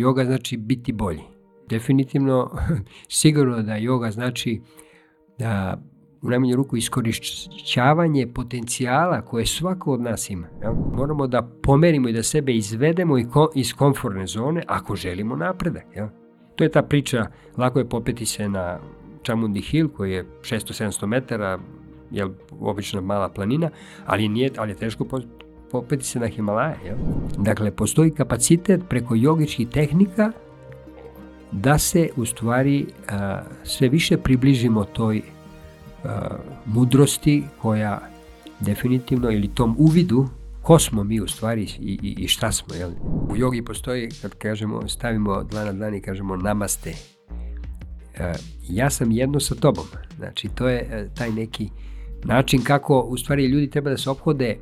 Yoga znači biti bolji. Definitivno, sigurno da yoga znači da u najmanju ruku iskorišćavanje potencijala koje svako od nas ima. Ja? Moramo da pomerimo i da sebe izvedemo iz komfortne zone ako želimo napredak. Ja? To je ta priča, lako je popeti se na Chamundi Hill koji je 600-700 metara, je obična mala planina, ali, nije, ali je teško popeti se na Himalaje. Ja? Dakle, postoji kapacitet preko jogičkih tehnika da se u stvari a, sve više približimo toj a, mudrosti koja definitivno ili tom uvidu ko smo mi u stvari i, i, i šta smo. Jel? U jogi postoji, kad kažemo, stavimo dlan na dlan i kažemo namaste. A, ja sam jedno sa tobom. Znači, to je a, taj neki način kako u stvari ljudi treba da se obhode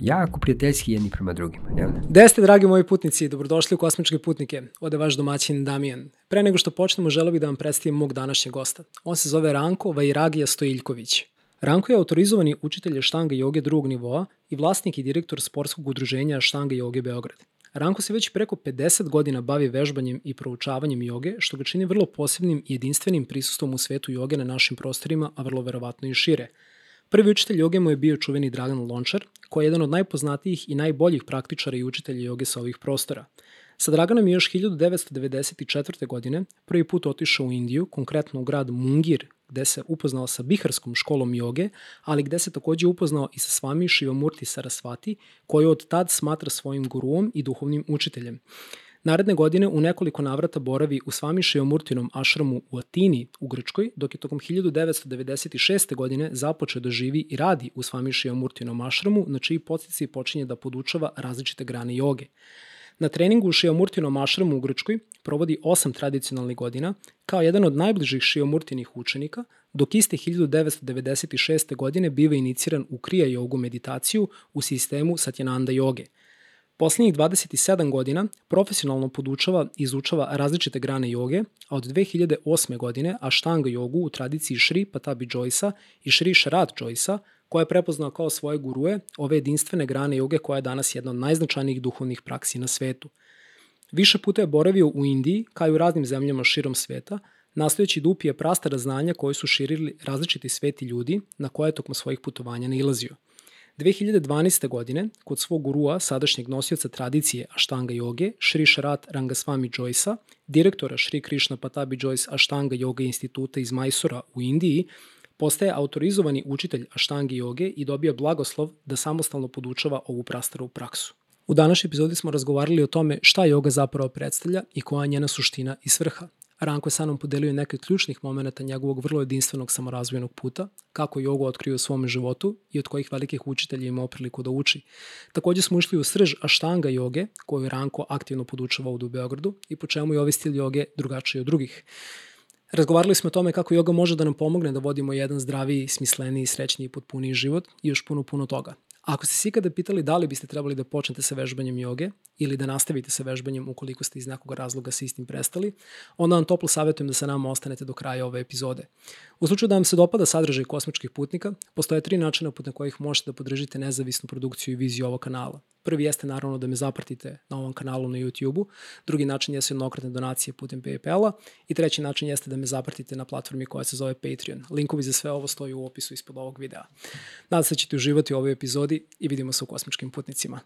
jako prijateljski jedni prema drugima. Jel? Gde ste, dragi moji putnici, dobrodošli u Kosmičke putnike. Ode vaš domaćin Damijan. Pre nego što počnemo, želeo bih da vam predstavim mog današnjeg gosta. On se zove Ranko Vajragija Stojiljković. Ranko je autorizovani učitelj štanga joge drugog nivoa i vlasnik i direktor sportskog udruženja štanga joge Beograd. Ranko se već preko 50 godina bavi vežbanjem i proučavanjem joge, što ga čini vrlo posebnim i jedinstvenim prisustvom u svetu joge na našim prostorima, a vrlo verovatno i šire – Prvi učitelj joge mu je bio čuveni Dragan Lončar, koji je jedan od najpoznatijih i najboljih praktičara i učitelja joge sa ovih prostora. Sa Draganom je još 1994. godine prvi put otišao u Indiju, konkretno u grad Mungir, gde se upoznao sa Biharskom školom joge, ali gde se takođe upoznao i sa svami Shivamurti Sarasvati, koju od tad smatra svojim guruom i duhovnim učiteljem. Naredne godine u nekoliko navrata boravi u Svami Šijomurtinom ašramu u Atini u Grčkoj, dok je tokom 1996. godine započeo da živi i radi u Svami Šijomurtinom ašramu, na čiji postici počinje da podučava različite grane joge. Na treningu u Šijomurtinom ašramu u Grčkoj provodi osam tradicionalnih godina kao jedan od najbližih Šijomurtinih učenika, dok iste 1996. godine biva iniciran u krija jogu meditaciju u sistemu Satyananda joge – Poslednjih 27 godina profesionalno podučava i izučava različite grane joge, a od 2008. godine Ashtanga jogu u tradiciji Shri Patabi Joysa i Shri Sharat Joysa, koja je prepoznao kao svoje gurue ove jedinstvene grane joge koja je danas jedna od najznačajnijih duhovnih praksi na svetu. Više puta je boravio u Indiji, kao i u raznim zemljama širom sveta, nastojeći da upije prastara znanja koje su širili različiti sveti ljudi na koje je tokom svojih putovanja nailazio – 2012. godine, kod svog gurua, sadašnjeg nosioca tradicije Ashtanga joge, Shri Sharat Rangaswami Joysa, direktora Shri Krishna Patabi Joyce Ashtanga Yoga instituta iz Majsura u Indiji, postaje autorizovani učitelj Ashtangi joge i dobija blagoslov da samostalno podučava ovu prastaru praksu. U današnjoj epizodi smo razgovarali o tome šta yoga zapravo predstavlja i koja je njena suština i svrha. Ranko je sa mnom podelio neke od ključnih momenta njegovog vrlo jedinstvenog samorazvojenog puta, kako jogu otkrio u svom životu i od kojih velikih učitelja imao priliku da uči. Takođe smo ušli u srž aštanga joge, koju Ranko aktivno podučava ovde u Beogradu i po čemu je ovaj stil joge drugačiji od drugih. Razgovarali smo o tome kako joga može da nam pomogne da vodimo jedan zdraviji, smisleniji, srećniji i potpuniji život i još puno, puno toga. Ako ste se ikada pitali da li biste trebali da počnete sa vežbanjem joge ili da nastavite sa vežbanjem ukoliko ste iz nekog razloga sa istim prestali, onda vam toplo savjetujem da sa nama ostanete do kraja ove epizode. U slučaju da vam se dopada sadržaj kosmičkih putnika, postoje tri načina putem kojih možete da podržite nezavisnu produkciju i viziju ovog kanala. Prvi jeste naravno da me zapratite na ovom kanalu na YouTube-u, drugi način jeste jednokratne donacije putem PayPal-a i treći način jeste da me zapratite na platformi koja se zove Patreon. Linkovi za sve ovo stoji u opisu ispod ovog videa. Nadam se da ćete uživati u ovoj epizodi i vidimo se u kosmičkim putnicima.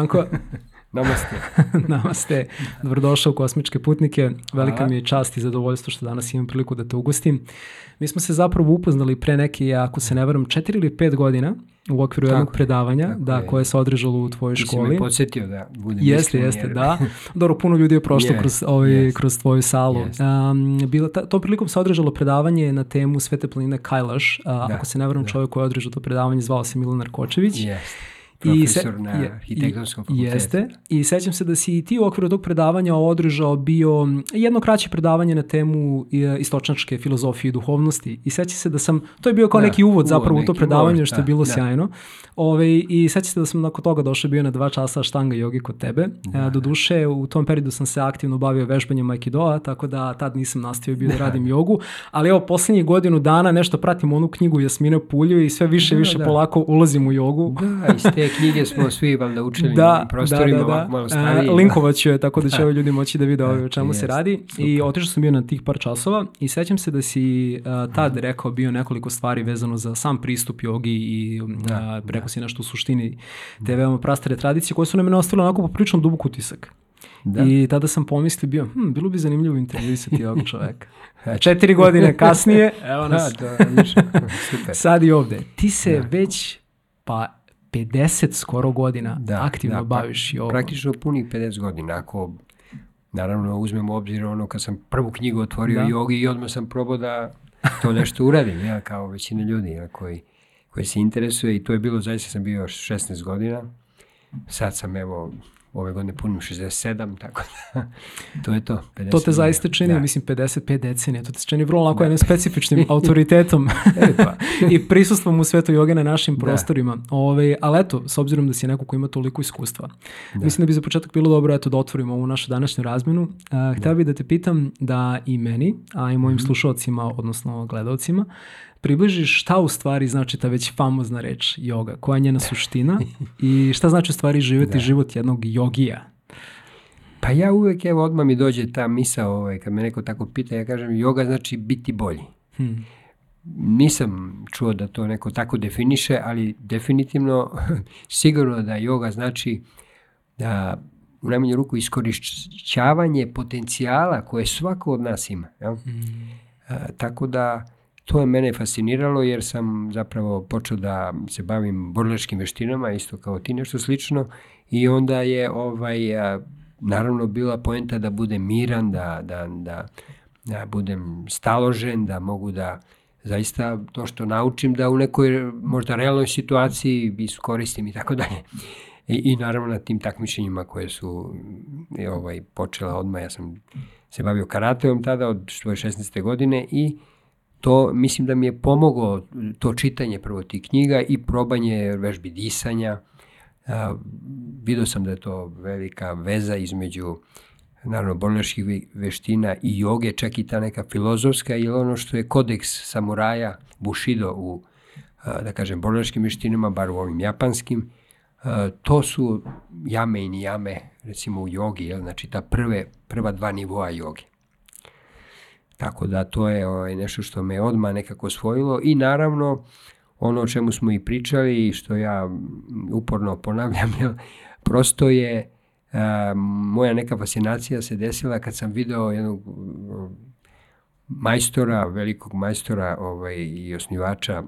Ranko, Namaste. Namaste. Dobrodošao u Kosmičke putnike. Velika mi je čast i zadovoljstvo što danas imam priliku da te ugostim. Mi smo se zapravo upoznali pre neke, ako se ne varam, četiri ili pet godina u okviru tako jednog predavanja, tako da, je. koje se održalo u tvojoj Ti školi. Ti si me podsjetio da budem Jeste, jeste, da. Dobro, puno ljudi je prošlo yes, kroz, ovaj, yes. kroz tvoju salu. Yes. Um, bila, ta, tom prilikom se održalo predavanje na temu Svete planine Kajlaš. Uh, da, ako se ne varam, da. čovjek koji je održao to predavanje zvao se Milan Narkočević. Yes profesor se, na arhitektonskom fakultetu. Jeste. I sećam se da si i ti u okviru tog predavanja održao bio jedno kraće predavanje na temu e, istočnačke filozofije i duhovnosti. I sećam se da sam, to je bio kao da, neki uvod zapravo u to predavanje, uvod, što je bilo da, sjajno. Ove, I sećam se da sam nakon toga došao bio na dva časa štanga jogi kod tebe. Da. E, do duše, u tom periodu sam se aktivno bavio vežbanjem Aikidoa, tako da tad nisam nastavio bio da, da radim jogu. Ali evo, poslednjih godinu dana nešto pratim onu knjigu Jasmine Pulju i sve više i da, više da. polako ulazim u jogu. Da, iz te knjige smo svi valjda učili da, prostorima da, da, da. malo stariji. Linkovat ću je, tako da će ovi ljudi moći da vide o čemu se radi. Super. I otišao sam bio na tih par časova i sećam se da si uh, tad rekao bio nekoliko stvari vezano za sam pristup jogi i da, uh, rekao da. si nešto u suštini te veoma prastare tradicije koje su na mene ostavile onako poprično dubok utisak. Da. I tada sam pomislio bio, hm, bilo bi zanimljivo intervjuisati ovog čoveka. Četiri godine kasnije, evo nas. Da, da, super. Sad i ovde. Ti se da. već, pa 50 skoro godina da, aktivno da, baviš i ovo. Praktično punih 50 godina. Ako naravno uzmemo obzir ono kad sam prvu knjigu otvorio da. jogi i odmah sam probao da to nešto uradim, ja kao većina ljudi ja, koji, koji se interesuje i to je bilo, zaista sam bio 16 godina, sad sam evo ove godine punim 67, tako da to je to. 50 to te zaista čini, da. mislim, 55 decenija, to te čini vrlo lako da. jednim specifičnim autoritetom e, pa. i prisustvom u svetu joge na našim da. prostorima. Ove, ali eto, s obzirom da si neko ko ima toliko iskustva, da. mislim da bi za početak bilo dobro eto, da otvorimo ovu našu današnju razmenu. Uh, htio bih da te pitam da i meni, a i mojim mm -hmm. slušalcima, odnosno gledalcima, približiš šta u stvari znači ta već famozna reč joga, koja je njena suština i šta znači u stvari živjeti da. život jednog jogija. Pa ja uvek, evo, odmah mi dođe ta misa, ovaj, kad me neko tako pita, ja kažem, joga znači biti bolji. Hmm. Nisam čuo da to neko tako definiše, ali definitivno sigurno da joga znači da u najmanju ruku iskorišćavanje potencijala koje svako od nas ima. Ja? Hmm. A, tako da to je mene fasciniralo jer sam zapravo počeo da se bavim borilačkim veštinama, isto kao ti nešto slično i onda je ovaj, a, naravno bila poenta da budem miran, da, da, da, da budem staložen, da mogu da zaista to što naučim da u nekoj možda realnoj situaciji iskoristim i tako dalje. I, I naravno na tim takmičenjima koje su ovaj, počela odmah, ja sam se bavio karateom tada od svoje 16. godine i to mislim da mi je pomoglo to čitanje prvo tih knjiga i probanje vežbi disanja. A, vidio sam da je to velika veza između naravno borilačkih veština i joge, čak i ta neka filozofska ili ono što je kodeks samuraja Bushido u, a, da kažem, borilačkim veštinama, bar u ovim japanskim, a, to su jame i nijame, recimo u jogi, jel? znači ta prve, prva dva nivoa joge. Tako da to je ovaj, nešto što me odma nekako osvojilo i naravno ono o čemu smo i pričali i što ja uporno ponavljam, prosto je a, moja neka fascinacija se desila kad sam video jednog majstora, velikog majstora ovaj, i osnivača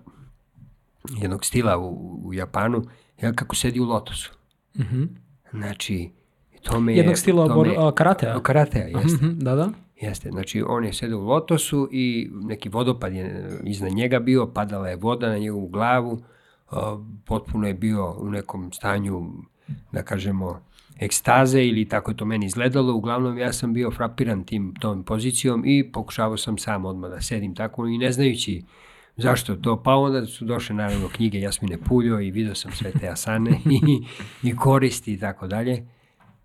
jednog stila u, u Japanu, jel, kako sedi u lotosu. Mm -hmm. Znači, to me... Jednog stila me, karatea? Karatea, jeste. Mm -hmm, da, da. Jeste, znači on je sedao u lotosu i neki vodopad je iznad njega bio, padala je voda na njegovu glavu, potpuno je bio u nekom stanju, da kažemo, ekstaze ili tako je to meni izgledalo. Uglavnom ja sam bio frapiran tim tom pozicijom i pokušavao sam sam odmah da sedim tako i ne znajući zašto to, pa onda su došle naravno knjige Jasmine Puljo i video sam sve te asane i, i koristi i tako dalje.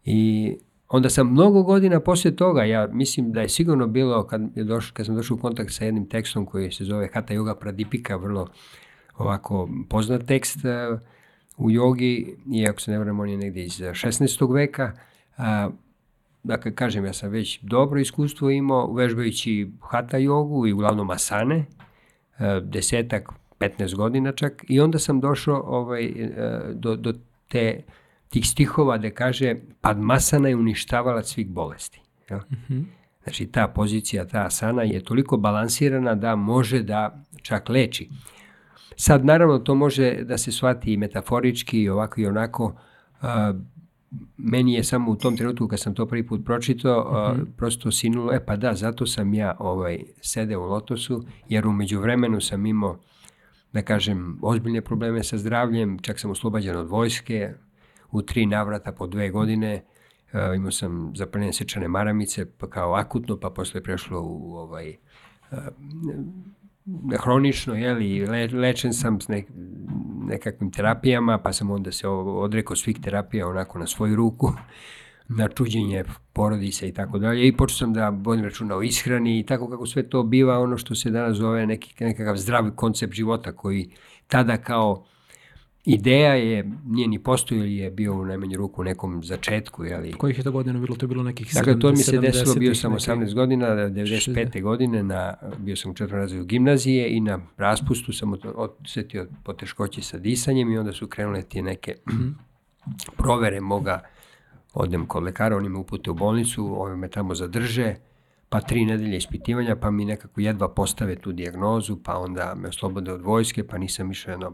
I onda sam mnogo godina posle toga, ja mislim da je sigurno bilo kad, je došlo, kad sam došao u kontakt sa jednim tekstom koji se zove Hatha Yoga Pradipika, vrlo ovako poznat tekst uh, u jogi, iako se ne vrem, on je negde iz 16. veka. Uh, dakle, kažem, ja sam već dobro iskustvo imao vežbajući Hatha jogu i uglavnom asane, uh, desetak, 15 godina čak, i onda sam došao ovaj, do, do te tih stihova da kaže Padmasana je uništavala svih bolesti. Ja? Mm -hmm. Znači ta pozicija, ta asana je toliko balansirana da može da čak leči. Sad naravno to može da se shvati i metaforički i ovako i onako. A, meni je samo u tom trenutku kad sam to prvi put pročitao mm -hmm. prosto sinulo, e pa da, zato sam ja ovaj, sede u lotosu, jer umeđu vremenu sam imao da kažem, ozbiljne probleme sa zdravljem, čak sam oslobađen od vojske, u tri navrata po dve godine, uh, imao sam zapaljenje sečane maramice, pa kao akutno, pa posle prešlo u ovaj, uh, hronično, jeli, le, lečen sam s nek, nekakvim terapijama, pa sam onda se odrekao svih terapija onako na svoju ruku, na čuđenje porodice i tako dalje i počeo sam da vodim računa o ishrani i tako kako sve to biva ono što se danas zove neki, nekakav zdravi koncept života koji tada kao Ideja je, nije ni postojao ili je bio u najmanju ruku u nekom začetku. Jeli. Kojih je to godina bilo? To je bilo nekih 70 Dakle, to mi se desilo, bio sam 18 neki... godina, 95. 60. godine, na, bio sam u četvrnom razredu gimnazije i na raspustu sam osetio poteškoće sa disanjem i onda su krenule ti neke mm. provere moga, odem kod lekara, oni me upute u bolnicu, oni me tamo zadrže, pa tri nedelje ispitivanja, pa mi nekako jedva postave tu dijagnozu, pa onda me oslobode od vojske, pa nisam išao jedno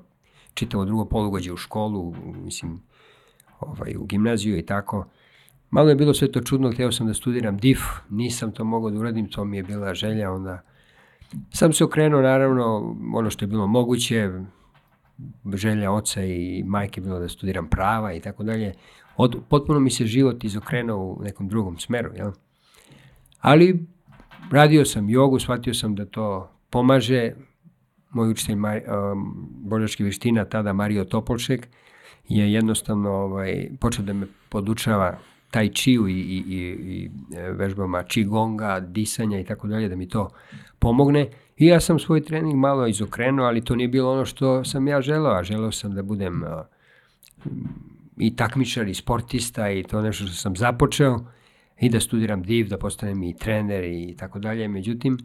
čitavo drugo polugođe u školu, mislim, ovaj, u gimnaziju i tako. Malo je bilo sve to čudno, htio sam da studiram DIF, nisam to mogao da uradim, to mi je bila želja, onda sam se okrenuo, naravno, ono što je bilo moguće, želja oca i majke bilo da studiram prava i tako dalje. Od, potpuno mi se život izokrenuo u nekom drugom smeru, jel? Ali radio sam jogu, shvatio sam da to pomaže, moj učitelj Mar, um, boljačkih veština, tada Mario Topolšek, je jednostavno ovaj, počeo da me podučava taj čiju i, i, i, i e, vežbama čigonga, disanja i tako dalje, da mi to pomogne. I ja sam svoj trening malo izokrenuo, ali to nije bilo ono što sam ja želeo, a želeo sam da budem uh, i takmičar i sportista i to nešto što sam započeo i da studiram div, da postanem i trener i tako dalje. Međutim,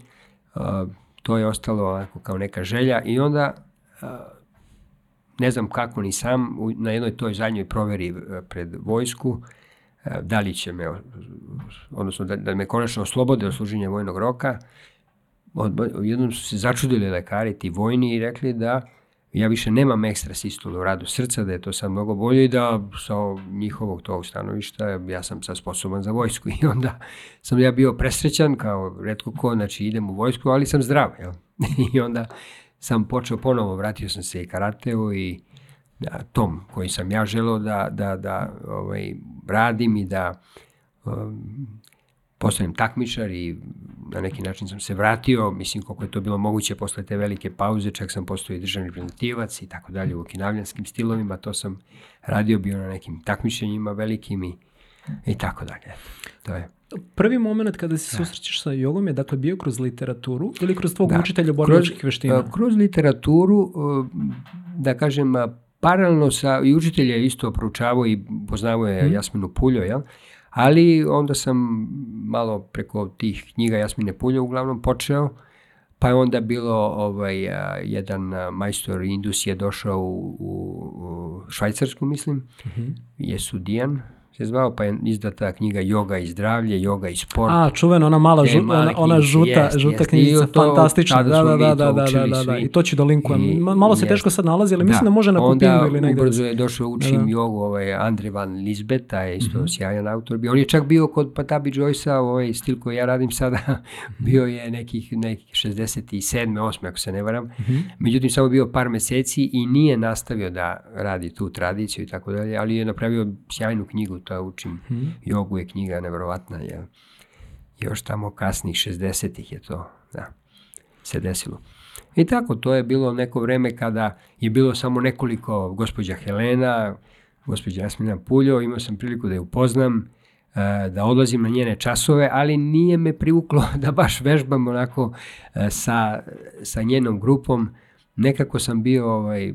uh, to je ostalo onako kao neka želja i onda ne znam kako ni sam, na jednoj toj zadnjoj proveri e, pred vojsku, e, da li će me, odnosno da, da me konačno oslobode od služenja vojnog roka, jednom su se začudili lekari, ti vojni, i rekli da ja više nemam ekstra sistole u radu srca, da je to sad mnogo bolje i da sa njihovog tog stanovišta ja sam sad sposoban za vojsku i onda sam ja bio presrećan kao redko ko, znači idem u vojsku, ali sam zdrav, jel? I onda sam počeo ponovo, vratio sam se i karateu i da, tom koji sam ja želeo da, da, da ovaj, radim i da um, postanem takmičar i na neki način sam se vratio, mislim koliko je to bilo moguće posle te velike pauze, čak sam postao i državni reprezentativac i tako dalje u okinavljanskim stilovima, to sam radio bio na nekim takmičenjima velikim i, i tako dalje. To je. Prvi moment kada se da. susrećeš sa jogom je dakle bio kroz literaturu ili kroz tvog da. učitelja borilačkih veština? Kroz literaturu, da kažem, paralelno sa, i učitelj je isto proučavao i poznavao je hmm. Jasminu Puljo, jel? Ali onda sam malo preko tih knjiga Jasmine Pulje uglavnom počeo, pa je onda bilo ovaj, jedan majstor Indus je došao u, u, u Švajcarsku, mislim, uh mhm. -huh. je sudijan, se zvao, pa je izdata knjiga Yoga i zdravlje, Yoga i sport. A, čuvena, ona mala, žu, ona, ona žuta, jest, žuta jest, knjižica, fantastična. Da, da, da, da, da, da, da, da, i to ću da linkujem. I, malo se jest. teško sad nalazi, ali da. mislim da može na kupinu ili negde. Onda ubrzo je došao učim da. jogu, ovaj, Andre Van Lisbeth, taj je isto mm -hmm. sjajan autor. On je čak bio kod Patabi Joyce-a, ovaj stil koji ja radim sada, bio je nekih, nekih 67. 8. ako se ne varam. Mm -hmm. Međutim, samo bio par meseci i nije nastavio da radi tu tradiciju i tako dalje, ali je napravio sjajnu knjigu to učim hmm. jogu je knjiga nevjerovatna, je još tamo kasnih 60-ih je to da, se desilo. I tako, to je bilo neko vreme kada je bilo samo nekoliko, gospođa Helena, gospođa Jasmina Puljo, imao sam priliku da je upoznam, e, da odlazim na njene časove, ali nije me privuklo da baš vežbam onako e, sa, sa njenom grupom. Nekako sam bio ovaj,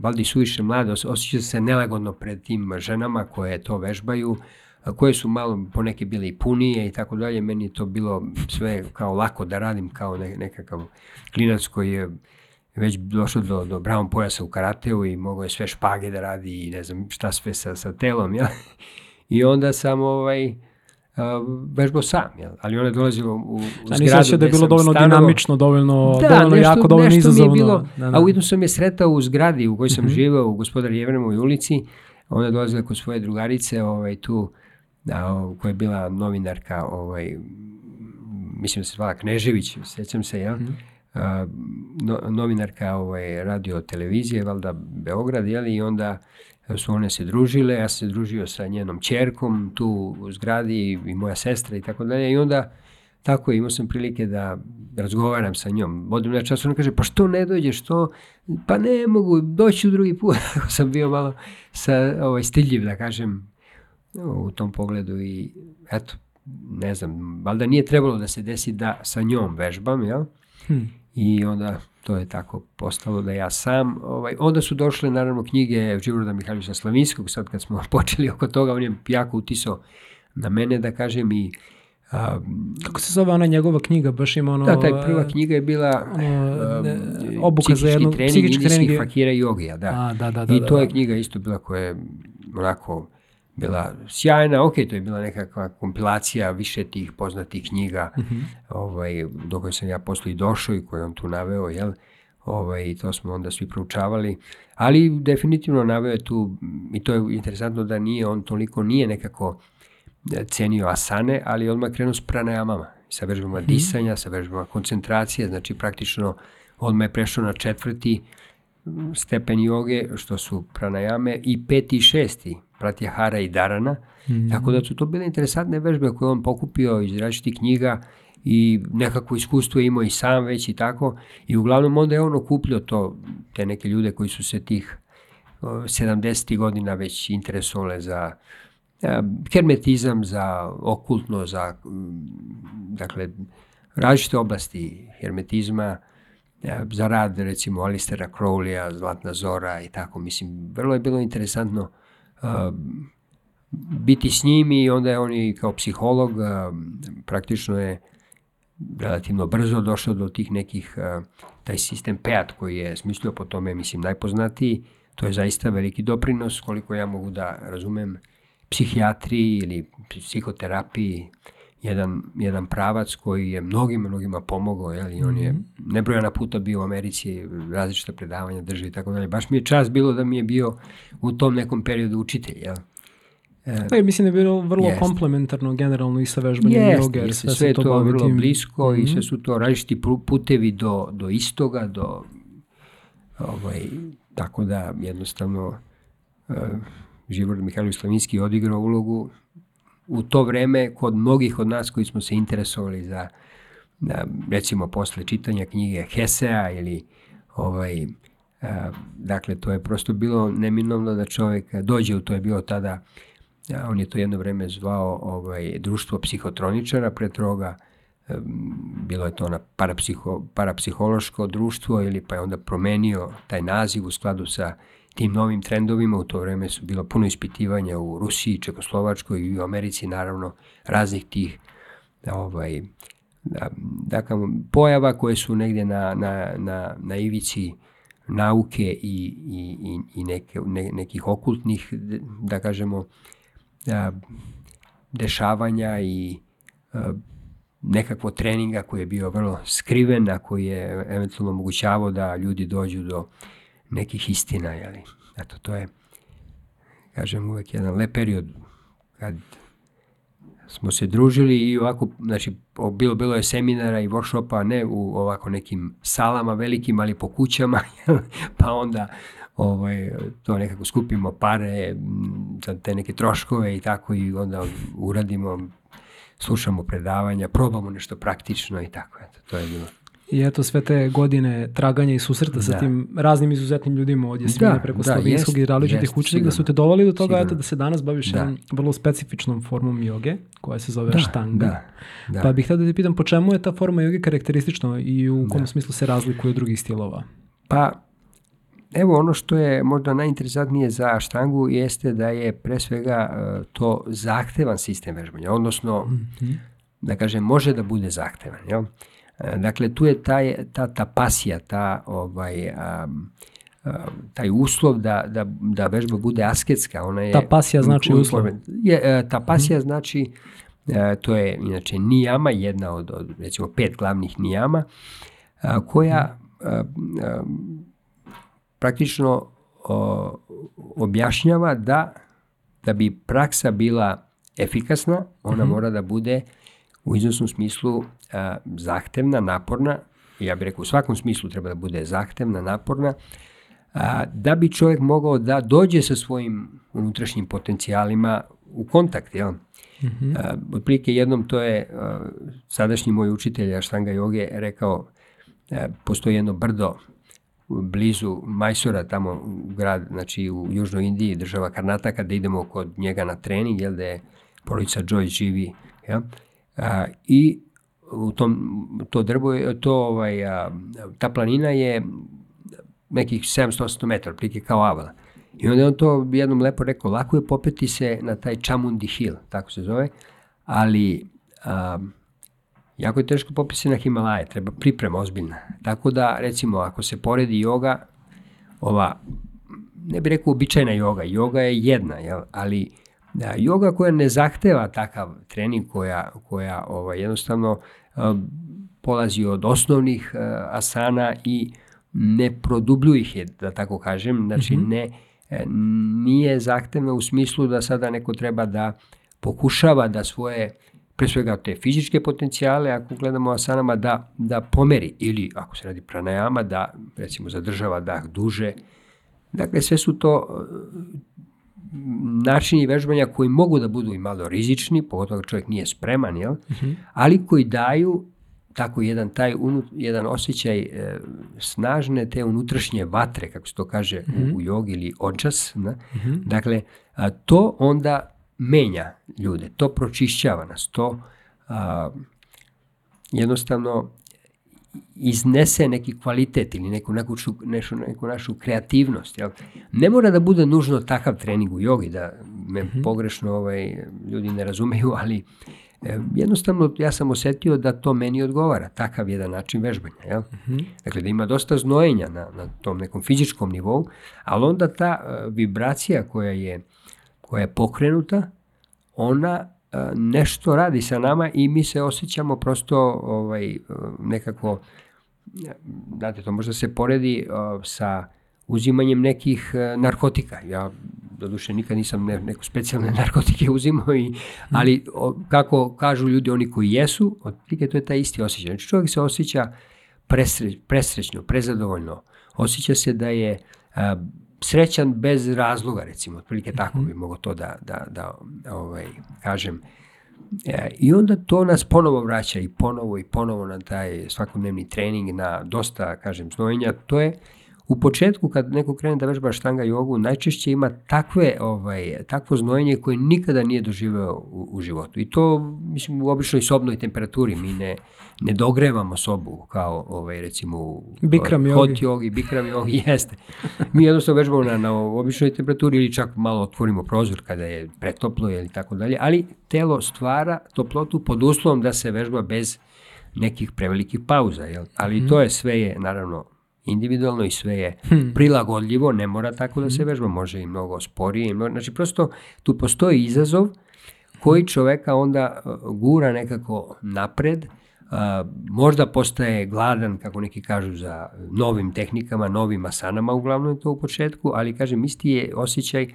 valjda suviše mlade, osjeća se nelagodno pred tim ženama koje to vežbaju, koje su malo poneke bile i punije i tako dalje. Meni je to bilo sve kao lako da radim kao ne, nekakav klinac koji je već došao do, do brown pojasa u karateu i mogao je sve špage da radi i ne znam šta sve sa, sa telom. Ja? I onda sam ovaj, vežbao sam, jel? ali ona je dolazila u, u zgradu da je bilo dovoljno stanovo. dinamično, dovoljno, da, dovoljno nešto, jako, dovoljno nešto izazovno. Mi je bilo, da, da. A ujedno sam je sretao u zgradi u kojoj sam uh mhm. -huh. živao u gospodar Jevremovoj ulici, ona je dolazila kod svoje drugarice ovaj, tu, da, koja je bila novinarka, ovaj, mislim da se zvala Knežević, sećam se, jel? Uh. -huh. no, novinarka ovaj, radio televizije, valjda Beograd, jeli, i onda su one se družile, ja sam se družio sa njenom čerkom tu u zgradi i moja sestra i tako dalje i onda tako imao sam prilike da razgovaram sa njom. Odem na čas, ona kaže, pa što ne dođeš, što? Pa ne mogu, doći u drugi put. Ako sam bio malo sa, ovaj, stiljiv, da kažem, u tom pogledu i eto, ne znam, valjda nije trebalo da se desi da sa njom vežbam, jel? Hmm. I onda to je tako postalo da ja sam, ovaj, onda su došle naravno knjige Živoroda Mihajlovića Slavinskog, sad kad smo počeli oko toga, on je jako utisao na mene da kažem i A, Kako se zove ona njegova knjiga, baš ima ono... Da, taj prva knjiga je bila ono, ne, obuka za jednu trening psihički trening. fakira i jogija, da. A, da, da, da. I to da, je da. knjiga isto bila koja je onako bila sjajna, ok, to je bila nekakva kompilacija više tih poznatih knjiga mm -hmm. ovaj, do koje sam ja posle i došao i koje on tu naveo, jel? Ovaj, to smo onda svi proučavali, ali definitivno naveo je tu, i to je interesantno da nije, on toliko nije nekako e, cenio asane, ali odmah krenuo s pranajamama, sa vežbama mm -hmm. disanja, sa vežbama koncentracije, znači praktično odmah je prešao na četvrti stepen joge, što su pranajame, i peti i šesti, Pratyahara i Darana. Mm -hmm. Tako da su to bile interesantne vežbe koje on pokupio iz različitih knjiga i nekako iskustvo imao i sam već i tako. I uglavnom onda je on okupljio to, te neke ljude koji su se tih 70. godina već interesovale za hermetizam, za okultno, za dakle, različite oblasti hermetizma, za rad recimo Alistera Crowleya, Zlatna Zora i tako. Mislim, vrlo je bilo interesantno biti s njim i onda je on i kao psiholog praktično je relativno brzo došao do tih nekih, taj sistem PEAT koji je smislio po tome, mislim, najpoznatiji, to je zaista veliki doprinos, koliko ja mogu da razumem, psihijatriji ili psihoterapiji, jedan, jedan pravac koji je mnogima, mnogima pomogao, jel, i on je mhm. nebrojana puta bio u Americi, različita predavanja drži i tako dalje. Baš mi je čast bilo da mi je bio u tom nekom periodu učitelj, jel. E, pa mislim da je bilo vrlo jest. komplementarno generalno i sa vežbanjem jest, joge. Jest, sve, sve je to, to vrlo tim. blisko mm -hmm. i sve mhm. su to različiti putevi do, do istoga, do ovaj, tako da jednostavno uh, Živor Mihajlović Slavinski odigrao ulogu u to vreme kod mnogih od nas koji smo se interesovali za da, recimo posle čitanja knjige Hesea ili ovaj a, dakle to je prosto bilo neminovno da čovjek dođe u to je bilo tada a, on je to jedno vreme zvao ovaj društvo psihotroničara pre toga bilo je to na parapsiho, parapsihološko društvo ili pa je onda promenio taj naziv u skladu sa tim novim trendovima. U to vreme su bilo puno ispitivanja u Rusiji, Čekoslovačkoj i u Americi, naravno, raznih tih ovaj, da, dakle, pojava koje su negde na, na, na, na ivici nauke i, i, i neke, ne, nekih okultnih, da kažemo, da, dešavanja i a, nekakvo treninga koji je bio vrlo skriven, a koji je eventualno omogućavao da ljudi dođu do nekih istina, jeli. Eto, to je, kažem, uvek jedan lep period kad smo se družili i ovako, znači, bilo, bilo je seminara i workshopa, ne u ovako nekim salama velikim, ali po kućama, pa onda ovaj, to nekako skupimo pare za te neke troškove i tako i onda uradimo, slušamo predavanja, probamo nešto praktično i tako, eto, to je bilo. I eto sve te godine traganja i susreta da. sa tim raznim izuzetnim ljudima od Jasmine da, preko da, slovinskog i različitih učitelja da su te dovali do toga eto, da se danas baviš da. jednom vrlo specifičnom formom joge koja se zove da, štanga. Da, da. Pa bih htio da te pitam po čemu je ta forma joge karakteristična i u kom da. smislu se razlikuje od drugih stilova? Pa Evo ono što je možda najinteresantnije za štangu jeste da je pre svega uh, to zahtevan sistem vežbanja, odnosno mm -hmm. da kažem može da bude zahtevan. Jel? E, dakle, tu je taj, ta, ta pasija, ta, ovaj, a, taj uslov da, da, da vežba bude asketska. Ona je, ta pasija znači uslov? Je, e, ta pasija hmm. znači, a, to je inače nijama, jedna od, od recimo pet glavnih nijama, koja a, praktično o, objašnjava da da bi praksa bila efikasna, ona mm -hmm. mora da bude u iznosnom smislu a, zahtevna, naporna ja bih rekao u svakom smislu treba da bude zahtevna, naporna, a, da bi čovjek mogao da dođe sa svojim unutrašnjim potencijalima u kontakt. Jel? Mm -hmm. otprilike jednom to je a, sadašnji moj učitelj Aštanga joge rekao, a, postoji jedno brdo blizu Majsora, tamo u grad, znači u Južnoj Indiji, država Karnataka, da idemo kod njega na trening, jel da je porodica Joy živi. Ja? A, I u tom, to drvo, to, ovaj, a, ta planina je nekih 700-800 metara, plike kao avala. I onda je on to jednom lepo rekao, lako je popeti se na taj Chamundi Hill, tako se zove, ali a, jako je teško popeti se na Himalaje, treba priprema ozbiljna. Tako da, recimo, ako se poredi yoga, ova, ne bih rekao običajna yoga, yoga je jedna, jel? ali da, yoga koja ne zahteva takav trening, koja, koja ovaj, jednostavno a, polazi od osnovnih a, asana i ne produblju ih je, da tako kažem, znači mm -hmm. ne, e, nije zahtevno u smislu da sada neko treba da pokušava da svoje pre svega te fizičke potencijale, ako gledamo asanama, da, da pomeri ili ako se radi pranajama, da recimo zadržava dah duže. Dakle, sve su to načini vežbanja koji mogu da budu i malo rizični, pogotovo čovjek nije spreman, jel? Mm -hmm. ali koji daju tako jedan taj unut, jedan osjećaj e, snažne te unutrašnje vatre, kako se to kaže mm -hmm. u, u jogi ili očas. Na? Mm. Dakle, a, to onda menja ljude, to pročišćava nas, to a, jednostavno iznese neki kvalitet ili neku, neku, neku, neku našu kreativnost. Jel? Ne mora da bude nužno takav trening u jogi, da me mm -hmm. pogrešno ovaj, ljudi ne razumeju, ali E, jednostavno ja sam osetio da to meni odgovara, takav jedan način vežbanja. Jel? Mm -hmm. Dakle, da ima dosta znojenja na, na tom nekom fizičkom nivou, ali onda ta uh, vibracija koja je, koja je pokrenuta, ona nešto radi sa nama i mi se osjećamo prosto ovaj, nekako, znate, to možda se poredi sa uzimanjem nekih narkotika. Ja doduše nikad nisam ne, neko specijalne narkotike uzimao, i, ali o, kako kažu ljudi oni koji jesu, otprilike to je taj isti osjećaj. Znači čovjek se osjeća presre, presrećno, prezadovoljno, osjeća se da je a, srećan bez razloga, recimo, otprilike tako bi mogo to da, da, da ovaj, kažem. E, I onda to nas ponovo vraća i ponovo i ponovo na taj svakodnevni trening, na dosta, kažem, znojenja. To je U početku kad neko krene da vežba štanga jogu, najčešće ima takve, ovaj, takvo znojenje koje nikada nije doživeo u, u životu. I to, mislim, u običnoj sobnoj temperaturi mi ne, ne dogrevamo sobu kao, ovaj, recimo, Bikram hot jogi. jogi, Bikram jogi, jeste. Mi jednostavno vežbamo na, na običnoj temperaturi ili čak malo otvorimo prozor kada je pretoplo ili tako dalje, ali telo stvara toplotu pod uslovom da se vežba bez nekih prevelikih pauza, jel? ali mm. to je sve je naravno individualno i sve je hmm. prilagodljivo, ne mora tako da se hmm. vežba, može i mnogo sporije. Znači prosto tu postoji izazov koji čoveka onda uh, gura nekako napred, Uh, možda postaje gladan, kako neki kažu, za novim tehnikama, novim asanama, uglavnom je to u početku, ali kažem, isti je osjećaj,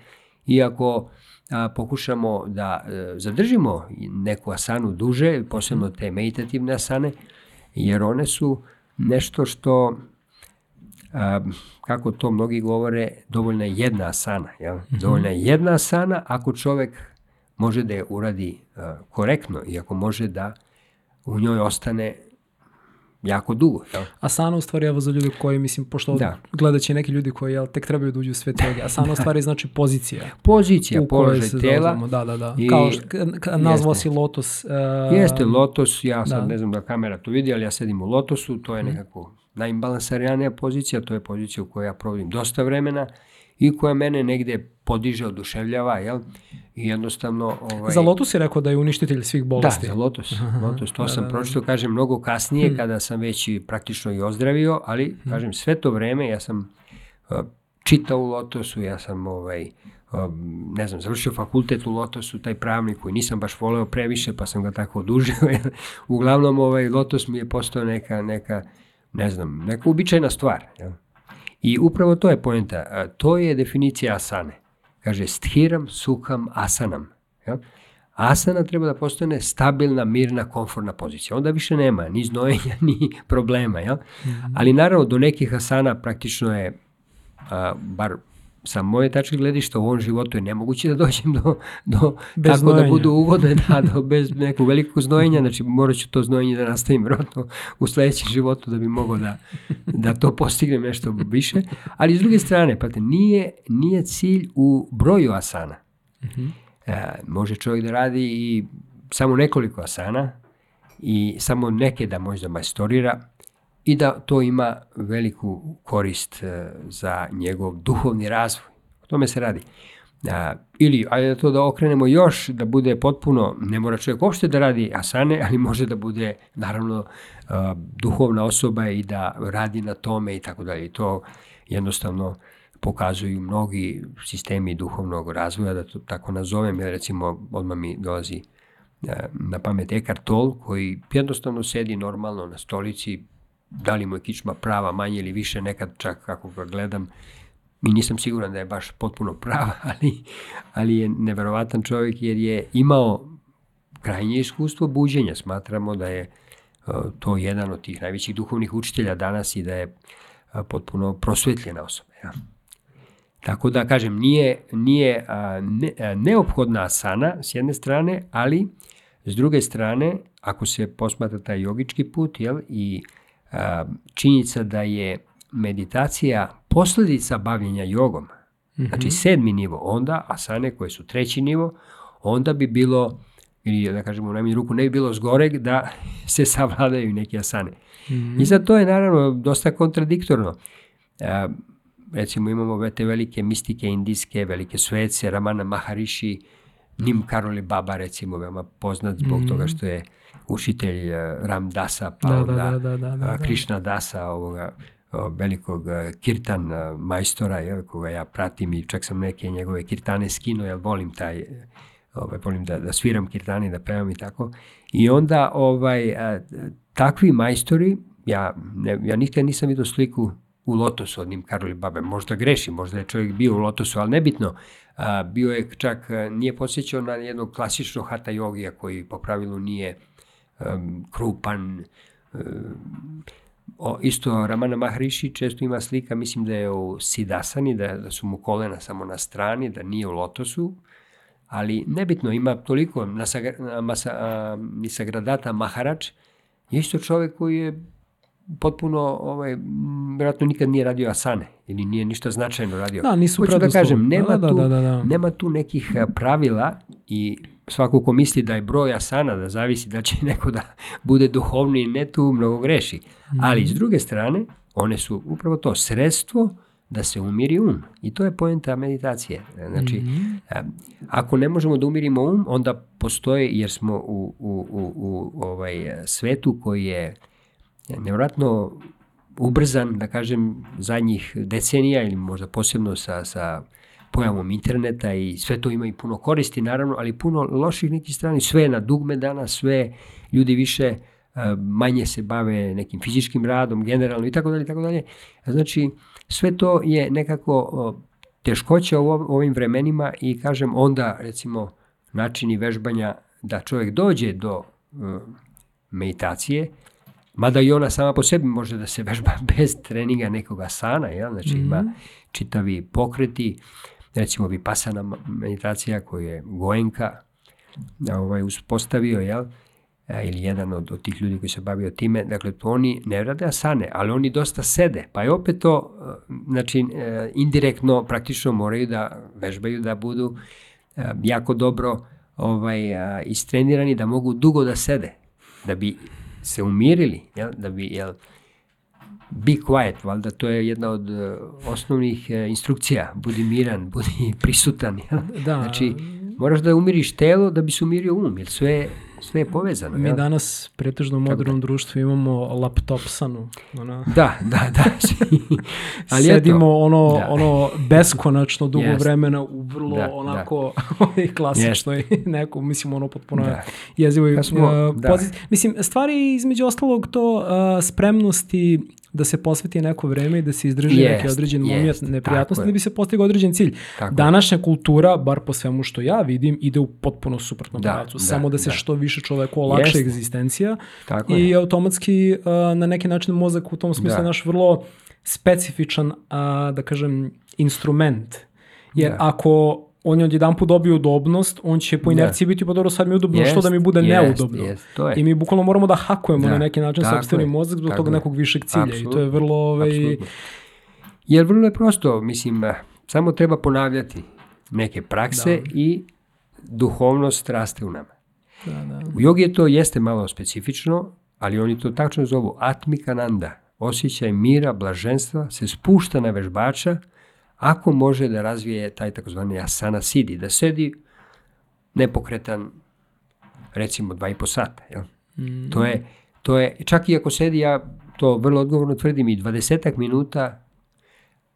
iako a, pokušamo da a, e, zadržimo neku asanu duže, posebno te meditativne asane, jer one su nešto što a, kako to mnogi govore, dovoljna je jedna asana. Jel? Dovoljna je jedna asana ako čovek može da je uradi a, korektno i ako može da u njoj ostane jako dugo. Jel? Asana u stvari, evo za ljudi koji, mislim, pošto da. gledat će neki ljudi koji jel, tek trebaju da uđu u sve toga. Asana u stvari znači pozicija. Pozicija, položaj tela. Da, da, da. I, Kao što nazvao si lotos. Uh, jeste, lotos, ja sad da. ne znam da kamera to vidi, ali ja sedim u lotosu, to je mhm. nekako najimbalansarijana pozicija, to je pozicija u kojoj ja provodim dosta vremena i koja mene negde podiže, oduševljava, jel? I jednostavno... Ovaj... Za Lotus je rekao da je uništitelj svih bolesti. Da, za Lotus. Lotus. To da, sam da, da. pročito, kažem, mnogo kasnije, hmm. kada sam već i praktično i ozdravio, ali, hmm. kažem, sve to vreme ja sam uh, čitao u Lotosu, ja sam ovaj, uh, ne znam, završio fakultet u Lotosu, taj pravnik koji nisam baš voleo previše, pa sam ga tako odužio. Uglavnom, ovaj, Lotos mi je postao neka, neka ne znam, neka uobičajena stvar. Ja. I upravo to je poenta. To je definicija asane. Kaže, sthiram, suham, asanam. Ja. Asana treba da postane stabilna, mirna, komfortna pozicija. Onda više nema ni znojenja, ni problema. Jel? Mm -hmm. Ali naravno, do nekih asana praktično je, a, bar sa moje tačke gledišta u ovom životu je nemoguće da dođem do, do bez tako znojenja. da budu uvodne, da, do, bez nekog velikog znojenja, znači morat ću to znojenje da nastavim vjerojatno u sledećem životu da bi mogao da, da to postignem nešto više, ali s druge strane, pate, nije, nije cilj u broju asana. Mm -hmm. e, može čovjek da radi i samo nekoliko asana i samo neke da može da majstorira, i da to ima veliku korist e, za njegov duhovni razvoj. O tome se radi. A, ili, ajde to da okrenemo još, da bude potpuno, ne mora čovjek uopšte da radi asane, ali može da bude, naravno, a, duhovna osoba i da radi na tome i tako dalje. To jednostavno pokazuju mnogi sistemi duhovnog razvoja, da to tako nazovem, jer recimo odmah mi dolazi na pamet Eckhart Tolle, koji jednostavno sedi normalno na stolici, da li mu je kičma prava manje ili više, nekad čak kako ga gledam, i nisam siguran da je baš potpuno prava, ali, ali je neverovatan čovjek jer je imao krajnje iskustvo buđenja. Smatramo da je to jedan od tih najvećih duhovnih učitelja danas i da je potpuno prosvetljena osoba. Ja. Tako da, kažem, nije, nije ne, neophodna asana s jedne strane, ali s druge strane, ako se posmatra taj jogički put jel, i činjenica da je meditacija posledica bavljenja jogom, mm -hmm. znači sedmi nivo, onda asane koje su treći nivo, onda bi bilo, ili da kažemo u najmanju ruku, ne bi bilo zgoreg da se savladaju neke asane. Mm -hmm. I sad to je naravno dosta kontradiktorno. A, recimo imamo te velike mistike indijske, velike svece, Ramana Maharishi, Nim Karoli Baba recimo, veoma poznat zbog mm -hmm. toga što je učitelj eh, Ram Dasa, pa da, onda da, da, da, da, da, eh, Krishna Dasa, ovoga velikog eh, kirtan majstora, jel, koga ja pratim i čak sam neke njegove kirtane skinuo, jer volim taj, ovaj, volim da, da sviram kirtani, da pevam i tako. I onda ovaj, takvi majstori, ja, ne, ja nikada nisam vidio sliku u Lotosu od njim Karoli Babe. Možda greši, možda je čovjek bio u Lotosu, ali nebitno. Bio je čak, nije posjećao na jednog klasičnog hata jogija koji po pravilu nije um, krupan. O, isto Ramana Mahriši često ima slika, mislim da je u Sidasani, da, da su mu kolena samo na strani, da nije u lotosu, ali nebitno, ima toliko, Nasagra, Masa, a, Nisagradata Maharač je isto čovek koji je potpuno, ovaj, vjerojatno nikad nije radio asane ili nije ništa značajno radio. Da, nisu Hoću da kažem, nema, da, tu, da, da, da. nema tu nekih pravila i svako ko misli da je broj asana, da zavisi da će neko da bude duhovni, ne tu mnogo greši. Mm. Ali s druge strane, one su upravo to sredstvo da se umiri um. I to je poenta meditacije. Znači, mm -hmm. ako ne možemo da umirimo um, onda postoje, jer smo u, u, u, u ovaj svetu koji je nevratno ubrzan, da kažem, zadnjih decenija ili možda posebno sa, sa pojavom interneta i sve to ima i puno koristi naravno, ali puno loših nekih strani, sve je na dugme danas, sve ljudi više e, manje se bave nekim fizičkim radom generalno i tako dalje i tako dalje. Znači sve to je nekako teškoća u ovim vremenima i kažem onda recimo načini vežbanja da čovjek dođe do e, meditacije, mada i ona sama po sebi može da se vežba bez treninga nekoga sana, ja? znači mm -hmm. ima mhm. čitavi pokreti, recimo vipasana meditacija koju je Goenka ovaj, uspostavio, jel? ili jedan od, od tih ljudi koji se bavio time, dakle to oni ne rade asane, ali oni dosta sede, pa je opet to, znači e, indirektno praktično moraju da vežbaju da budu e, jako dobro ovaj, istrenirani, da mogu dugo da sede, da bi se umirili, jel? da bi jel, be quiet, valjda to je jedna od uh, osnovnih uh, instrukcija, budi miran, budi prisutan. Da. Znači, moraš da umiriš telo da bi se umirio um, jer sve sve je povezano. Mi jel? danas pretežno u modernom društvu imamo laptopsanu. Ona... Da, da, da. Ali Sedimo eto, ono, da. ono beskonačno dugo yes. vremena u vrlo da, onako da. klasično yes. i neko, mislim, ono potpuno da. jezivo. Uh, da. Mislim, stvari između ostalog to uh, spremnosti da se posveti neko vreme i da se izdrži Jest, neki određen jest, moment neprijatnosti je. da bi se postigao određen cilj. Tako je. Današnja kultura, bar po svemu što ja vidim, ide u potpuno suprotnom Da, pravcu. da, Samo da se da. što više čoveku olakša Jeste. egzistencija Tako i je. automatski a, na neki način mozak u tom smislu Da. je naš vrlo specifičan, a, da kažem, instrument. Jer Da. ako on je odjedan put dobio udobnost, on će po Da. inerciji biti pa dobro sad mi je udobno, što Jest, da mi bude jest, neudobno. jest, to je. I mi bukvalno moramo da hakujemo Da, na neki način je, mozak zbog toga nekog višeg cilja i to je vrlo ovaj, Apsolutno. Jer vrlo je prosto, mislim, samo treba ponavljati neke prakse i duhovnost raste u nama. da, da. U jogi je to jeste malo specifično, ali oni to tačno zovu atmikananda. Osjećaj mira, blaženstva se spušta na vežbača ako može da razvije taj takozvani asana sidi, da sedi nepokretan recimo dva i po sata. Jel? Mm. To, je, to je, čak i ako sedi, ja to vrlo odgovorno tvrdim, i 20 minuta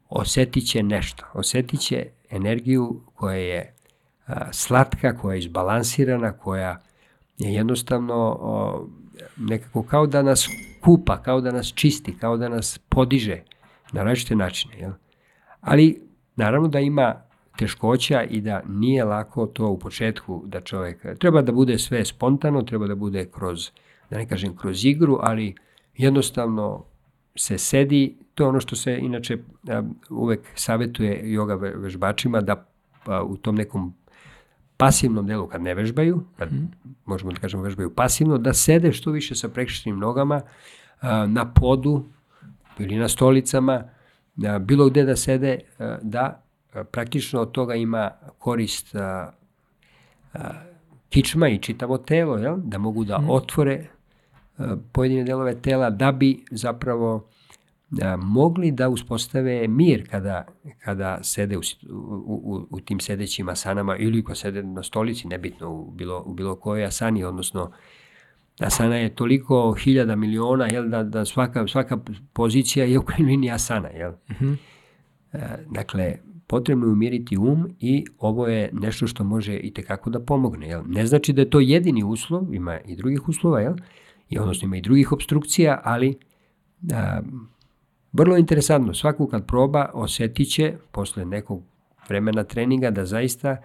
osetit će nešto. Osetit će energiju koja je a, slatka, koja je izbalansirana, koja je jednostavno o, nekako kao da nas kupa, kao da nas čisti, kao da nas podiže na različite načine. Jel? Ali naravno da ima teškoća i da nije lako to u početku da čovjek, treba da bude sve spontano, treba da bude kroz, da ne kažem kroz igru, ali jednostavno se sedi, to je ono što se inače uvek savjetuje yoga ve- vežbačima da u tom nekom pasivnom delu kad ne vežbaju, kad možemo da kažemo vežbaju pasivno, da sede što više sa prekrištenim nogama na podu ili na stolicama, bilo gde da sede, a, da a, praktično od toga ima korist a, kičma i čitavo telo, jel? da mogu da otvore a, pojedine delove tela da bi zapravo mogli da uspostave mir kada, kada sede u, u, u tim sedećim asanama ili ko sede na stolici, nebitno u bilo, u bilo kojoj asani, odnosno asana je toliko hiljada miliona, jel, da, da svaka, svaka pozicija je u krajnjoj liniji asana. Jel? E, dakle, potrebno je umiriti um i ovo je nešto što može i tekako da pomogne. Jel? Ne znači da je to jedini uslov, ima i drugih uslova, jel? I odnosno ima i drugih obstrukcija, ali a, vrlo interesantno, svako kad proba osetit će posle nekog vremena treninga da zaista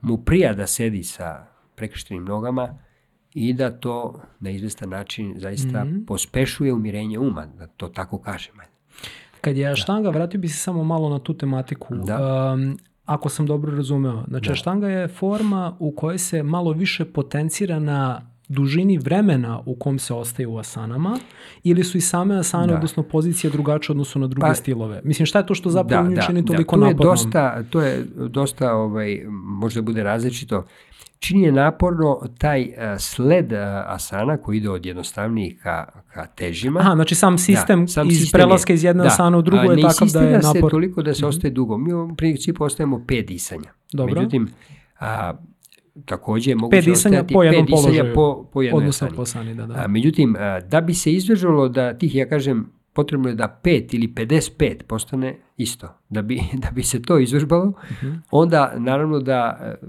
mu prija da sedi sa prekrštenim nogama i da to na izvestan način zaista pospešuje umirenje uma, da to tako kažem. Kad je štanga, vratio bi se samo malo na tu tematiku. Da. Um, ako sam dobro razumeo. Znači, štanga je forma u kojoj se malo više potencira na dužini vremena u kom se ostaje u asanama ili su i same asane, Da. odnosno pozicije drugačije odnosu na druge Pa- stilove? Mislim, šta je to što zapravo nju čini toliko to je napornom? dosta, to je dosta, ovaj, možda bude različito. Čini je naporno taj eh, sled eh, asana koji ide od jednostavnijih ka, ka težima. Aha, znači sam sistem sam iz sistem prelaska je- iz jedne da, asane u drugu je ne takav da je insistira se napor. toliko da se ostaje dugo. Mi u principu ostajemo pet disanja. Dobro. Međutim, a, takođe je Pet moguće disanja po jednom pet disanja položaju. po, po jednoj Odnosno asani. po asani, da, da. A, međutim, a, da bi se izdržalo da tih, ja kažem, potrebno je da 5 ili 55 postane isto. Da bi, da bi se to izvežbalo, onda naravno da e,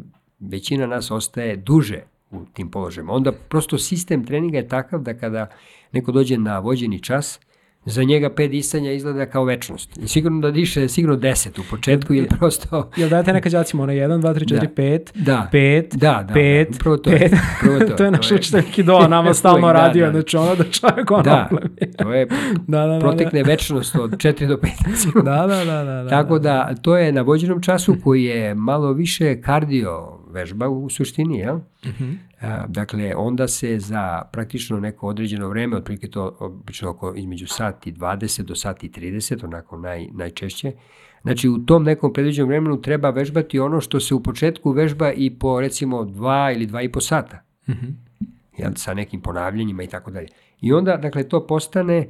većina nas ostaje duže u tim položajima. Onda prosto sistem treninga je takav da kada neko dođe na vođeni čas, za njega pet disanja izgleda kao večnost. I sigurno da diše sigurno 10 u početku, jer prosto... Jel dajete neka đacima ono 1, 2, 3, 4, Da. 5, Da. 5, Da, da, 5, da, upravo to je, 5. upravo to to je naš učitelj Kidoa nama stalno da, radio, da. znači ono da čovjek ono Da, to je, da, da, da, protekne večnost od 4 do 5. Da, da, da, da, da. Tako da, to je na vođenom času koji je malo više kardio vežba u suštini, jel? Mhm. A, dakle, onda se za praktično neko određeno vreme, otprilike to obično oko između sati 20 do sati 30, onako naj, najčešće, znači u tom nekom predviđenom vremenu treba vežbati ono što se u početku vežba i po recimo dva ili dva i po sata Mhm. jel, sa nekim ponavljanjima i tako dalje. I onda, dakle, to postane,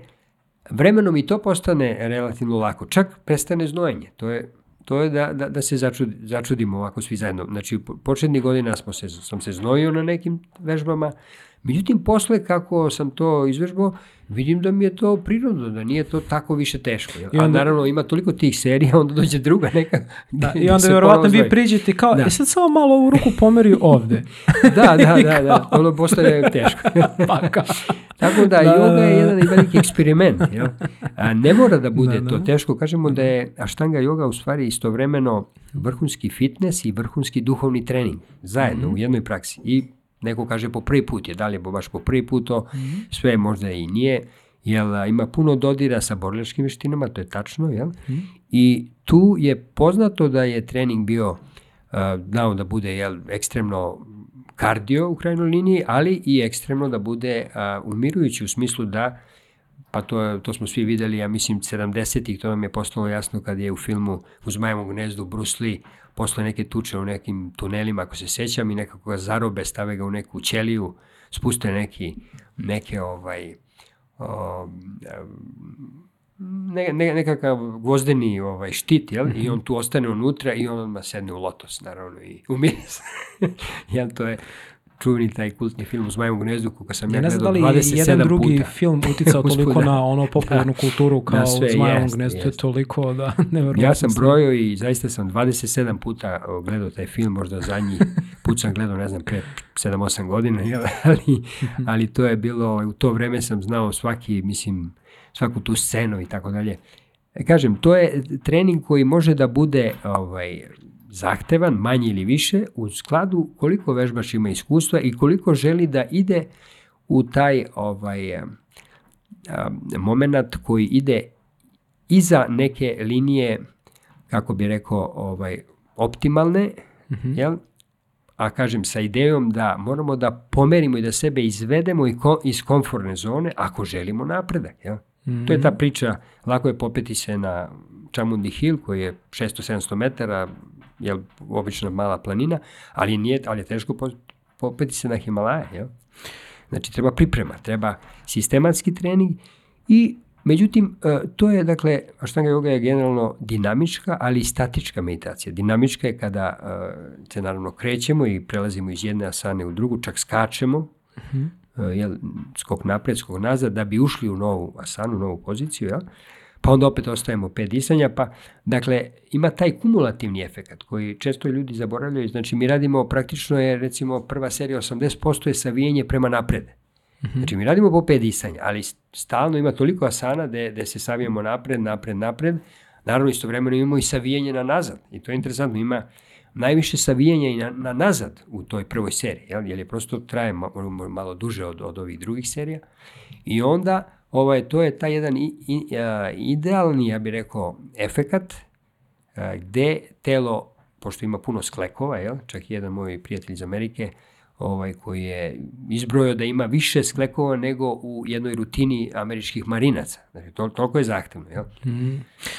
vremenom i to postane relativno lako. Čak prestane znojenje. To je, to je da, da, da se začudi, začudimo ovako svi zajedno. Znači, u po- početnih godina smo se, sam se znojio na nekim vežbama, Međutim, posle kako sam to izvežbao, vidim da mi je to prirodno, da nije to tako više teško. Jel? I onda- A naravno ima toliko tih serija, onda dođe druga neka. Da, I onda ponovo vi priđete kao, Da. e sad samo malo ovu ruku pomeri ovde. Da, da, da, da, ono postaje teško. pa kao. Tako da, Da, yoga da, je da. jedan veliki eksperiment. Jel? A ne mora da bude Da, to da. teško. Kažemo da je Ashtanga yoga u stvari istovremeno vrhunski fitness i vrhunski duhovni trening. Zajedno Mhm. u jednoj praksi. I neko kaže po prvi put je, da li je baš po prvi put to, Mhm. sve možda i nije, jer a, ima puno dodira sa borilačkim veštinama, to je tačno, jel? Mhm. I tu je poznato da je trening bio a, znao da bude jel, ekstremno kardio u krajnjoj liniji, ali i ekstremno da bude a, umirujući u smislu da pa to, to smo svi videli, ja mislim, 70-ih, to nam je postalo jasno kad je u filmu u Zmajevom gnezdu Bruce Lee posle neke tuče u nekim tunelima, ako se sećam, i nekako ga zarobe, stave ga u neku ćeliju, spuste neki, neke ovaj, o, ne, ne, nekakav gvozdeni ovaj, štit, jel? I on tu ostane unutra i on odmah sedne u lotos, naravno, i umire se. jel, to je čuveni taj kultni film u Zmajevom gnezdu, koga sam ja, Ja ne znam da li je 27 jedan drugi puta. film uticao toliko da. na ono popularnu kulturu kao sve, u Zmajevom jest, gnezdu, to je jest. toliko da nevjerovatno. Ja sam brojio i zaista sam 27 puta gledao taj film, možda zadnji put sam gledao, ne znam, pre 7-8 godina, ali, ali to je bilo, u to vreme sam znao svaki, mislim, svaku tu scenu i tako dalje. E, Kažem, to je trening koji može da bude ovaj, zahtevan, manje ili više, u skladu koliko vežbaš ima iskustva i koliko želi da ide u taj ovaj, a, a, moment koji ide iza neke linije, kako bi rekao, ovaj, optimalne, jel? a kažem sa idejom da moramo da pomerimo i da sebe izvedemo iz komfortne zone ako želimo napredak. Jel? To je ta priča, lako je popeti se na Chamundi Hill koji je 600-700 metara, jel, obična mala planina, ali, nije, ali je teško po- popeti se na Himalaje. Jel? Znači treba priprema, treba sistematski trening i međutim e, to je dakle Ashtanga yoga je generalno dinamička, ali i statička meditacija. Dinamička je kada e, se naravno krećemo i prelazimo iz jedne asane u drugu, čak skačemo, e, jel, skok napred, skok nazad, da bi ušli u novu asanu, novu poziciju, jel? Pa onda opet ostajemo pet disanja, pa dakle ima taj kumulativni efekat koji često ljudi zaboravljaju, znači mi radimo praktično je recimo prva serija 80% je savijenje prema napred. Znači mi radimo po pet disanja, ali stalno ima toliko asana da da se savijemo napred, napred, napred. Naravno istovremeno imamo i savijenje na nazad i to je interesantno, ima najviše savijanja i na, na nazad u toj prvoj seriji, jel? jer je prosto traje malo, malo duže od, od ovih drugih serija. I onda ovaj, to je taj jedan i, i, idealni, ja bih rekao, efekat gde telo, pošto ima puno sklekova, jel? čak jedan moj prijatelj iz Amerike, ovaj, koji je izbrojio da ima više sklekova nego u jednoj rutini američkih marinaca. Znači, to, toliko je zahtevno. Jel?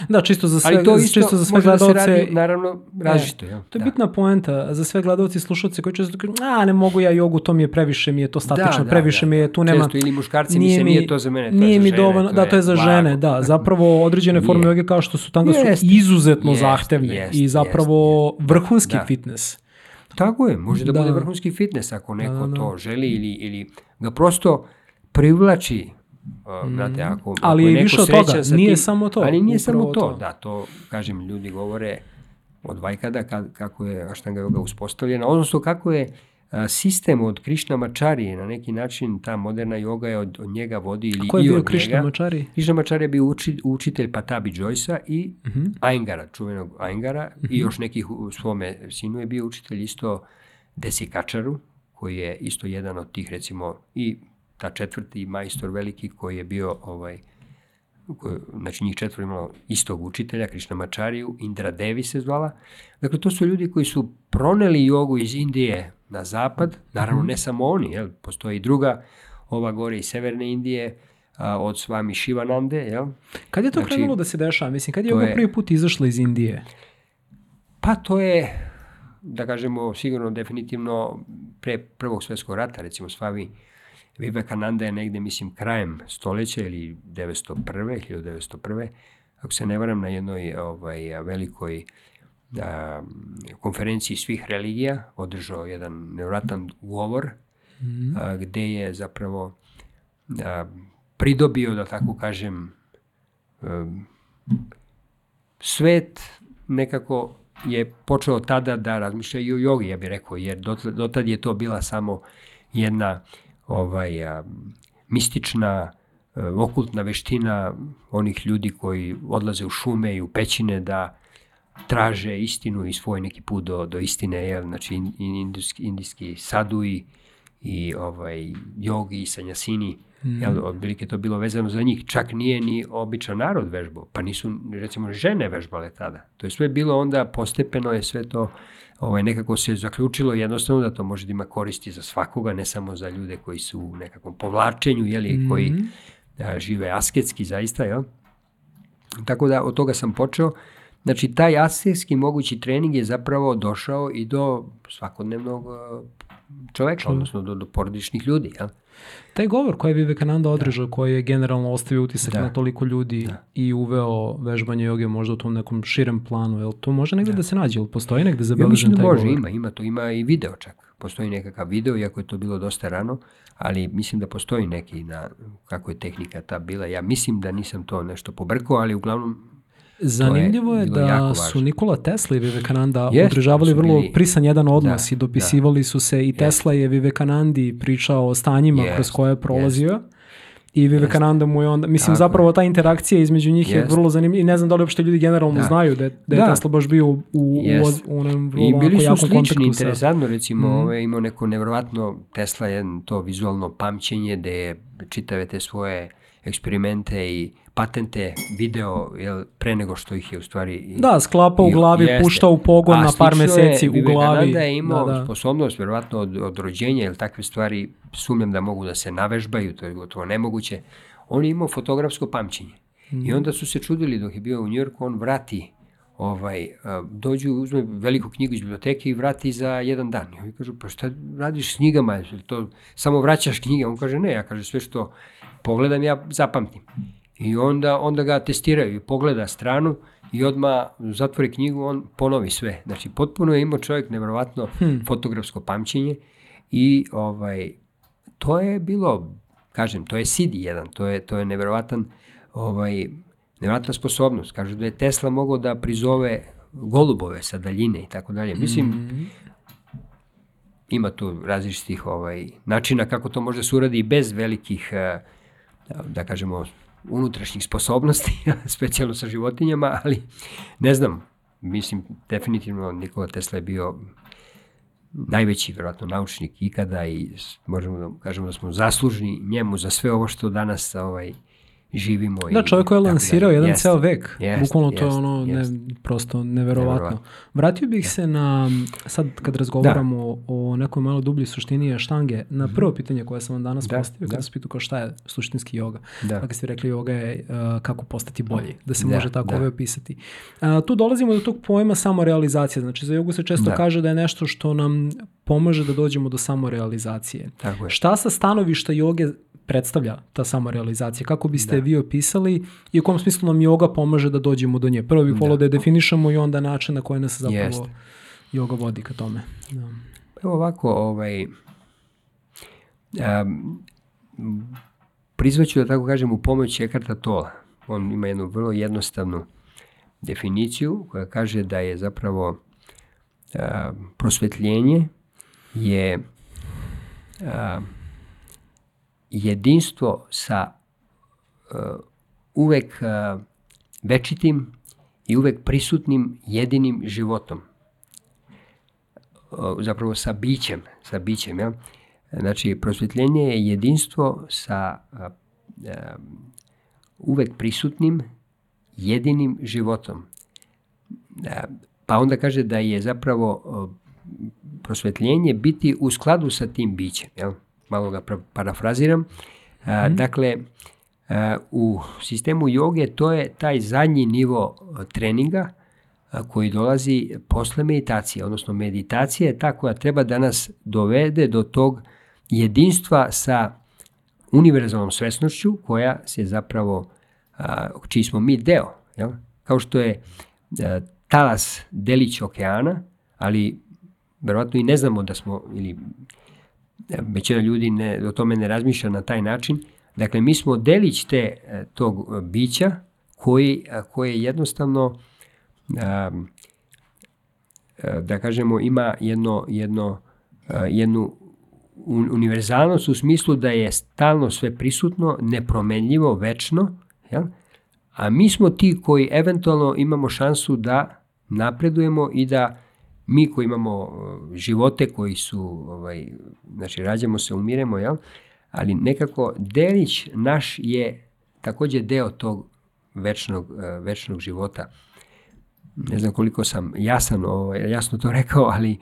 Da, čisto za sve, Ali to isto čisto za sve može da se gledalce. radi, naravno, različito. Jel? To je Da. bitna poenta za sve gledalci i slušalci koji često kažu, a ne mogu ja jogu, to mi je previše, mi je to statično, Da, da, previše da, mi je, da. tu nema... Često ili muškarci misle, nije to za mene, to je nije za mi žene, dovoljno, da, je to je za blago. žene, da. Zapravo određene forme Nije. joge kao što su tanga su izuzetno zahtevne i zapravo vrhunski Da. fitness. Tako je, može da, Da. bude vrhunski fitness ako neko da, da. to želi ili, ili ga prosto privlači. Uh, znate, ako, Mm. Ali ako je više od toga, sa nije tim- samo to, Ali nije samo to, to. da, to, kažem, ljudi govore od Vajkada ka, kako je Ashtanga yoga uspostavljena, odnosno kako je sistem od Krišna Mačarije, na neki način ta moderna joga je od, od njega vodi ili Ko je i bio Krišna njega. Mačari? Krišna Mačarija je bio uči, učitelj Patabi Joysa i Mhm. Aingara, čuvenog Aingara i još nekih u svome sinu je bio učitelj isto Desi Kačaru, koji je isto jedan od tih recimo i ta četvrti majstor veliki koji je bio ovaj koji, znači njih četvro imalo istog učitelja, Krišna Mačariju, Indra Devi se zvala. Dakle, to su ljudi koji su proneli jogu iz Indije na zapad, naravno ne samo oni, jel? postoji i druga, ova gore iz severne Indije, a, od svami Šivanande, jel? Kad je to Znači, krenulo da se dešava? Mislim, kad je je- prvi put izašla iz Indije? Pa to je, da kažemo, sigurno definitivno pre prvog svjetskog rata, recimo Slavi Vivekananda je negde, mislim, krajem stoleća ili 901. 1901. Ako se ne varam, na jednoj ovaj, velikoj a, konferenciji svih religija održao jedan nevratan govor mm. a, gde je zapravo a, pridobio, da tako kažem, a, svet nekako je počeo tada da razmišlja i o jogi, ja bih rekao, jer dotad je to bila samo jedna ovaj, a, mistična, a, okultna veština onih ljudi koji odlaze u šume i u pećine da traže istinu i svoj neki put do, do istine, jel? znači indijski, indijski sadui i ovaj, jogi i sanjasini, mm. jel, otprilike to bilo vezano za njih. Čak nije ni običan narod vežbao, pa nisu recimo žene vežbale tada. To je sve bilo onda postepeno je sve to ovaj, nekako se zaključilo jednostavno da to može da ima koristi za svakoga, ne samo za ljude koji su u nekakvom povlačenju, jeli, mm. koji da, žive asketski zaista, jel? Tako da od toga sam počeo. Znači, taj asketski mogući trening je zapravo došao i do svakodnevnog čoveka, odnosno do, do porodičnih ljudi. Jel? Taj govor koji je Vivekananda održao, da. koji je generalno ostavio utisak da. na toliko ljudi da. i uveo vežbanje joge možda u tom nekom širem planu, jel to može negde da, da se nađe, ili postoji negde zabeležen ja, taj može, govor? ima, ima to, ima i video čak. Postoji nekakav video, iako je to bilo dosta rano, ali mislim da postoji neki na kako je tehnika ta bila. Ja mislim da nisam to nešto pobrkao, ali uglavnom Zanimljivo je, je da su Nikola Tesla i Vivekananda yes, održavali vrlo bili, prisan jedan odnos da, i dopisivali da, su se i Tesla je Vivekanandi pričao o stanjima yes, kroz koje je prolazio. Yes. I Vivekananda mu je onda, mislim Tako zapravo ta interakcija između njih yes. je vrlo zanimljiva i ne znam da li uopšte ljudi generalno da. znaju da, da je da. Tesla baš bio u, u, yes. u onom vrlo I bili su slični, interesantno recimo, mm. ove, imao neko nevrovatno, Tesla je to vizualno pamćenje da je čitave te svoje eksperimente i patente video jel, pre nego što ih je u stvari... Da, sklapa u glavi, jeste. pušta u pogon na par meseci je, u glavi. A je imao da, da. sposobnost, verovatno od, od rođenja, jer takve stvari sumnjam da mogu da se navežbaju, to je gotovo nemoguće. On je imao fotografsko pamćenje. Mm. I onda su se čudili dok je bio u Njujorku, on vrati ovaj, dođu, uzme veliku knjigu iz biblioteke i vrati za jedan dan. I oni kažu, pa šta radiš s knjigama? To, samo vraćaš knjige? On kaže, ne, ja kaže, sve što pogledam, ja zapamtim. I onda, onda ga testiraju i pogleda stranu i odma zatvori knjigu, on ponovi sve. Znači, potpuno je imao čovjek nevrovatno hmm. fotografsko pamćenje i ovaj, to je bilo, kažem, to je CD jedan, to je, to je nevjerovatan ovaj, nevjerovatna sposobnost. Kažu da je Tesla mogao da prizove golubove sa daljine i tako dalje. Mislim, mm -hmm. ima tu različitih ovaj, načina kako to može da se uradi bez velikih, eh, da kažemo, unutrašnjih sposobnosti, specijalno sa životinjama, ali ne znam, mislim, definitivno Nikola Tesla je bio najveći, vjerojatno, naučnik ikada i možemo da kažemo da smo zaslužni njemu za sve ovo što danas ovaj, živimo. Da, čovjek koji je lansirao jedan jest, ceo vek. Jest, Bukvalno to je ono ne, prosto neverovatno. Vratio bih se na, sad kad razgovaramo da. o nekoj malo dublji suštini štange, na prvo mhm. pitanje koje sam vam danas da, postavio, kada da. sam pitao kao šta je suštinski joga. Da. Kada ste rekli joga je uh, kako postati bolji, da se da, može tako da. ove opisati. Uh, tu dolazimo do tog pojma samorealizacije. Znači za jogu se često da. kaže da je nešto što nam pomaže da dođemo do samorealizacije. Tako je. Šta sa stanovišta joge predstavlja ta samorealizacija? Kako biste da. vi opisali i u kom smislu nam joga pomaže da dođemo do nje? Prvo bih volio da. da je definišemo i onda način na koji nas zapravo Jest. joga vodi ka tome. Da. Evo ovako, ovaj, um, prizvaću da tako kažem u pomoć Ekarta Tola. On ima jednu vrlo jednostavnu definiciju koja kaže da je zapravo uh, prosvetljenje je uh, jedinstvo sa uh, uvek uh, večitim i uvek prisutnim jedinim životom. Uh, zapravo sa bićem, sa bićem, ja? Znači, prosvetljenje je jedinstvo sa uh, uh, uvek prisutnim jedinim životom. Pa onda kaže da je zapravo prosvetljenje biti u skladu sa tim bićem, jel? malo ga parafraziram. A, mm. Dakle, a, u sistemu joge to je taj zadnji nivo treninga a, koji dolazi posle meditacije, odnosno meditacija je ta koja treba da nas dovede do tog jedinstva sa univerzalnom svesnošću koja se zapravo, a, čiji smo mi deo. Jel? Kao što je a, talas delić okeana, ali verovatno i ne znamo da smo, ili većina ljudi ne, o tome ne razmišlja na taj način. Dakle, mi smo delić te, tog bića koji, koje jednostavno da kažemo ima jedno, jedno, jednu univerzalnost u smislu da je stalno sve prisutno, nepromenljivo, večno, jel? a mi smo ti koji eventualno imamo šansu da napredujemo i da mi koji imamo uh, živote koji su, ovaj, znači rađamo se, umiremo, jel? ali nekako delić naš je takođe deo tog večnog, uh, večnog života. Ne znam koliko sam jasan, ovaj, jasno to rekao, ali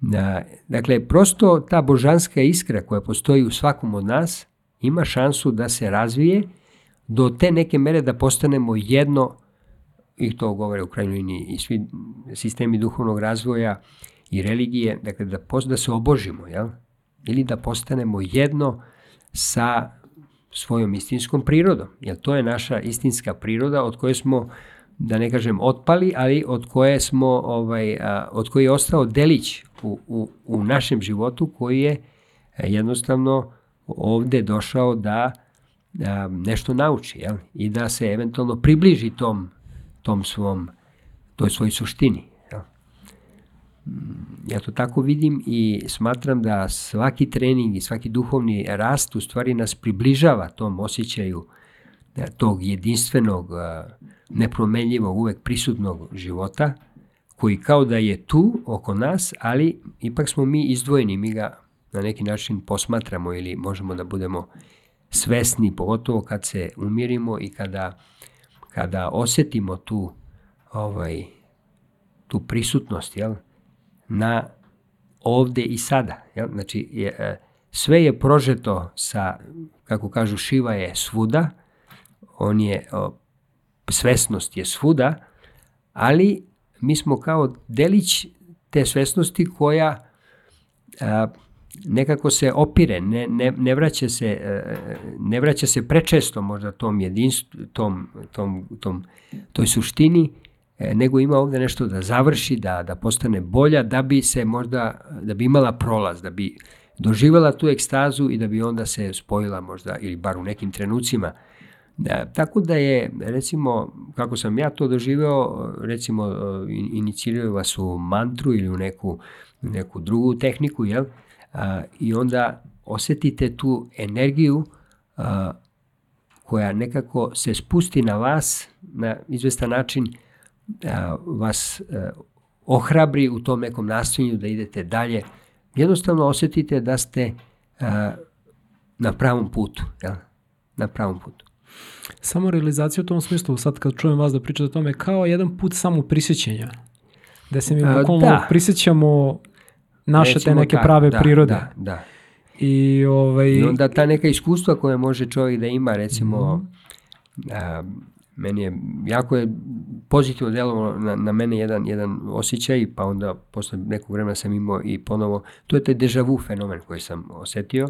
da, dakle, prosto ta božanska iskra koja postoji u svakom od nas ima šansu da se razvije do te neke mere da postanemo jedno, i to govore u krajnjoj liniji i svi sistemi duhovnog razvoja i religije, dakle da, da se obožimo, jel? ili da postanemo jedno sa svojom istinskom prirodom, jer to je naša istinska priroda od koje smo da ne kažem otpali, ali od koje smo ovaj od koje je ostao delić u, u, u našem životu koji je jednostavno ovde došao da a, nešto nauči jel? i da se eventualno približi tom, tom svom, toj svoj suštini. Jel? Ja to tako vidim i smatram da svaki trening i svaki duhovni rast u stvari nas približava tom osjećaju da, tog jedinstvenog, nepromenljivog, uvek prisutnog života, koji kao da je tu oko nas, ali ipak smo mi izdvojeni, mi ga na neki način posmatramo ili možemo da budemo svesni, pogotovo kad se umirimo i kada, kada osetimo tu, ovaj, tu prisutnost jel, na ovde i sada. Jel? Znači, je, e, sve je prožeto sa, kako kažu, šiva je svuda, on je, o, svesnost je svuda, ali mi smo kao delić te svesnosti koja a, nekako se opire, ne, ne, ne, vraća se, e, ne vraća se prečesto možda tom jedinstvu, tom, tom, tom, toj suštini, e, nego ima ovde nešto da završi, da, da postane bolja, da bi se možda, da bi imala prolaz, da bi doživjela tu ekstazu i da bi onda se spojila možda, ili bar u nekim trenucima, Da, tako da je, recimo, kako sam ja to doživeo, recimo, iniciraju vas u mantru ili u neku, neku drugu tehniku, jel? A, I onda osetite tu energiju a, koja nekako se spusti na vas na izvestan način a, vas a, ohrabri u tom nekom nastojanju da idete dalje. Jednostavno osetite da ste a, na pravom putu, jel? na pravom putu. Samo realizacija u tom smislu, sad kad čujem vas da pričate o tome, kao jedan put samo prisjećenja. Da se mi bukvalno da. prisjećamo naše Recimo te neke tak, prave da, prirode. Da, da. I, ovaj... I onda ta neka iskustva koje može čovjek da ima, recimo, mm. a, meni je, jako je pozitivno delovalo na, na mene jedan, jedan osjećaj, pa onda posle nekog vremena sam imao i ponovo, to je taj deja vu fenomen koji sam osetio,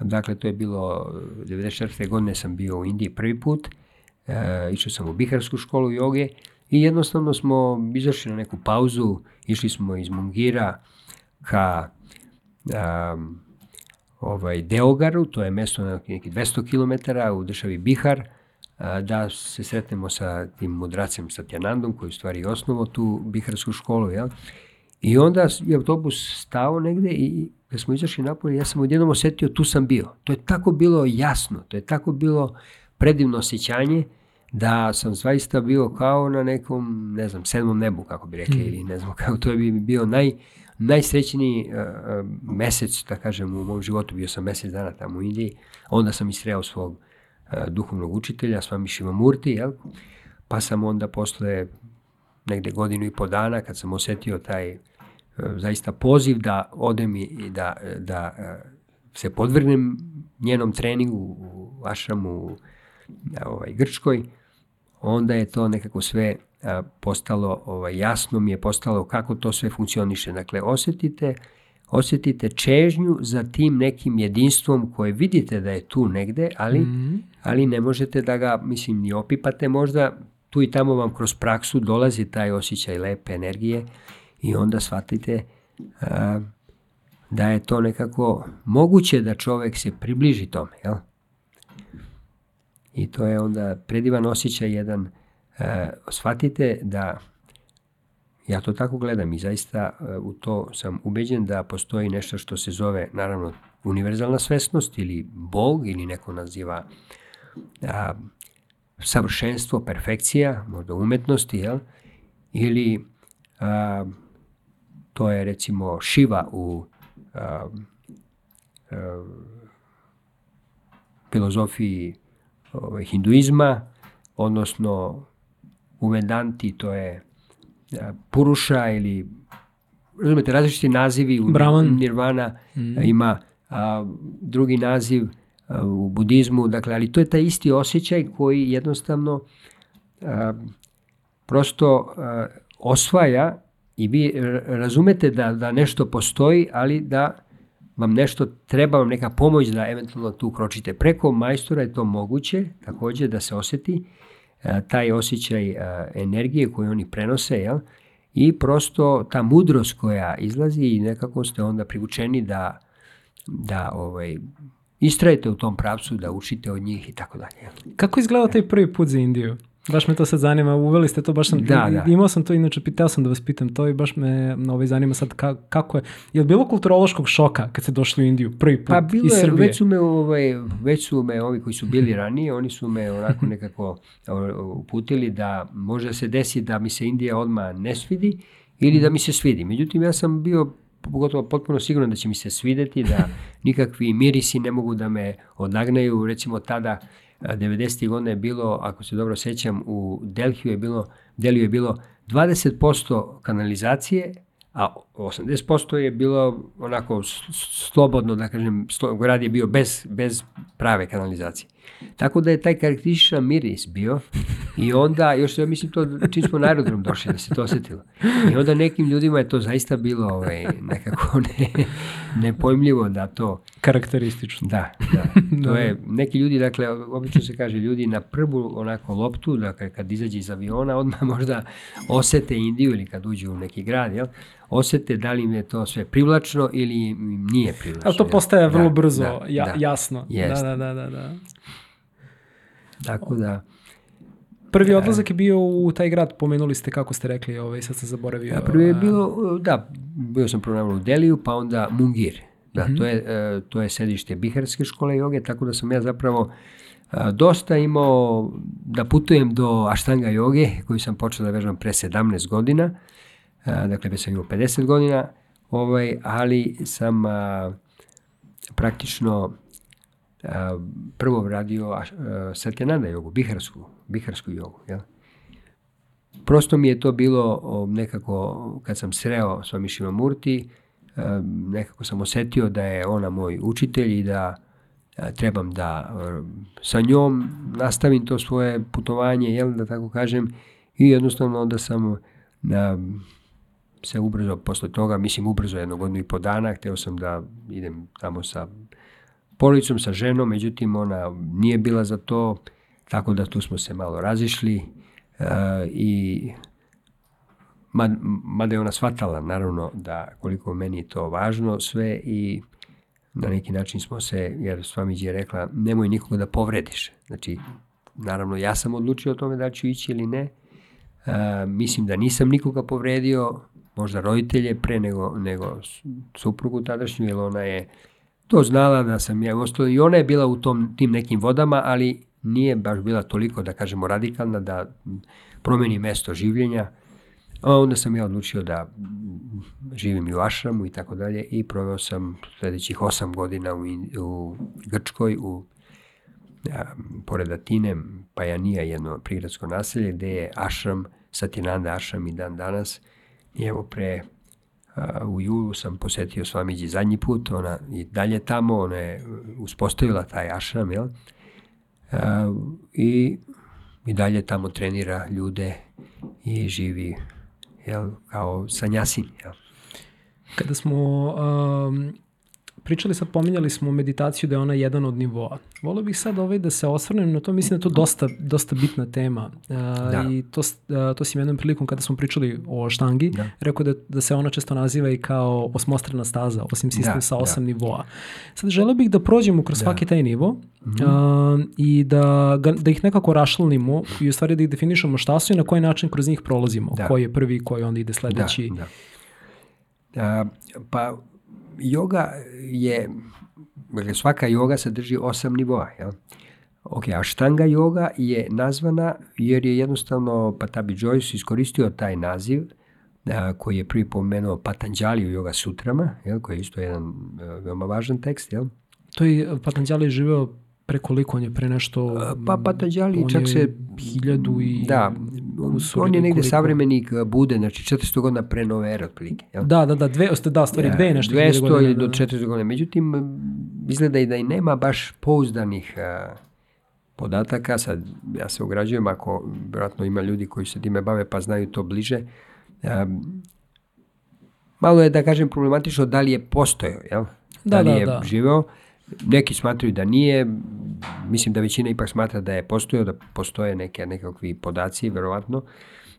Dakle, to je bilo, 94. godine sam bio u Indiji prvi put, e, išao sam u Biharsku školu joge i jednostavno smo izašli na neku pauzu, išli smo iz Mungira ka um, ovaj, Deogaru, to je mesto na neki 200 km u državi Bihar, da se sretnemo sa tim mudracem Satyanandom, koji je u stvari osnovo tu Biharsku školu, jel? I onda je autobus stao negde i kad smo izašli napolje, ja sam odjednom osetio tu sam bio. To je tako bilo jasno, to je tako bilo predivno osjećanje da sam zaista bio kao na nekom, ne znam, sedmom nebu, kako bi rekli, mm. ili ne znam kako, to bi bio naj, najsrećniji uh, mesec, da kažem, u mom životu, bio sam mesec dana tamo u Indiji, onda sam isreo svog uh, duhovnog učitelja, Svami Šivamurti, jel? pa sam onda posle negde godinu i po dana, kad sam osetio taj zaista poziv da odem i da, da se podvrgnem njenom treningu u Ašramu u ovaj, Grčkoj, onda je to nekako sve postalo, ovaj, jasno mi je postalo kako to sve funkcioniše. Dakle, osetite, osetite čežnju za tim nekim jedinstvom koje vidite da je tu negde, ali, mm -hmm. ali ne možete da ga, mislim, ni opipate možda, tu i tamo vam kroz praksu dolazi taj osjećaj lepe energije i onda shvatite uh, da je to nekako moguće da čovek se približi tome, jel? I to je onda predivan osjećaj jedan, shvatite da ja to tako gledam i zaista e, u to sam ubeđen da postoji nešto što se zove, naravno, univerzalna svesnost ili Bog ili neko naziva a, savršenstvo, perfekcija, možda umetnosti, jel? ili a, to je recimo Šiva u a, a, filozofiji ovaj, hinduizma, odnosno u Vedanti to je Puruša ili razumete, različiti nazivi u Brahman. Nirvana mm. ima a, drugi naziv a, u budizmu, dakle, ali to je taj isti osjećaj koji jednostavno a, prosto a, osvaja i vi razumete da, da nešto postoji, ali da vam nešto treba, vam neka pomoć da eventualno tu kročite. Preko majstora je to moguće takođe da se oseti a, taj osjećaj a, energije koju oni prenose, jel? I prosto ta mudrost koja izlazi i nekako ste onda privučeni da, da ovaj, istrajete u tom pravcu, da učite od njih i tako dalje. Kako izgledao taj prvi put za Indiju? Baš me to sad zanima, uveli ste to, baš sam, Da, da. imao sam to, inače pitao sam da vas pitam to i baš me ovaj, zanima sad ka, kako je, je li bilo kulturološkog šoka kad ste došli u Indiju prvi put Pa bilo iz je, Srbije? već su me, ovaj, već su me ovi koji su bili ranije, oni su me onako nekako uputili da može se desi da mi se Indija odmah ne svidi ili da mi se svidi. Međutim, ja sam bio pogotovo potpuno siguran da će mi se svideti, da nikakvi mirisi ne mogu da me odagnaju. Recimo tada, 90. godine je bilo, ako se dobro sećam, u Delhiju je bilo, Delhiju je bilo 20% kanalizacije, a 80% je bilo onako slobodno, da kažem, grad je bio bez, bez prave kanalizacije. Tako da je taj karakterističan miris bio i onda, još ja mislim to čim smo na aerodrom došli da se to osetilo. I onda nekim ljudima je to zaista bilo ovaj, nekako ne, nepojmljivo da to, Karakteristično. da, da, to je, neki ljudi, dakle, obično se kaže ljudi na prvu onako loptu, dakle, kad izađe iz aviona, odmah možda osete Indiju ili kad uđu u neki grad, jel, osete da li im je to sve privlačno ili im nije privlačno. Ali to postaje vrlo Da, brzo da, ja, da. jasno. Jest. Da, da, da, da, da. Tako da, Prvi odlazak je bio u taj grad, pomenuli ste kako ste rekli, ovaj, sad sam zaboravio. A prvi je bilo, da, bio sam prvo u Deliju, pa onda Mungir. Da, to, je, e, to je sedište Biharske škole joge, tako da sam ja zapravo a, dosta imao da putujem do Aštanga joge, koju sam počeo da vežbam pre 17 godina, dakle već sam imao 50 godina, ovaj, ali sam a, praktično a, prvo radio a, Satyananda jogu, biharsku, biharsku jogu, jel? prosto mi je to bilo o, nekako, kad sam sreo Swami Shivamurti, e, nekako sam osetio da je ona moj učitelj i da trebam da sa njom nastavim to svoje putovanje, jel, da tako kažem, i jednostavno onda sam na, se ubrzo posle toga, mislim ubrzo jedno godinu i po dana, hteo sam da idem tamo sa porodicom, sa ženom, međutim ona nije bila za to, tako da tu smo se malo razišli e, i ma- mada je ona shvatala naravno da koliko meni je to važno sve i na neki način smo se, jer Svamiđi je rekla nemoj nikoga da povrediš. Znači, naravno ja sam odlučio o tome da ću ići ili ne. E, mislim da nisam nikoga povredio, možda roditelje pre nego, nego suprugu tadašnju, jer ona je to znala da sam ja ostalo i ona je bila u tom, tim nekim vodama, ali nije baš bila toliko, da kažemo, radikalna da promeni mesto življenja. A onda sam ja odlučio da živim i u Ašramu i tako dalje i proveo sam sledećih osam godina u, u Grčkoj, u a, pored Atine, Pajanija, jedno prigradsko naselje, gde je Ašram, Satinanda Ašram i dan danas. I evo pre a, u julu sam posetio Svamiđi zadnji put, ona i dalje tamo, ona je uspostavila taj Ašram, jel? A, i, i dalje tamo trenira ljude i živi jel, kao sanjasin. Jel? Kada smo um, pričali sad, pominjali smo meditaciju da je ona jedan od nivoa. Volio bih sad ovaj da se osvrnem na to, mislim da je to dosta, dosta bitna tema. Uh, Da. I to, uh, to si jednom prilikom kada smo pričali o štangi, Da. rekao da, da se ona često naziva i kao osmostrana staza, osim sistem Da, sa da. osam nivoa. Sad želeo bih da prođemo kroz svaki taj nivo Mhm. uh, i da, ga, da ih nekako rašlanimo i u stvari da ih definišemo šta su i na koji način kroz njih prolazimo. Da. Koji je prvi, koji onda ide sledeći. Da, da. A, pa joga je, dakle svaka joga sadrži osam nivoa. Jel? Ok, a štanga joga je nazvana jer je jednostavno Patabi Joyce iskoristio taj naziv a, koji je prvi pomenuo Patanjali u Yoga Sutrama, jel, koji je isto jedan e, veoma važan tekst. Jel? To je Patanjali živeo pre koliko on je pre nešto... Pa Patanjali on čak je se... Hiljadu i... Da, kusur on je negde koliko. savremenik e, Bude, znači 400 godina pre nove ere otprilike. Jel? Da, da, da, dve, da, stvari, dve i nešto. hiljade 200 godina, ili da, do da. 400 godina. Međutim, izgleda i da i nema baš pouzdanih a, podataka. Sad, ja se ograđujem ako vjerojatno ima ljudi koji se time bave pa znaju to bliže. A, malo je, da kažem, problematično da li je postojao, jel? Da, li da, je da. živeo. Neki smatraju da nije, mislim da većina ipak smatra da je postojao, da postoje neke nekakvi podaci, verovatno.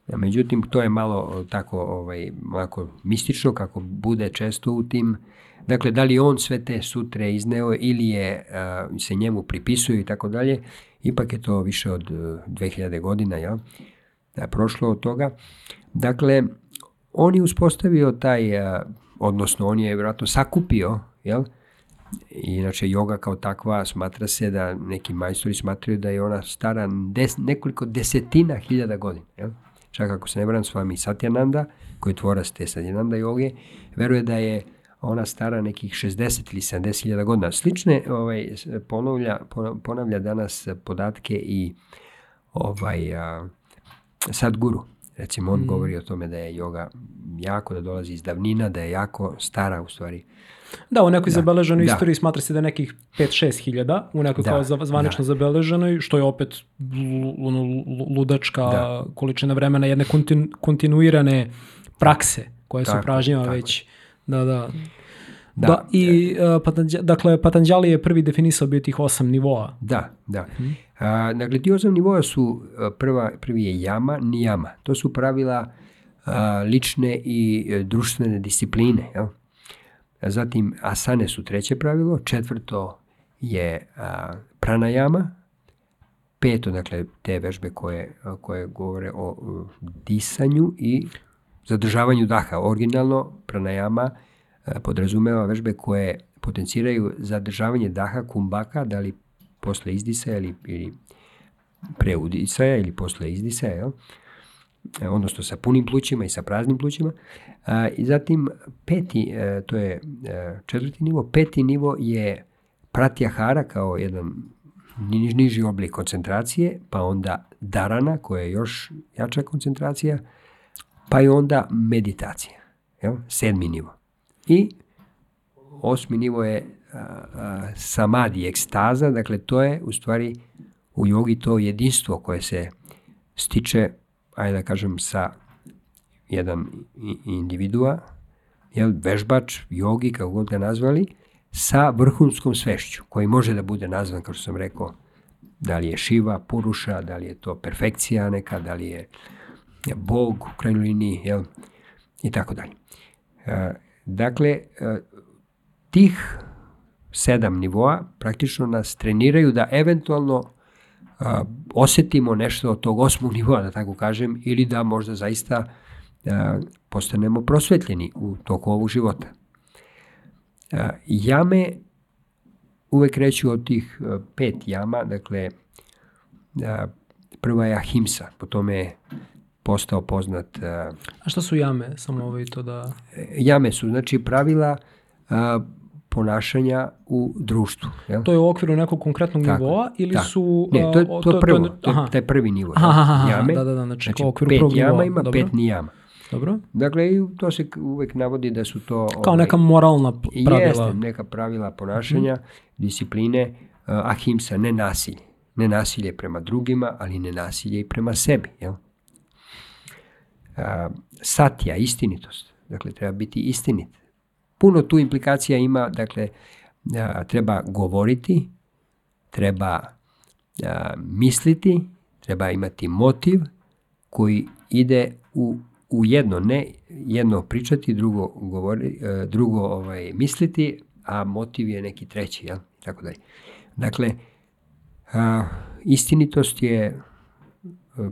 Međutim, to je malo tako ovaj, malako mistično, kako bude često u tim. Dakle, da li on sve te sutre izneo ili je, a, se njemu pripisuju i tako dalje, ipak je to više od e, 2000 godina, jel? Da prošlo od toga. Dakle, on je uspostavio taj, a, odnosno on je vjerojatno sakupio, jel? I Inače, joga kao takva smatra se da neki majstori smatraju da je ona stara des, nekoliko desetina hiljada godina. Jel? Čak ako se ne varam s vami Satyananda, koji je tvorac te Satyananda joge, veruje da je ona stara nekih 60 ili 70 hiljada godina. Slične ovaj, ponavlja, pona- ponavlja danas podatke i ovaj, a, Sadguru. Recimo, on govori o tome da je joga jako, da dolazi iz davnina, da je jako stara u stvari. Da, u nekoj zabeleženoj da. istoriji smatra se da je nekih 5-6 hiljada, u nekoj Da, kao zvanično zabeleženoj, što je opet ono, lu- ludačka Da. količina vremena jedne kontinu- kontinuirane prakse koje su Tako je, pražnjava već. Da, da. Da. Da, i uh, Patanđa- dakle, Patanđali je prvi definisao bio tih osam nivoa. Da, da. A, dakle, ti osam nivoa su, a, prva, prvi je jama, nijama. To su pravila a, lične i e, društvene discipline. Jel? A Zatim, asane su treće pravilo, četvrto je a, pranajama, peto, dakle, te vežbe koje, a, koje govore o disanju i zadržavanju daha. Originalno, pranajama a, podrazumeva vežbe koje potenciraju zadržavanje daha kumbaka, da li posle izdisaja ili, ili pre udisaja ili posle izdisaja, jel? E, odnosno sa punim plućima i sa praznim plućima. I zatim peti, e, to je e, četvrti nivo, peti nivo je pratyahara kao jedan niž, niži oblik koncentracije, pa onda darana koja je još jača koncentracija, pa i onda meditacija, jel? sedmi nivo. I osmi nivo je samadhi, ekstaza, dakle to je u stvari u jogi to jedinstvo koje se stiče, ajde da kažem, sa jedan individua, jel, vežbač, jogi, kako god ga nazvali, sa vrhunskom svešću, koji može da bude nazvan, kao što sam rekao, da li je Šiva, Puruša, da li je to perfekcija neka, da li je Bog u krajnjoj liniji, jel, i tako dalje. E, Dakle, e, tih sedam nivoa praktično nas treniraju da eventualno a, osetimo nešto od tog osmog nivoa, da tako kažem, ili da možda zaista a, postanemo prosvetljeni u toku ovog života. A, jame uvek kreću od tih pet jama, dakle, a, prva je ahimsa, po tome je postao poznat a, A šta su jame? Samo ovaj to da... jame su znači pravila a, ponašanja u društvu. Jel? To je u okviru nekog konkretnog Tako, nivoa ili tako. su... Ne, to je, to je prvo, to je aha, taj prvi nivo. Aha, aha, jame, da, da, da, znači, znači u okviru pet jama nivoa, ima, dobro. pet nijama. dobro. Dakle, i to se uvek navodi da su to... Kao neka moralna pravila. Jeste, neka pravila ponašanja, discipline, a, ahimsa, ne nasilje. Ne nasilje prema drugima, ali ne nasilje i prema sebi. Jel? A, satja, istinitost. Dakle, treba biti istinit. Puno tu implikacija ima, dakle, treba govoriti, treba misliti, treba imati motiv koji ide u, u jedno, ne jedno pričati, drugo, govori, e, drugo ovaj, misliti, a motiv je neki treći, jel? tako dalje. Dakle, a, istinitost je a,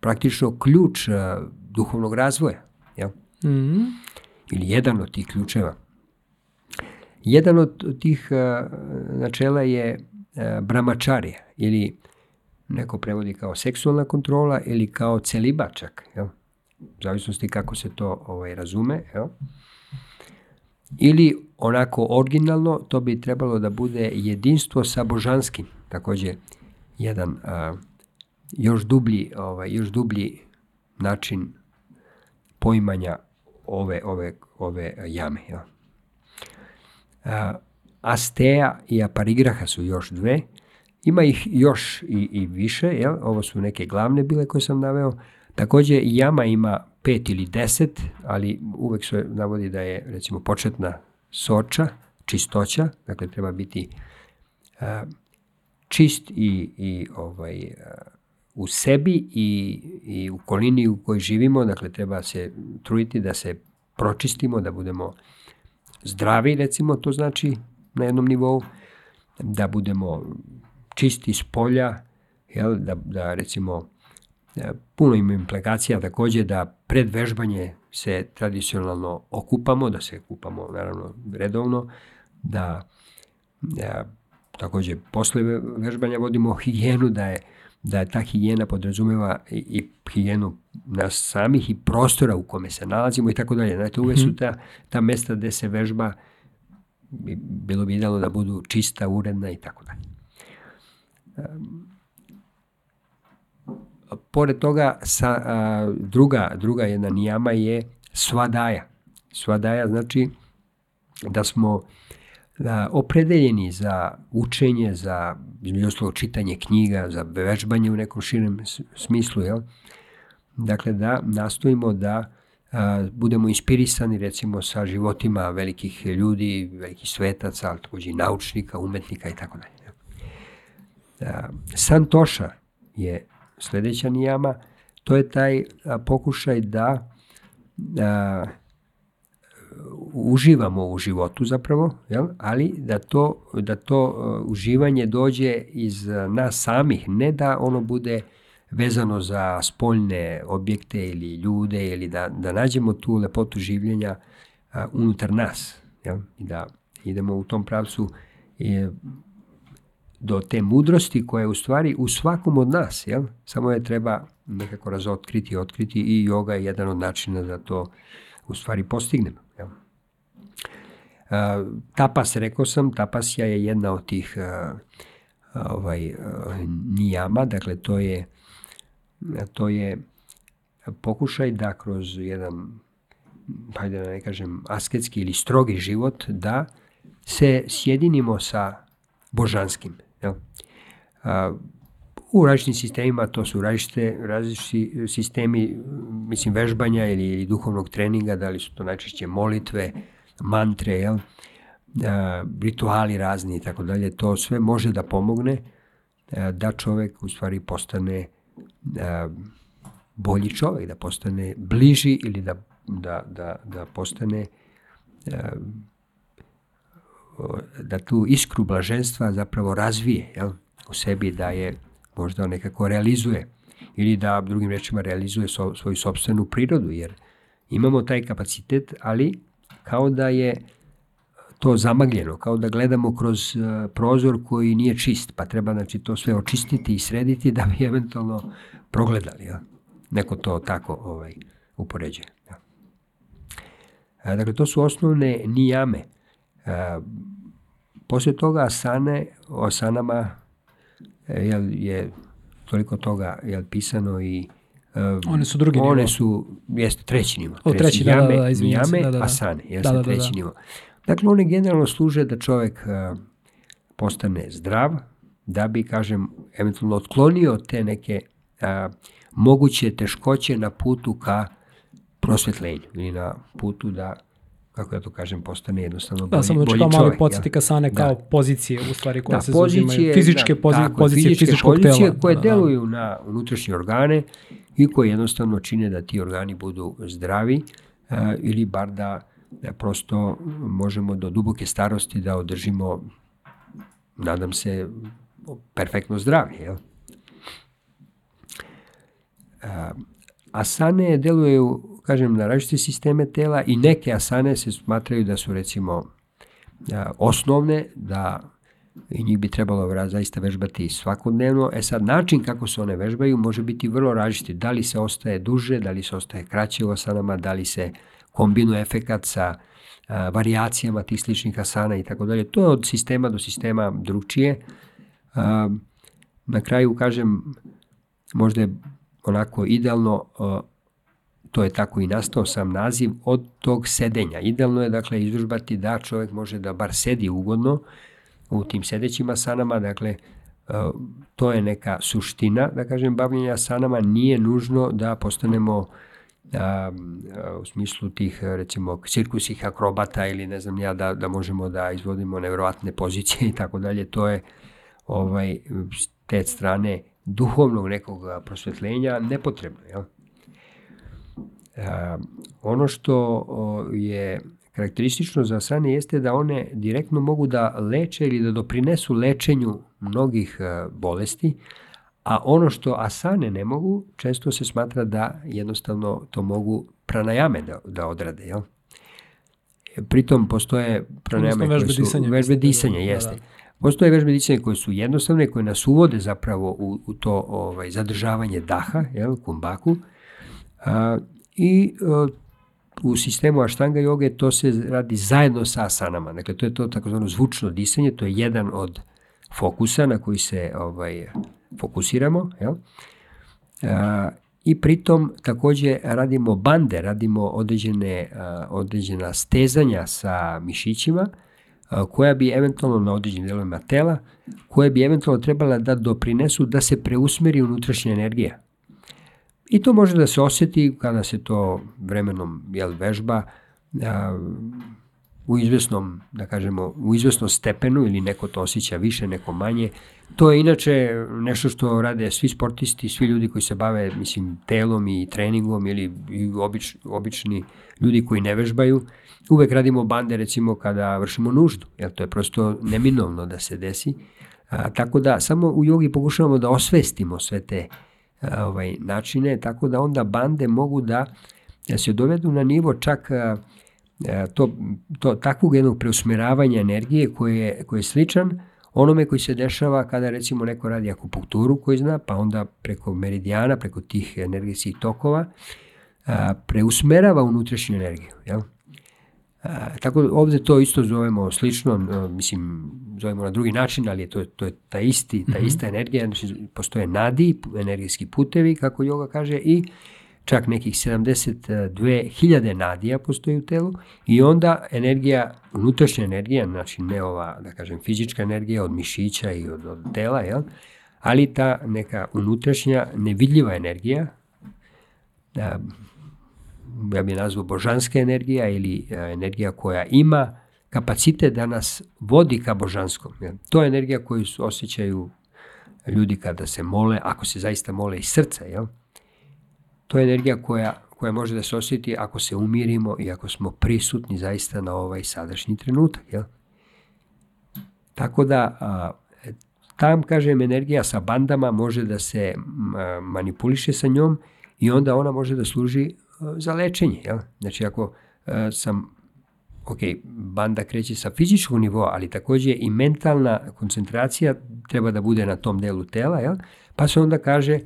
praktično ključ a, duhovnog razvoja. Jel? Mm -hmm. Ili jedan od tih ključeva. Jedan od tih a, načela je a, bramačarija ili neko prevodi kao seksualna kontrola ili kao celibačak. Jel? U zavisnosti kako se to ovaj, razume. Jel? Ili onako originalno, to bi trebalo da bude jedinstvo sa božanskim. Takođe, jedan a, još dublji, ovaj, još dublji način poimanja ove, ove, ove jame. Ja. A, Astea i Aparigraha su još dve. Ima ih još i, i više, jel? ovo su neke glavne bile koje sam naveo. Takođe, jama ima pet ili deset, ali uvek se navodi da je recimo početna soča, čistoća, dakle treba biti uh, čist i, i ovaj, uh, u sebi i, i u kolini u kojoj živimo, dakle treba se truditi da se pročistimo, da budemo zdravi, recimo, to znači na jednom nivou, da budemo čisti s polja, jel, da, da recimo E, puno ima implikacija takođe da pred vežbanje se tradicionalno okupamo, da se kupamo naravno redovno, da, da takođe posle vežbanja vodimo higijenu, da je da ta higijena podrazumeva i, i higijenu nas samih i prostora u kome se nalazimo i tako dalje. Znate, uvek su mhm. ta, ta mesta gde se vežba bilo bi idealno da budu čista, uredna i tako dalje pored toga, sa, a, druga, druga jedna nijama je svadaja. Svadaja znači da smo opredeljeni za učenje, za između čitanje knjiga, za vežbanje u nekom širem smislu, jel? Dakle, da nastojimo da a, budemo inspirisani recimo sa životima velikih ljudi, velikih svetaca, ali takođe i naučnika, umetnika i tako dalje. Santoša je sledeća nijama, to je taj a, pokušaj da a, uživamo u životu zapravo, jel? ali da to, da to uh, uživanje dođe iz nas samih, ne da ono bude vezano za spoljne objekte ili ljude ili da, da nađemo tu lepotu življenja uh, unutar nas jel? i da idemo u tom pravcu i do te mudrosti koja je u stvari u svakom od nas, jel? samo je treba nekako razotkriti, otkriti i yoga je jedan od načina da to u stvari postignemo. Jel? tapas, rekao sam, tapasja je jedna od tih ovaj, nijama, dakle to je, to je pokušaj da kroz jedan, hajde da ne kažem, asketski ili strogi život, da se sjedinimo sa božanskim. Jel? A, u različitim sistemima to su različite, različiti sistemi mislim vežbanja ili, ili duhovnog treninga, da li su to najčešće molitve, mantre, jel? A, rituali razni i tako dalje, to sve može da pomogne a, da čovek u stvari postane a, bolji čovek, da postane bliži ili da, da, da, da postane a, da tu iskru blaženstva zapravo razvije jel, u sebi, da je možda nekako realizuje ili da drugim rečima realizuje so, svoju sobstvenu prirodu, jer imamo taj kapacitet, ali kao da je to zamagljeno, kao da gledamo kroz uh, prozor koji nije čist, pa treba znači, to sve očistiti i srediti da bi eventualno progledali. Ja? Neko to tako ovaj, upoređuje. Ja. A, dakle, to su osnovne nijame E, posle toga asane, o asanama e, jel, je toliko toga jel, pisano i one su drugi nivo. One su, jeste treći nivo. O, treći, treći jame, da, da, da, jame, da, da, da. asane, jeste da, da, treći da, da. nivo. Dakle, one generalno služe da čovek uh, postane zdrav, da bi, kažem, eventualno otklonio te neke uh, moguće teškoće na putu ka prosvetljenju ili na putu da kako ja to kažem, postane jednostavno Da, bolji, samo znači kao čovjek. mali jel? podsjetnik asane Da. kao pozicije u stvari koje Da, se pozicije, zauzimaju. Fizičke da, pozi, tako je, pozicije fizičke fizičkog pozicije tela. koje Da, da. deluju na unutrašnje organe i koje jednostavno čine da ti organi budu zdravi e, ili bar da, da prosto možemo do duboke starosti da održimo, nadam se, perfektno zdravlje. Jel? E, asane deluju, kažem, na različite sisteme tela i neke asane se smatraju da su recimo osnovne, da i njih bi trebalo zaista vežbati svakodnevno. E sad, način kako se one vežbaju može biti vrlo različiti. Da li se ostaje duže, da li se ostaje kraće u asanama, da li se kombinuje efekat sa a, varijacijama tih sličnih asana i tako dalje. To je od sistema do sistema drugčije. A, na kraju, kažem, možda je onako idealno, a, to je tako i nastao sam naziv, od tog sedenja. Idealno je, dakle, izvežbati da čovjek može da bar sedi ugodno u tim sedećim asanama, dakle, a, to je neka suština, da kažem, bavljenja asanama, nije nužno da postanemo a, a, u smislu tih, recimo, cirkusih akrobata ili ne znam ja, da, da možemo da izvodimo nevjerovatne pozicije i tako dalje, to je ovaj, s te strane duhovnog nekog prosvetljenja nepotrebno, jel? A, ono što je karakteristično za asane jeste da one direktno mogu da leče ili da doprinesu lečenju mnogih e, bolesti, a ono što asane ne mogu, često se smatra da jednostavno to mogu pranajame da, da odrade, jel? Pritom postoje pranajame vežbe koje su disanja, vežbe mislite, disanja, da, jeste. da. Postoje vežbe disanja koje su jednostavne, koje nas uvode zapravo u, u to ovaj, zadržavanje daha, jel, kumbaku. A, I a, u sistemu aštanga joge to se radi zajedno sa asanama. Dakle, to je to takozvano zvučno disanje, to je jedan od fokusa na koji se ovaj, fokusiramo. Jel? A, I pritom takođe radimo bande, radimo određene, a, određena stezanja sa mišićima, a, koja bi eventualno na određenim delovima tela, koje bi eventualno trebala da doprinesu da se preusmeri unutrašnja energija. I to može da se osjeti kada se to vremenom jel, vežba a, u izvesnom, da kažemo, u izvesnom stepenu ili neko to osjeća više, neko manje. To je inače nešto što rade svi sportisti, svi ljudi koji se bave, mislim, telom i treningom ili i obič, obični ljudi koji ne vežbaju. Uvek radimo bande, recimo, kada vršimo nuždu, jer to je prosto neminovno da se desi. A, tako da, samo u jogi pokušavamo da osvestimo sve te a, ovaj, načine, tako da onda bande mogu da, se dovedu na nivo čak a, a, to, to, takvog jednog preusmeravanja energije koje, je- koje je sličan onome koji se dešava kada recimo neko radi akupunkturu koji zna, pa onda preko meridijana, preko tih energijskih tokova, a, preusmerava unutrašnju energiju. Jel? Tako da ovde to isto zovemo slično, mislim, zovemo na drugi način, ali je to, to je ta, isti, ta ista energija, znači postoje nadi, energijski putevi, kako yoga kaže, i čak nekih 72.000 nadija postoji u telu i onda energija, unutrašnja energija, znači ne ova, da kažem, fizička energija od mišića i od, od tela, jel? ali ta neka unutrašnja nevidljiva energija, ja bih nazvao božanska energija ili a, energija koja ima kapacitet da nas vodi ka božanskom. To je energija koju su, osjećaju ljudi kada se mole, ako se zaista mole iz srca, jel? To je energija koja, koja može da se osjeti ako se umirimo i ako smo prisutni zaista na ovaj sadašnji trenutak. Jel? Tako da, a, tam, kažem, energija sa bandama može da se manipuliše sa njom i onda ona može da služi za lečenje. Jel? Znači, ako a, sam ok, banda kreće sa fizičkog nivoa, ali takođe i mentalna koncentracija treba da bude na tom delu tela, jel? pa se onda kaže,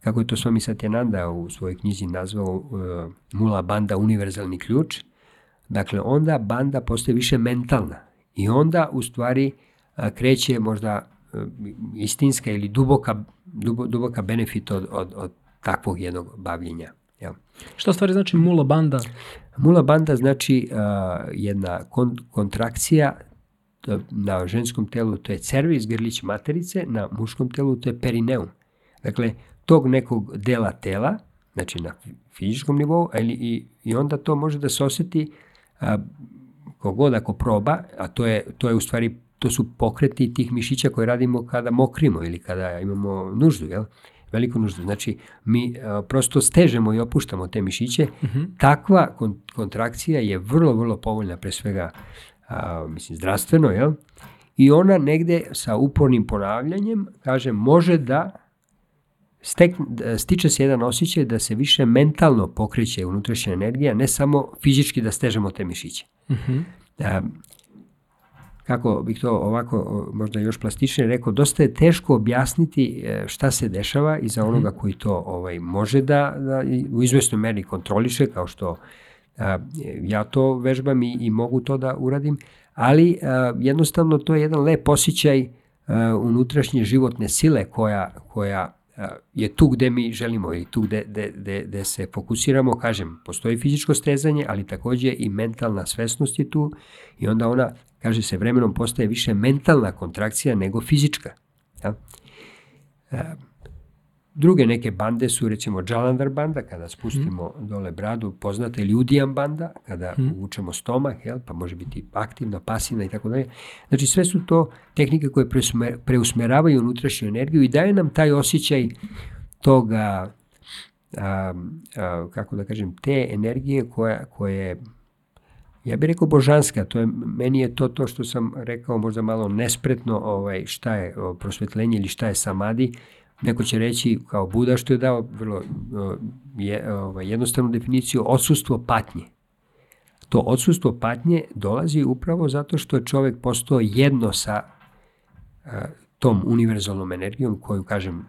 kako je to Swami Satyananda u svojoj knjizi nazvao uh, Mula banda univerzalni ključ, dakle onda banda postaje više mentalna i onda u stvari a, kreće možda uh, istinska ili duboka, dubo, duboka benefit od, od, od takvog jednog bavljenja. Jel? Šta stvari znači mula banda? Mula banda znači uh, jedna kon, kontrakcija to, na ženskom telu to je cervis, grlić materice, na muškom telu to je perineum. Dakle, tog nekog dela tela, znači na fizičkom nivou, ali i, i onda to može da se osjeti a, kogod ako proba, a to je, to je u stvari, to su pokreti tih mišića koje radimo kada mokrimo ili kada imamo nuždu, jel? Veliku nuždu. Znači, mi a, prosto stežemo i opuštamo te mišiće. Uh -huh. Takva kon, kontrakcija je vrlo, vrlo povoljna, pre svega, a, mislim, zdravstveno, jel? I ona negde sa upornim ponavljanjem, kažem, može da stek, stiče se jedan osjećaj da se više mentalno pokreće unutrašnja energija, ne samo fizički da stežemo te mišiće. Uh -huh. a, kako bih to ovako možda još plastičnije rekao, dosta je teško objasniti e, šta se dešava i za onoga koji to ovaj može da, da u izvesnoj meri kontroliše, kao što a, ja to vežbam i, i mogu to da uradim, ali a, jednostavno to je jedan lep osjećaj a, unutrašnje životne sile koja, koja je tu gde mi želimo i tu gde, gde, gde, gde se fokusiramo, kažem, postoji fizičko stezanje, ali takođe i mentalna svesnost je tu i onda ona, kaže se, vremenom postaje više mentalna kontrakcija nego fizička. Ja? Druge neke bande su recimo Jalandhar banda, kada spustimo mm. dole bradu, poznate ili Udijan banda, kada mm. uvučemo stomak, jel, pa može biti aktivna, pasivna i tako dalje. Znači sve su to tehnike koje preusmeravaju unutrašnju energiju i daje nam taj osjećaj toga, a, a, kako da kažem, te energije koja, koje ja bih rekao božanska, to je, meni je to to što sam rekao možda malo nespretno ovaj, šta je prosvetljenje ili šta je samadi, Neko će reći kao Buda što je dao vrlo je, ovaj, jednostavnu definiciju odsustvo patnje. To odsustvo patnje dolazi upravo zato što je čovek postao jedno sa tom univerzalnom energijom koju, kažem,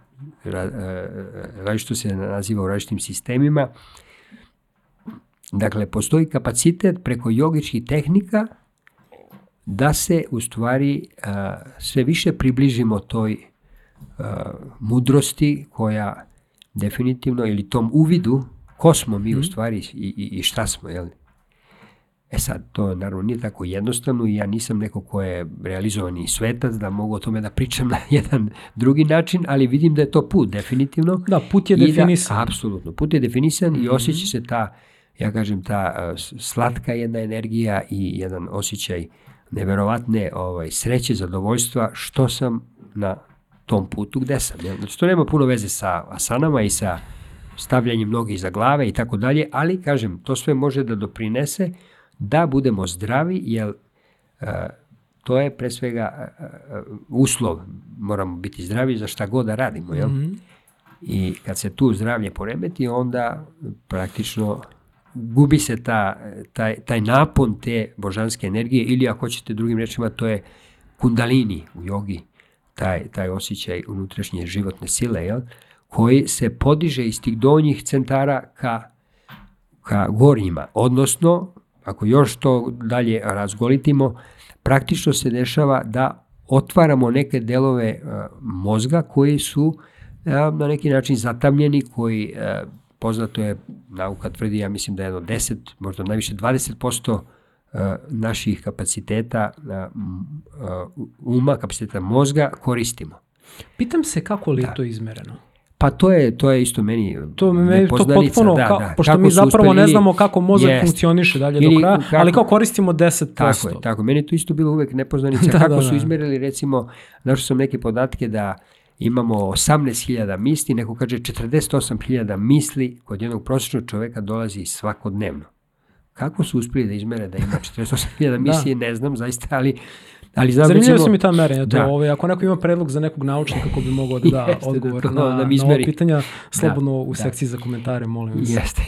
različito se naziva u različitim sistemima. Dakle, postoji kapacitet preko jogičkih tehnika da se u stvari sve više približimo toj mudrosti koja definitivno, ili tom uvidu ko smo mi mm. u mhm. stvari i, i, i šta smo, jel? E sad, to naravno nije tako jednostavno i ja nisam neko ko je realizovani svetac, da mogu o tome da pričam na jedan drugi način, ali vidim da je to put, definitivno. Da, put je da- definisan. Da, apsolutno, put je definisan mm -hmm. i mhm. osjeća se ta, ja kažem, ta slatka jedna energija i jedan osjećaj neverovatne ovaj, sreće, zadovoljstva, što sam na tom putu gde sam. Jel? Znači, to nema puno veze sa asanama i sa stavljanjem noge iza glave i tako dalje, ali, kažem, to sve može da doprinese da budemo zdravi, jer uh, to je pre svega uh, uslov, moramo biti zdravi za šta god da radimo, jel? Mm -hmm. I kad se tu zdravlje poremeti, onda praktično gubi se ta, taj, taj napon te božanske energije ili ako hoćete drugim rečima to je kundalini u jogi taj, taj osjećaj unutrašnje životne sile, jel? koji se podiže iz tih donjih centara ka, ka gornjima. Odnosno, ako još to dalje razgolitimo, praktično se dešava da otvaramo neke delove uh, mozga koji su uh, na neki način zatamljeni, koji uh, poznato je, nauka tvrdi, ja mislim da je jedno 10, možda najviše 20% naših kapaciteta uma, kapaciteta mozga koristimo. Pitam se kako li je da. to izmereno? Pa to je to je isto meni to me to potpuno da, ka, da. pošto mi zapravo uspeli, ne znamo kako mozak jest. funkcioniše dalje Ili, do kraja, kako, ali kao koristimo 10%. Tako je, tako. Meni to isto bilo uvek nepoznanica da, kako da, su da. izmerili recimo, našao sam neke podatke da imamo 18.000 misli, neko kaže 48.000 misli kod jednog prosječnog čoveka dolazi svakodnevno. Kako su uspeli da izmere da ima 48.000 misije, da. ne znam zaista, ali Ali znam, Zanimljivo su mi ta merenja. Da. Ovaj, ako neko ima predlog za nekog naučnika ko bi mogao da da Jeste, odgovor da to, na, da na ovo pitanja, da. slobodno da, u sekciji da. za komentare, molim vas. Jeste.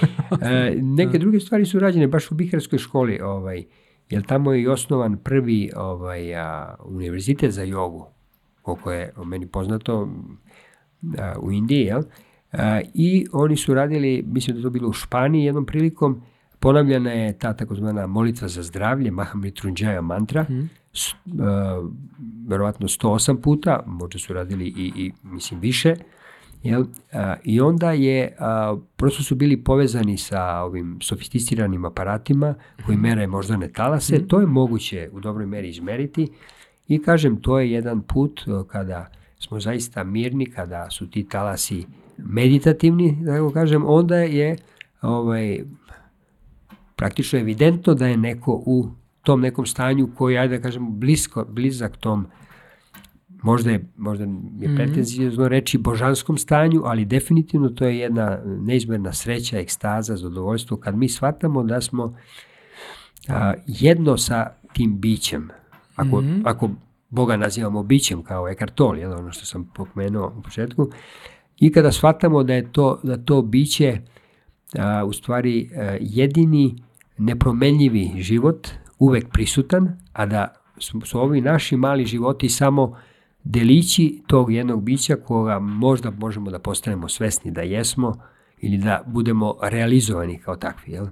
e, neke da. druge stvari su rađene baš u Biharskoj školi, ovaj, jer tamo je i osnovan prvi ovaj, a, univerzitet za jogu, koliko je o meni poznato, a, u Indiji, jel? A, I oni su radili, mislim da to bilo u Španiji jednom prilikom, Ponavljana je ta takozvana molitva za zdravlje, Mahamritrunjaya mantra, mm. s, uh, verovatno 108 puta, možda su radili i, i mislim više, Jel? A, I onda je, a, prosto su bili povezani sa ovim sofisticiranim aparatima koji mhm. mere moždane talase, mm. to je moguće u dobroj meri izmeriti i kažem, to je jedan put kada smo zaista mirni, kada su ti talasi meditativni, da kažem, onda je ovaj, praktično evidentno da je neko u tom nekom stanju koji, ajde da kažemo, blisko, blizak tom možda je, možda je Mhm. pretenzijozno reći božanskom stanju, ali definitivno to je jedna neizmerna sreća, ekstaza, zadovoljstvo, kad mi shvatamo da smo a, jedno sa tim bićem. Ako, Mhm. ako Boga nazivamo bićem kao Eckhart Tolle, jel, ono što sam pomenuo u početku, i kada shvatamo da je to, da to biće a, u stvari a, jedini nepromenljivi život, uvek prisutan, a da su, su ovi naši mali životi samo delići tog jednog bića koga možda možemo da postanemo svesni da jesmo ili da budemo realizovani kao takvi. Jel?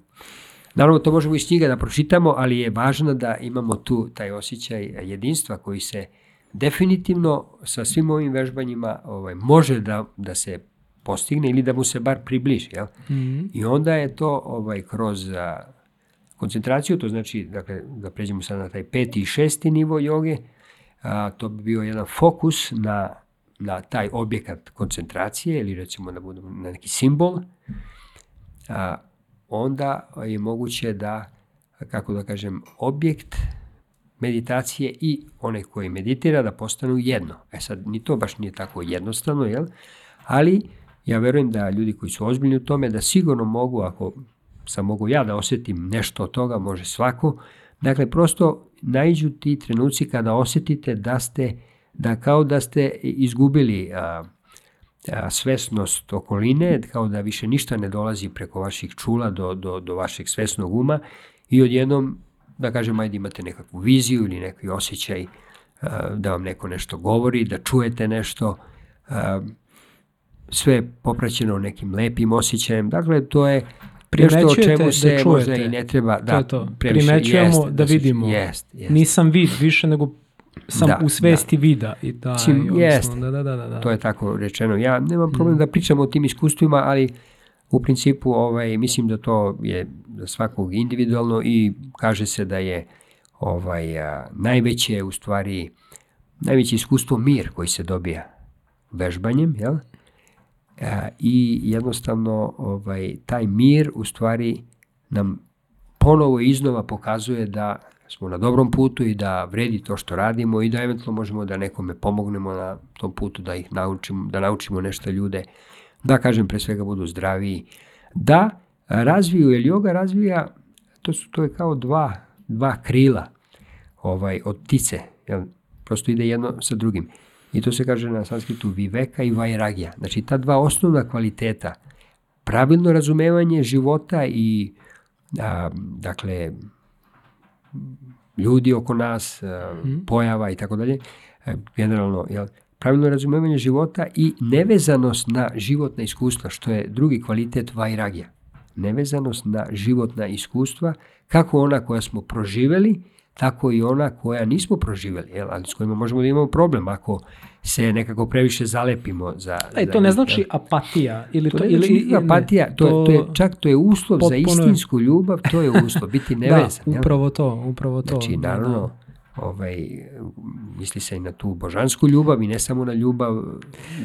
Naravno, to možemo iz knjiga da pročitamo, ali je važno da imamo tu taj osjećaj jedinstva koji se definitivno sa svim ovim vežbanjima ovaj, može da, da se postigne ili da mu se bar približi. Jel? Mhm. I onda je to ovaj, kroz a, koncentraciju, to znači dakle, da pređemo sad na taj peti i šesti nivo joge, a, to bi bio jedan fokus na, na taj objekat koncentracije ili recimo da budemo na neki simbol, a, onda je moguće da, kako da kažem, objekt meditacije i onaj koji meditira da postanu jedno. E sad, ni to baš nije tako jednostavno, jel? Ali ja verujem da ljudi koji su ozbiljni u tome, da sigurno mogu, ako sam mogu ja da osjetim nešto od toga, može svako. Dakle, prosto naiđu ti trenuci kada osjetite da ste, da kao da ste izgubili a, a, svesnost okoline, kao da više ništa ne dolazi preko vaših čula do, do, do vašeg svesnog uma i odjednom, da kažem, ajde imate nekakvu viziju ili neki osjećaj a, da vam neko nešto govori, da čujete nešto, sve je popraćeno nekim lepim osjećajem. Dakle, to je nešto o Primećujete čemu da se možda čujete. i ne treba To da je to. previše Primećujemo jeste, da se- vidimo. Jest, jest. Nisam vid više nego sam Da, u svesti vida i taj, Mislim, odnosno, jeste. da, da, da, da, da. To je tako rečeno. Ja nemam Mm. problem da pričam o tim iskustvima, ali u principu ovaj, mislim da to je za svakog individualno i kaže se da je ovaj, a, najveće u stvari najveće iskustvo mir koji se dobija vežbanjem, jel? A, I jednostavno ovaj, taj mir u stvari nam ponovo iznova pokazuje da smo na dobrom putu i da vredi to što radimo i da eventualno možemo da nekome pomognemo na tom putu da ih naučimo, da naučimo nešto ljude, da kažem pre svega budu zdraviji, da razviju, jer yoga razvija, to, su, to je kao dva, dva krila ovaj, od ptice, jel? prosto ide jedno sa drugim. I to se kaže na sanskritu viveka i vairagija. Znači ta dva osnovna kvaliteta, pravilno razumevanje života i a, dakle ljudi oko nas, a, pojava i tako dalje, e, generalno jel, pravilno razumevanje života i nevezanost na životna iskustva, što je drugi kvalitet vairagija. Nevezanost na životna iskustva, kako ona koja smo proživeli, tako i ona koja nismo proživeli, jel, ali s kojima možemo da imamo problem ako se nekako previše zalepimo za... E, za to ne znači apatija ili To to, ne ili znači apatija, to, je, to je, čak to je uslov za potpuno je- istinsku ljubav, to je uslov, biti da, nevezan. jel? upravo to, upravo to. Znači, da, naravno, ovaj, misli se i na tu božansku ljubav i ne samo na ljubav,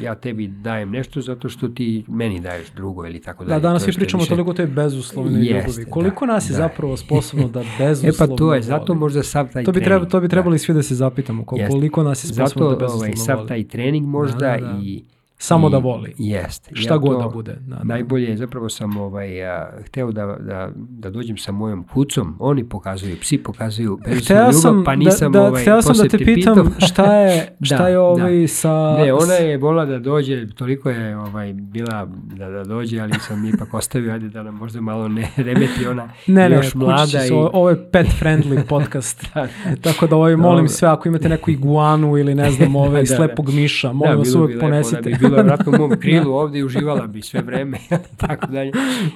ja tebi dajem nešto zato što ti meni daješ drugo ili tako Da, dalje. danas je pričamo više- toliko o toj bezuslovnoj ljubavi. Koliko da, nas je da. zapravo sposobno da E bezuslovno pa to je, zato možda sav taj To bi, trening. treba, to bi da. trebali svi da se zapitamo, koliko nas je sposobno Zato da bezuslovno ovaj, sav taj trening možda Da, da, da. i... Samo i- da voli. Jeste. Šta Ja god to- da bude. Da, da. Najbolje je, zapravo sam ovaj, a, hteo da, da, da dođem sa mojom kucom, oni pokazuju, psi pokazuju Hteo ljubav, sam, pa nisam da, da, ovaj, hteo sam da te pitam pitao. šta je, šta Da, je da. ovaj sa... Ne, ona je volila da dođe, toliko je ovaj, bila da, da dođe, ali sam ipak ostavio, ajde da nam možda malo ne remeti ona Ne, ne, još kući mlada. se, i, ovo, je pet friendly podcast. da, Tako da ovaj, molim Dobro. sve, ako imate neku iguanu ili ne znam, ove, Da, da. slepog miša, molim vas uvek ponesite. Da bi bila vratno u mom krilu ovdje i uživala bi sve vreme, tako dalje.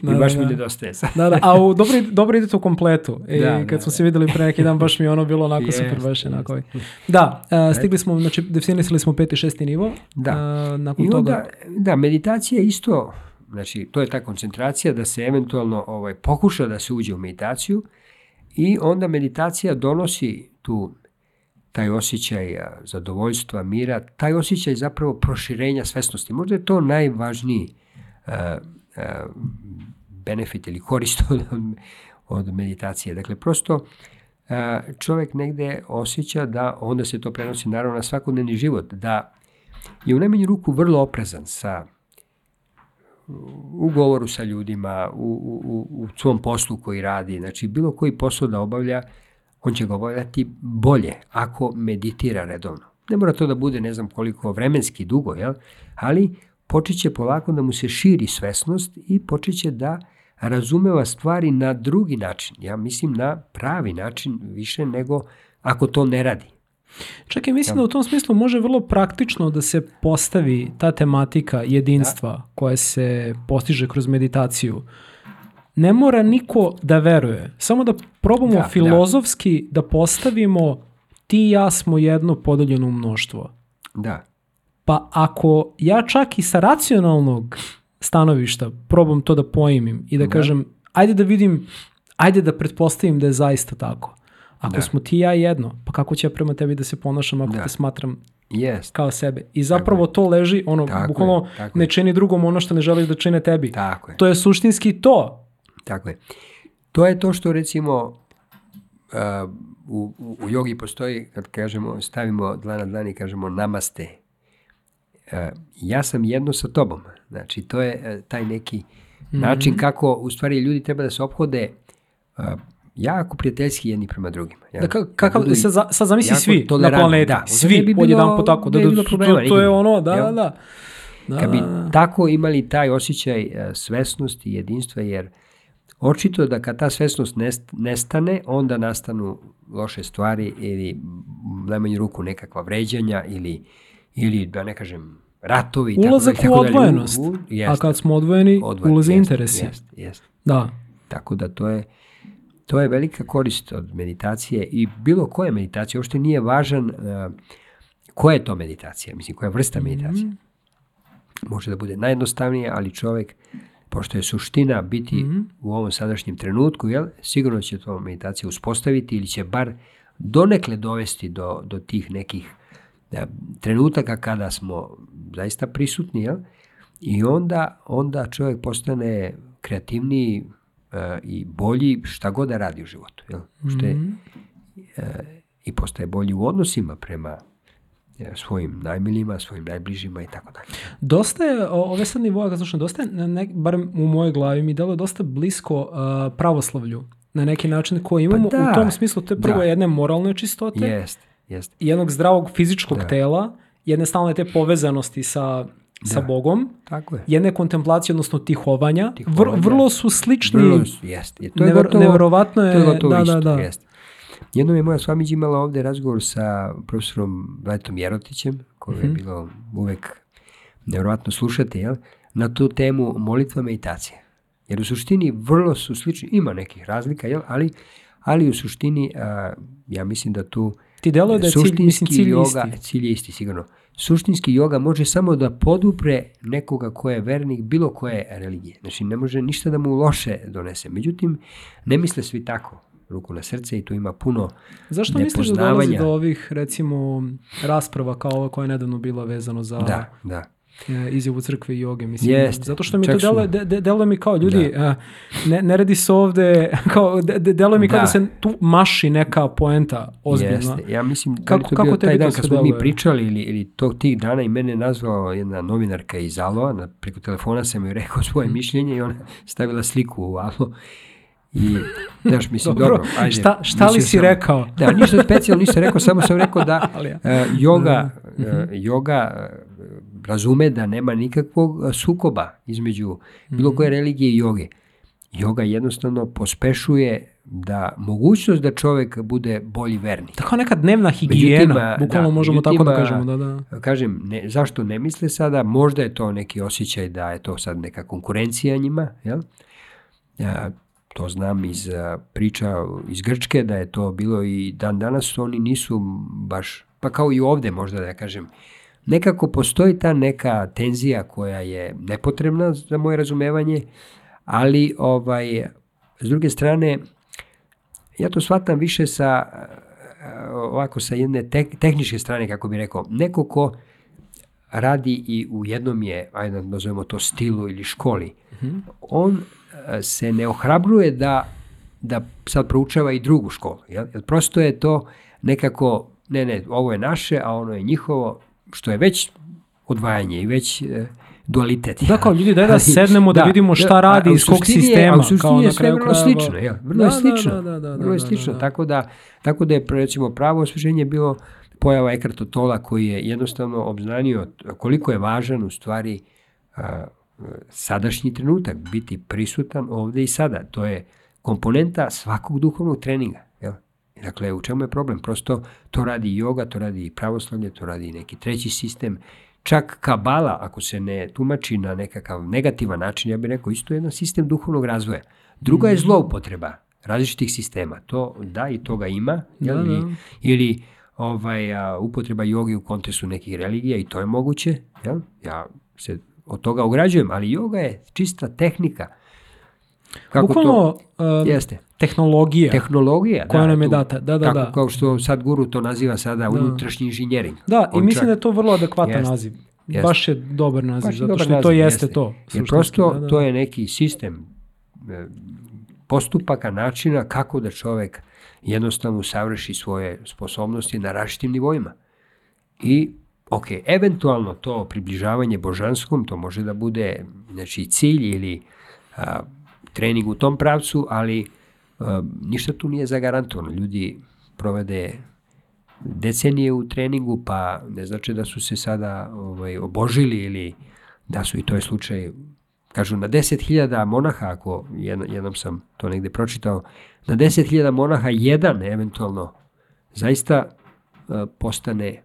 I Da, baš da, mi da. nedostaje sad. Da, da, a u, dobro, dobro idete u kompletu. I Da, kad da, smo da. se videli pre neki dan, baš mi je ono bilo onako super, Jeste, baš onako. Da, a, stigli smo, znači definisali smo peti, šesti nivo. Da. A, nakon I toga, onda, da, meditacija je isto, znači to je ta koncentracija da se eventualno ovaj, pokuša da se uđe u meditaciju i onda meditacija donosi tu taj osjećaj zadovoljstva, mira, taj osjećaj zapravo proširenja svesnosti. Možda je to najvažniji a, a, benefit ili korist od, od meditacije. Dakle, prosto a, čovjek negde osjeća da, onda se to prenosi naravno na svakodnevni život, da je u najmanju ruku vrlo oprezan sa u govoru sa ljudima, u, u, u svom poslu koji radi, znači bilo koji posao da obavlja, on će ga obavljati bolje ako meditira redovno. Ne mora to da bude ne znam koliko vremenski dugo, jel? ali počeće polako da mu se širi svesnost i počeće da razumeva stvari na drugi način. Ja mislim na pravi način više nego ako to ne radi. Čekaj, mislim da u tom smislu može vrlo praktično da se postavi ta tematika jedinstva da. koja se postiže kroz meditaciju. Ne mora niko da veruje, samo da probamo da, filozofski da. da postavimo ti i ja smo jedno podeljeno mnoštvo. Da. Pa ako ja čak i sa racionalnog stanovišta probam to da pojmim i da, da. kažem, ajde da vidim, ajde da pretpostavim da je zaista tako. Ako da. smo ti ja jedno, pa kako će ja prema tebi da se ponašam ako da. te smatram yes. kao sebe. I zapravo to leži, ono, tako bukvalno je, ne čini drugom ono što ne želiš da čine tebi. Tako je. To je suštinski to. Tako je. To je to što recimo uh, u, u, jogi postoji, kad kažemo, stavimo dlan na dlan i kažemo namaste. Uh, ja sam jedno sa tobom. Znači, to je uh, taj neki -hmm. način kako u stvari ljudi treba da se ophode jako prijateljski jedni prema drugima. Ja, da, kakav, da sad, sad zamisli svi na planeti, da, svi, bi bilo, jedan po tako, da, da, da, problema, to, to je ono, da, da, da. Da, Kad bi tako imali taj osjećaj uh, svesnosti i jedinstva, jer očito da kad ta svesnost nestane, onda nastanu loše stvari ili najmanju ruku nekakva vređanja ili, ili da ne kažem ratovi. Ulazak tako u odvojenost, u, a kad smo odvojeni, odvojeni ulaze interesi. Jest, jest. Da. Tako da to je To je velika korist od meditacije i bilo koje meditacije, uopšte nije važan uh, koja je to meditacija, mislim koja je vrsta mhm. meditacije. Mm -hmm. Može da bude najjednostavnije, ali čovek, pošto je suština biti mm -hmm. u ovom sadašnjem trenutku, jel, sigurno će to meditacija uspostaviti ili će bar donekle dovesti do, do tih nekih da, trenutaka kada smo zaista prisutni, jel? I onda, onda čovjek postane kreativniji, e, i bolji šta god da radi u životu. Jel? Što je, -hmm. e, I postaje bolji u odnosima prema svojim najmiljima, svojim najbližima i tako dalje. Dosta je, ove sad nivoa, slušam, dosta je, ne, barem u mojoj glavi mi delo dosta blisko uh, pravoslavlju na neki način koji imamo pa da, u tom smislu, to je prvo da. jedne moralne čistote, jest, jest. jednog zdravog fizičkog da. tela, jedne stalne te povezanosti sa sa da. Bogom, tako je. jedne kontemplacije, odnosno tihovanja. tihovanja. Vr, vrlo su slični. Vrlo su, jest. Je, to je gotovo, neverovatno je. To je gotovo da, isto, da, da. Jest. Jednom je moja svamić imala ovde razgovor sa profesorom Vlatom Jerotićem, koji je mhm. bilo uvek nevjerovatno slušati, jel? na tu temu molitva meditacije. Jer u suštini vrlo su slični, ima nekih razlika, jel? Ali, ali u suštini a, ja mislim da tu Ti deluje da je cilj, mislim, cilj yoga, isti. Cilj je isti, sigurno suštinski yoga može samo da podupre nekoga ko je vernik bilo koje religije. Znači, ne može ništa da mu loše donese. Međutim, ne misle svi tako ruku na srce i tu ima puno Zašto misliš da dolazi do ovih, recimo, rasprava kao ova koja je nedavno bila vezano za da, da. E, izjavu crkve i joge, mislim. Jest. Zato što mi to deluje, de, de, deluje mi kao ljudi, da. ne, ne radi se ovde, kao, de, de, deluje mi kao da. da se tu maši neka poenta ozbiljna. Jeste. Ja mislim, da kako, to bio taj dan kad smo mi pričali ili, ili tog tih dana i mene nazvao jedna novinarka iz Aloa, preko telefona sam joj rekao svoje mhm. mišljenje i ona stavila sliku u Alo I, znaš, mislim, dobro, dobro ajde. Šta, šta li si sam, rekao? Da, ništa specijalno nisam rekao, samo sam rekao da uh, yoga, uh, yoga razume da nema nikakvog sukoba između bilo koje religije i joge. Joga jednostavno pospešuje da mogućnost da čovek bude bolji vernik. Tako neka dnevna higijena, međutim, bukvalno da, možemo međutim, tako da kažemo. Da, da. Kažem, ne, zašto ne misle sada, možda je to neki osjećaj da je to sad neka konkurencija njima, jel? Ja, to znam iz priča iz Grčke, da je to bilo i dan danas, oni nisu baš, pa kao i ovde možda da kažem, nekako postoji ta neka tenzija koja je nepotrebna za moje razumevanje, ali ovaj, s druge strane, ja to shvatam više sa ovako sa jedne tek, tehničke strane, kako bi rekao, neko ko radi i u jednom je, ajde da nazovemo to stilu ili školi, mm -hmm. on se ne ohrabruje da da sad proučava i drugu školu. Jel? Jer prosto je to nekako, ne, ne, ovo je naše, a ono je njihovo, što je već odvajanje i već e, dualitet. Da, kao ljudi, daj da sednemo da, da vidimo šta radi iz kog sistema. A u suštini je sve vrlo slično. Ja, vrlo je slično. Da, da, da, vrlo je slično. Tako, da, tako da je, recimo, pravo osveženje bilo pojava Ekarta Tola koji je jednostavno obznanio koliko je važan u stvari a, sadašnji trenutak, biti prisutan ovde i sada. To je komponenta svakog duhovnog treninga. Jel? Dakle, u čemu je problem? Prosto to radi yoga, to radi i pravoslavlje, to radi i neki treći sistem. Čak kabala, ako se ne tumači na nekakav negativan način, ja bih rekao isto jedan sistem duhovnog razvoja. Druga je mhm. zloupotreba različitih sistema. To da i toga ima. Jel? Da, da. Ili ovaj, a, upotreba jogi u kontekstu nekih religija i to je moguće. Jel? Ja se od toga ograđujem, ali yoga je čista tehnika. Kako Bukvalno, to? Um, jeste. Tehnologija. Tehnologija, koja da, nam je data. Da, da, kako, da. Kao što sad guru to naziva sada da. unutrašnji inženjering. Da, On i mislim čak, da je to vrlo adekvatan jest, naziv. Jest. Baš je dobar naziv, Baš zato što naziv, to jeste, jeste. to. Jer prosto da, da. to je neki sistem e, postupaka, načina kako da čovek jednostavno savrši svoje sposobnosti na različitim nivoima. I Ok, eventualno to približavanje božanskom, to može da bude znači, cilj ili a, trening u tom pravcu, ali a, ništa tu nije zagarantovano. Ljudi provede decenije u treningu, pa ne znači da su se sada ovaj, obožili ili da su i to je slučaj kažu na 10.000 monaha, ako jednom sam to negde pročitao, na 10.000 monaha jedan eventualno zaista postane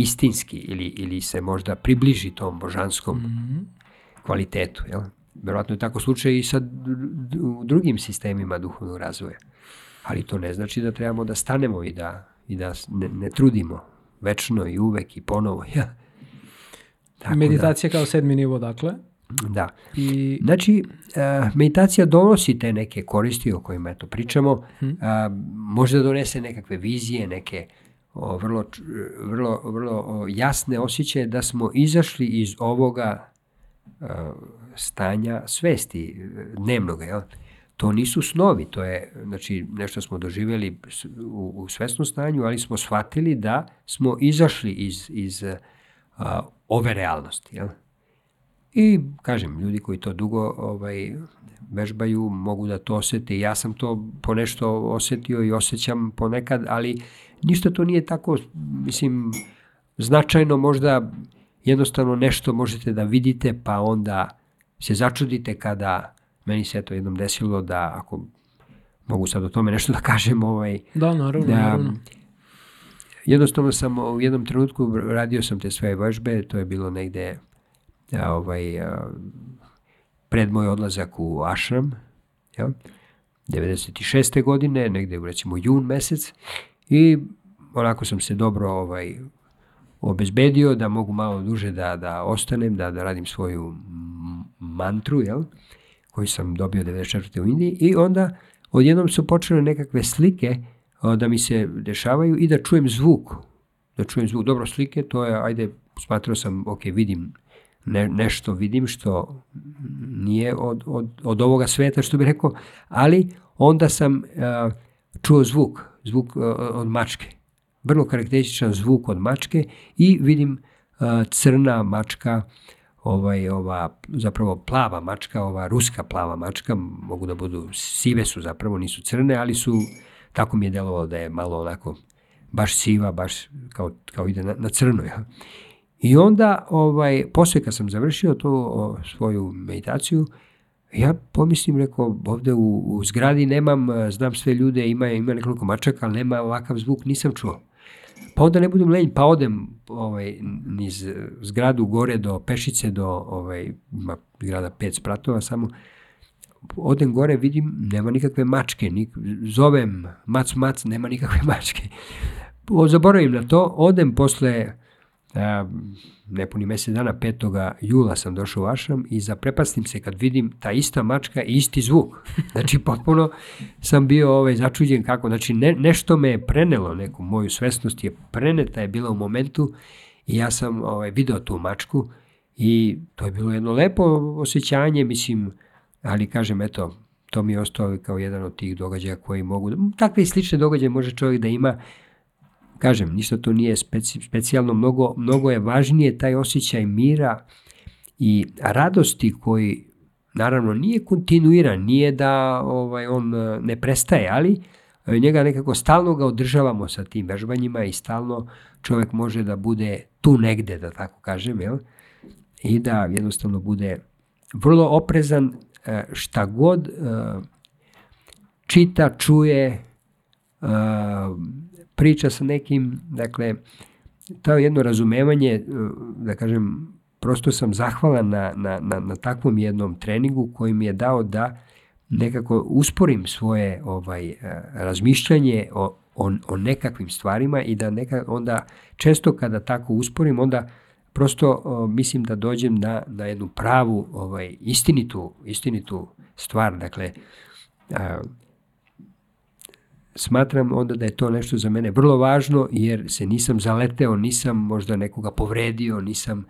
istinski ili, ili se možda približi tom božanskom mm -hmm. kvalitetu. Jel? Verovatno je tako slučaj i sa drugim sistemima duhovnog razvoja. Ali to ne znači da trebamo da stanemo i da, i da ne, ne trudimo večno i uvek i ponovo. Ja. Tako Meditacija da, kao sedmi nivo, dakle? Da. I... Znači, uh, meditacija donosi te neke koristi o kojima eto pričamo, hmm. uh, može da donese nekakve vizije, neke vrlo, vrlo, vrlo jasne osjećaje da smo izašli iz ovoga a, stanja svesti dnevnog. Jel? To nisu snovi, to je znači, nešto smo doživjeli u, u svesnom stanju, ali smo shvatili da smo izašli iz, iz a, ove realnosti. Jel? I, kažem, ljudi koji to dugo ovaj, vežbaju mogu da to osete. Ja sam to ponešto osetio i osjećam ponekad, ali ništa to nije tako, mislim, značajno možda jednostavno nešto možete da vidite, pa onda se začudite kada meni se to jednom desilo da ako mogu sad o tome nešto da kažem, ovaj, da, naravno, da, naravno. jednostavno sam u jednom trenutku radio sam te sve vežbe, to je bilo negde ovaj, pred moj odlazak u Ašram, ja, 96. godine, negde u recimo jun mesec, i onako sam se dobro ovaj, obezbedio da mogu malo duže da, da ostanem, da, da radim svoju mantru, jel? koju sam dobio 94. u Indiji i onda odjednom su počele nekakve slike da mi se dešavaju i da čujem zvuk. Da čujem zvuk. Dobro, slike, to je, ajde, smatrao sam, ok, vidim ne, nešto, vidim što nije od, od, od ovoga sveta, što bih rekao, ali onda sam uh, čuo zvuk, zvuk uh, od mačke vrlo karakterističan zvuk od mačke i vidim uh, crna mačka, ovaj, ova, zapravo plava mačka, ova ruska plava mačka, mogu da budu, sive su zapravo, nisu crne, ali su, tako mi je delovalo da je malo onako, baš siva, baš kao, kao ide na, na crno. Ja. I onda, ovaj, posle kad sam završio tu o, svoju meditaciju, ja pomislim, rekao, ovde u, u zgradi nemam, znam sve ljude, ima, ima nekoliko mačaka, ali nema ovakav zvuk, nisam čuo. Pa onda ne budem lenj, pa odem ovaj, niz zgradu gore do Pešice, do ovaj, ima zgrada pet spratova samo, odem gore, vidim, nema nikakve mačke, nik, zovem mac, mac, nema nikakve mačke. Zaboravim na to, odem posle nepuni mesec dana, 5. jula sam došao u Ašram i zaprepastim se kad vidim ta ista mačka i isti zvuk. Znači, potpuno sam bio ovaj, začuđen kako, znači ne, nešto me je prenelo, neku moju svesnost je preneta je bila u momentu i ja sam ovaj, video tu mačku i to je bilo jedno lepo osjećanje, mislim, ali kažem, eto, to mi je ostao kao jedan od tih događaja koji mogu, takve i slične događaje može čovjek da ima, kažem, ništa to nije speci, specijalno, mnogo, mnogo je važnije taj osjećaj mira i radosti koji naravno nije kontinuiran, nije da ovaj, on e, ne prestaje, ali e, njega nekako stalno ga održavamo sa tim vežbanjima i stalno čovjek može da bude tu negde, da tako kažem, jel? i da jednostavno bude vrlo oprezan e, šta god čita, čuje, priča sa nekim, dakle, to je jedno razumevanje, da kažem, prosto sam zahvalan na, na, na, na takvom jednom treningu koji mi je dao da nekako usporim svoje ovaj eh, razmišljanje o, o, o nekakvim stvarima i da neka, onda često kada tako usporim onda prosto o, mislim da dođem na, na jednu pravu ovaj istinitu istinitu stvar. Dakle a, smatram onda da je to nešto za mene vrlo važno jer se nisam zaleteo nisam možda nekoga povredio nisam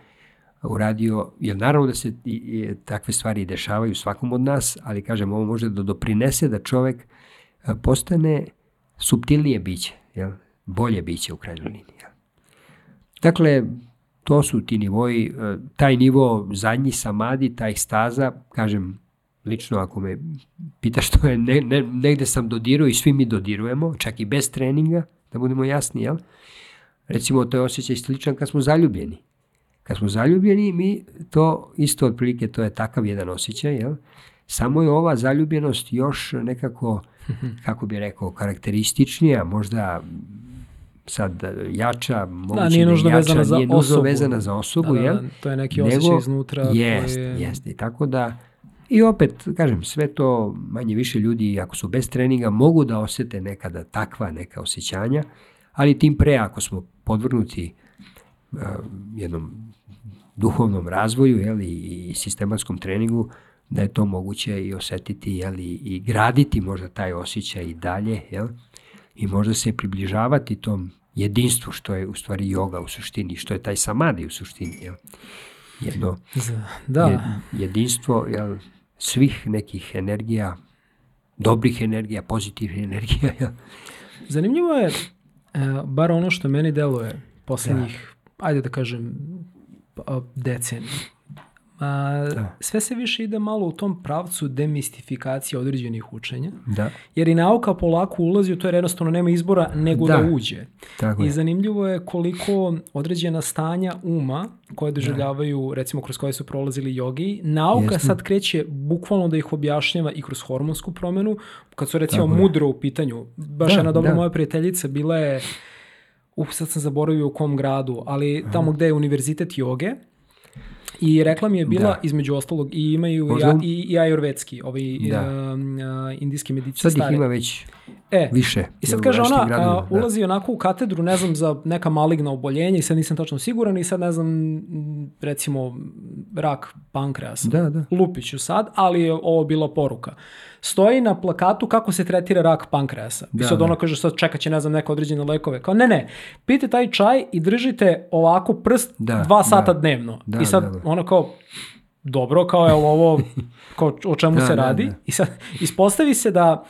uradio, jer naravno da se i, i, takve stvari dešavaju svakom od nas, ali kažem, ovo može da doprinese da čovek e, postane subtilnije biće, jel? bolje biće u krajnjoj liniji. Jel? Dakle, to su ti nivoji, e, taj nivo zadnji samadi, taj staza, kažem, lično ako me pitaš što je, ne, ne, negde sam dodirao i svi mi dodirujemo, čak i bez treninga, da budemo jasni, jel? Recimo, to je osjećaj sličan kad smo zaljubljeni. Kad smo zaljubljeni, mi to isto otprilike, to je takav jedan osjećaj, jel? Samo je ova zaljubljenost još nekako, kako bi rekao, karakterističnija, možda sad jača, moguće da, nije da nužno jača, vezana za nije nužno osobu. vezana za osobu, da, da, jel? To je neki osjećaj iznutra. Jest, koji... jest. I tako da, i opet, kažem, sve to manje više ljudi, ako su bez treninga, mogu da osete nekada takva neka osjećanja, ali tim pre ako smo podvrnuti uh, jednom duhovnom razvoju jeli, i sistematskom treningu, da je to moguće i osetiti jeli, i graditi možda taj osjećaj i dalje jel, i možda se približavati tom jedinstvu što je u stvari yoga u suštini, što je taj samadi u suštini. Jel. Jedno da. jedinstvo jel, svih nekih energija, dobrih energija, pozitivnih energija. Zanimljivo je, e, bar ono što meni deluje poslednjih, da. ajde da kažem, deceniju. A, da. Sve se više ide malo u tom pravcu demistifikacije određenih učenja, da. jer i nauka polako ulazi u to jer jednostavno nema izbora nego da, da uđe. Tako I je. zanimljivo je koliko određena stanja uma koje doživljavaju, da. recimo kroz koje su prolazili jogi, nauka Jesno. sad kreće bukvalno da ih objašnjava i kroz hormonsku promenu, kad su recimo Tako mudro je. u pitanju. Baš da, jedna dobra da. moja prijateljica bila je uh, sad sam zaboravio u kom gradu, ali tamo gde je univerzitet joge, I rekla mi je bila, da. između ostalog, i imaju Možda... i, i ajurvedski, ovaj da. uh, indijski medici Sad ih ima već e, više. I sad kaže ona, gradima, uh, ulazi da. onako u katedru, ne znam, za neka maligna oboljenja i sad nisam tačno siguran i sad ne znam, recimo, rak pankreasa. Da, da. Lupiću sad, ali je ovo bila poruka. Stoji na plakatu kako se tretira rak pankreasa. Da, I sad da. ono kaže, sad čekat će, ne znam, neke određene lekove. Kao, ne, ne, pijte taj čaj i držite ovako prst da, dva sata da. dnevno. Da, I sad da, da. ono kao, dobro, kao je ovo, kao o čemu da, se da, radi. Da. I sad ispostavi se da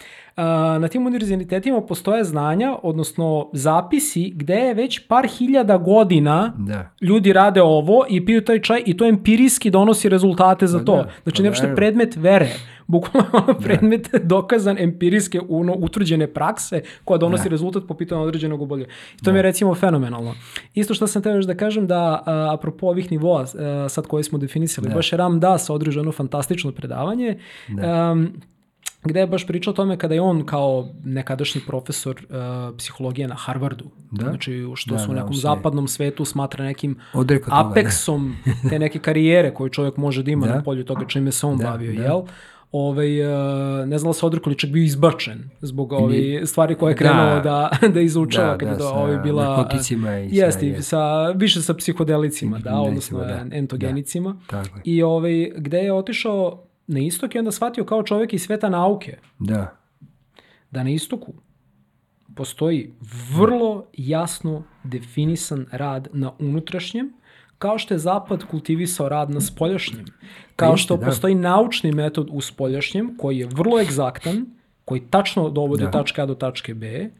na tim univerzitetima postoje znanja, odnosno zapisi gde je već par hiljada godina da. ljudi rade ovo i piju taj čaj i to empirijski donosi rezultate za pa to. Da, znači, pa nešto je predmet vere. Bukvalno da. predmet dokazan empirijske uno, utvrđene prakse koja donosi da. rezultat po pitanju određenog obolja. I to da. mi je recimo fenomenalno. Isto što sam teo još da kažem da a, apropo ovih nivoa a, sad koje smo definisali, da. baš je Ram Das održano fantastično predavanje. Da. Um, gde je baš pričao o tome kada je on kao nekadašnji profesor uh, psihologije na Harvardu, da? znači što da, su u nekom da, zapadnom svetu smatra nekim Odreko apeksom toga, da. te neke karijere koju čovjek može da ima da? na polju toga čime se on da, bavio, da. jel? Ovaj, uh, ne znala se odrekao čak bio izbačen zbog ovi stvari koje je krenuo da, da, da izučava da, kad da, je to ovaj bila narkoticima i jeste, sa, sa, više sa psihodelicima, da, odnosno da. entogenicima. Da. I ovaj, gde je otišao na istok i onda shvatio kao čovjek iz sveta nauke. Da. Da na istoku postoji vrlo jasno definisan rad na unutrašnjem kao što je zapad kultivisao rad na spoljašnjem, kao što da. postoji naučni metod u spoljašnjem koji je vrlo egzaktan, koji tačno dovodi Da. tačke A do tačke B,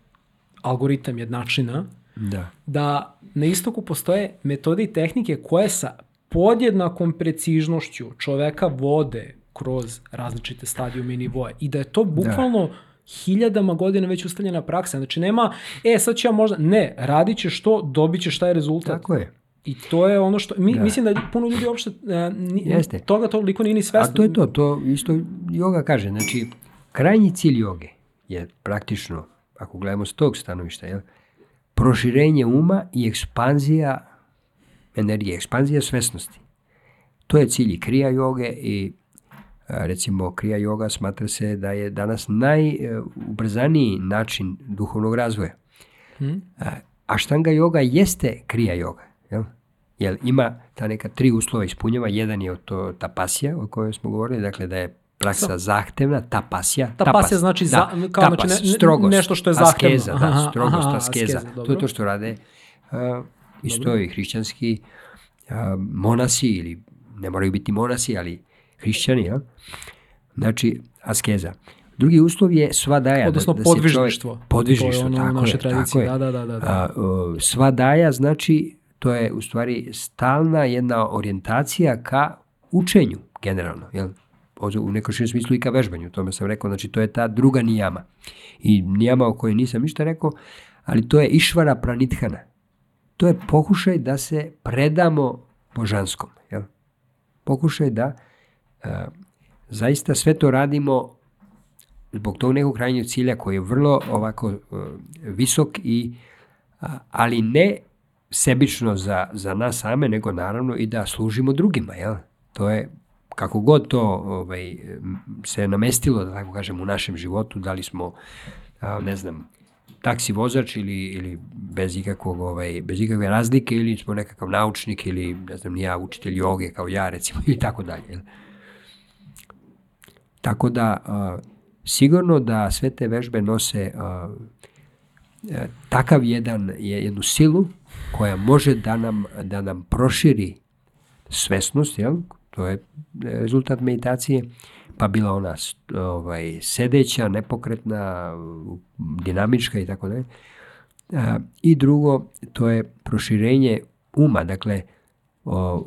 algoritam jednačina, Da. da na istoku postoje metode i tehnike koje sa podjednakom precižnošću čoveka vode kroz različite stadijume i nivoje i da je to bukvalno hiljadama godina već ustaljena praksa. Znači nema, e sad ću ja možda, ne, radit ćeš to, dobit ćeš taj rezultat. Tako je. I to je ono što, mi, Da. mislim da puno ljudi uopšte e, ni, Jeste. toga toliko nije ni A svesno. to je to, to isto yoga kaže. Znači, krajnji cilj joge je praktično, ako gledamo s tog stanovišta, jel, proširenje uma i ekspanzija energije, ekspanzija svesnosti. To je cilj i krija joge i a, recimo krija joga smatra se da je danas najubrzaniji način duhovnog razvoja. A, Aštanga joga jeste krija joga. Jel? Jer ima ta neka tri uslova ispunjava. Jedan je to tapasija o kojoj smo govorili, dakle da je praksa Sa- zahtevna, tapasija. Tapasija znači za- kao znači ne- strogost, nešto što je zahtevno. Askeza, da, Aha, strogost, aha, askeza. askeza, to je to što rade uh, isto i hrišćanski uh, monasi ili ne moraju biti monasi, ali hrišćani, ja? Znači, askeza. Drugi uslov je sva daja. Odnosno da, da podvižništvo. Čovjek, podvižništvo, ono tako našoj je, tradiciji, tako je. da, da, da, da, da. A, o, sva daja znači to je u stvari stalna jedna orijentacija ka učenju generalno, jel? U nekom širem smislu i ka vežbanju, tome sam rekao, znači to je ta druga nijama. I nijama o kojoj nisam ništa rekao, ali to je išvara pranithana. To je pokušaj da se predamo božanskom. Jel? Pokušaj da zaista sve to radimo zbog tog nekog krajnjeg cilja koji je vrlo ovako uh, visok i ali ne sebično za, za nas same, nego naravno i da služimo drugima, jel? To je kako god to ovaj, se namestilo, da tako kažem, u našem životu, da li smo, ne znam, taksi vozač ili, ili bez, ikakvog, ovaj, bez ikakve razlike ili smo nekakav naučnik ili, ne znam, ja, učitelj joge kao ja, recimo, ili tako dalje. jel? Tako da, a, sigurno da sve te vežbe nose a, e, takav jedan, je- jednu silu koja može da nam, da nam proširi svesnost, jel? to je rezultat meditacije, pa bila ona ovaj, sedeća, nepokretna, dinamička i tako dalje. A, I drugo, to je proširenje uma, dakle, o,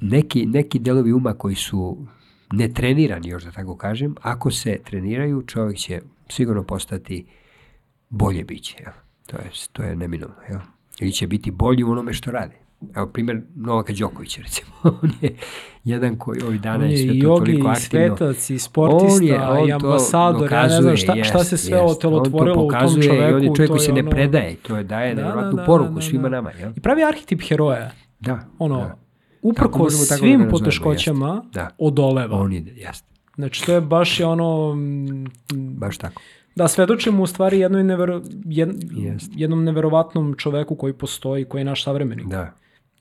neki, neki delovi uma koji su netrenirani, još da tako kažem, ako se treniraju, čovjek će sigurno postati bolje biće. Jel? To, je, to je neminovno. Jel? Ili će biti bolji u onome što radi. Evo primjer Novaka Đokovića recimo. On je jedan koji ovih dana je je sve i to toliko i aktivno. svetac, i sportista, On je- on i to ambasador, ja ne znam dokazuje, šta, šta se jest, sve jest. otelotvorilo On u to tom čoveku. I on je čovjek to koji se ne ono- predaje. To je daje Da, nevjerojatnu da, da, poruku da, svima da. nama. Jel? I pravi arhetip heroja. Da. Ono, da. Uprko da svim nazovemo, poteškoćama. Da. odoleva. On ide, jeste. Znači, to je baš je ono... mm, Baš tako. Da, svedočimo u stvari jednoj nevero, jed, Jest. jednom neverovatnom čoveku koji postoji, koji je naš savremenik. Da.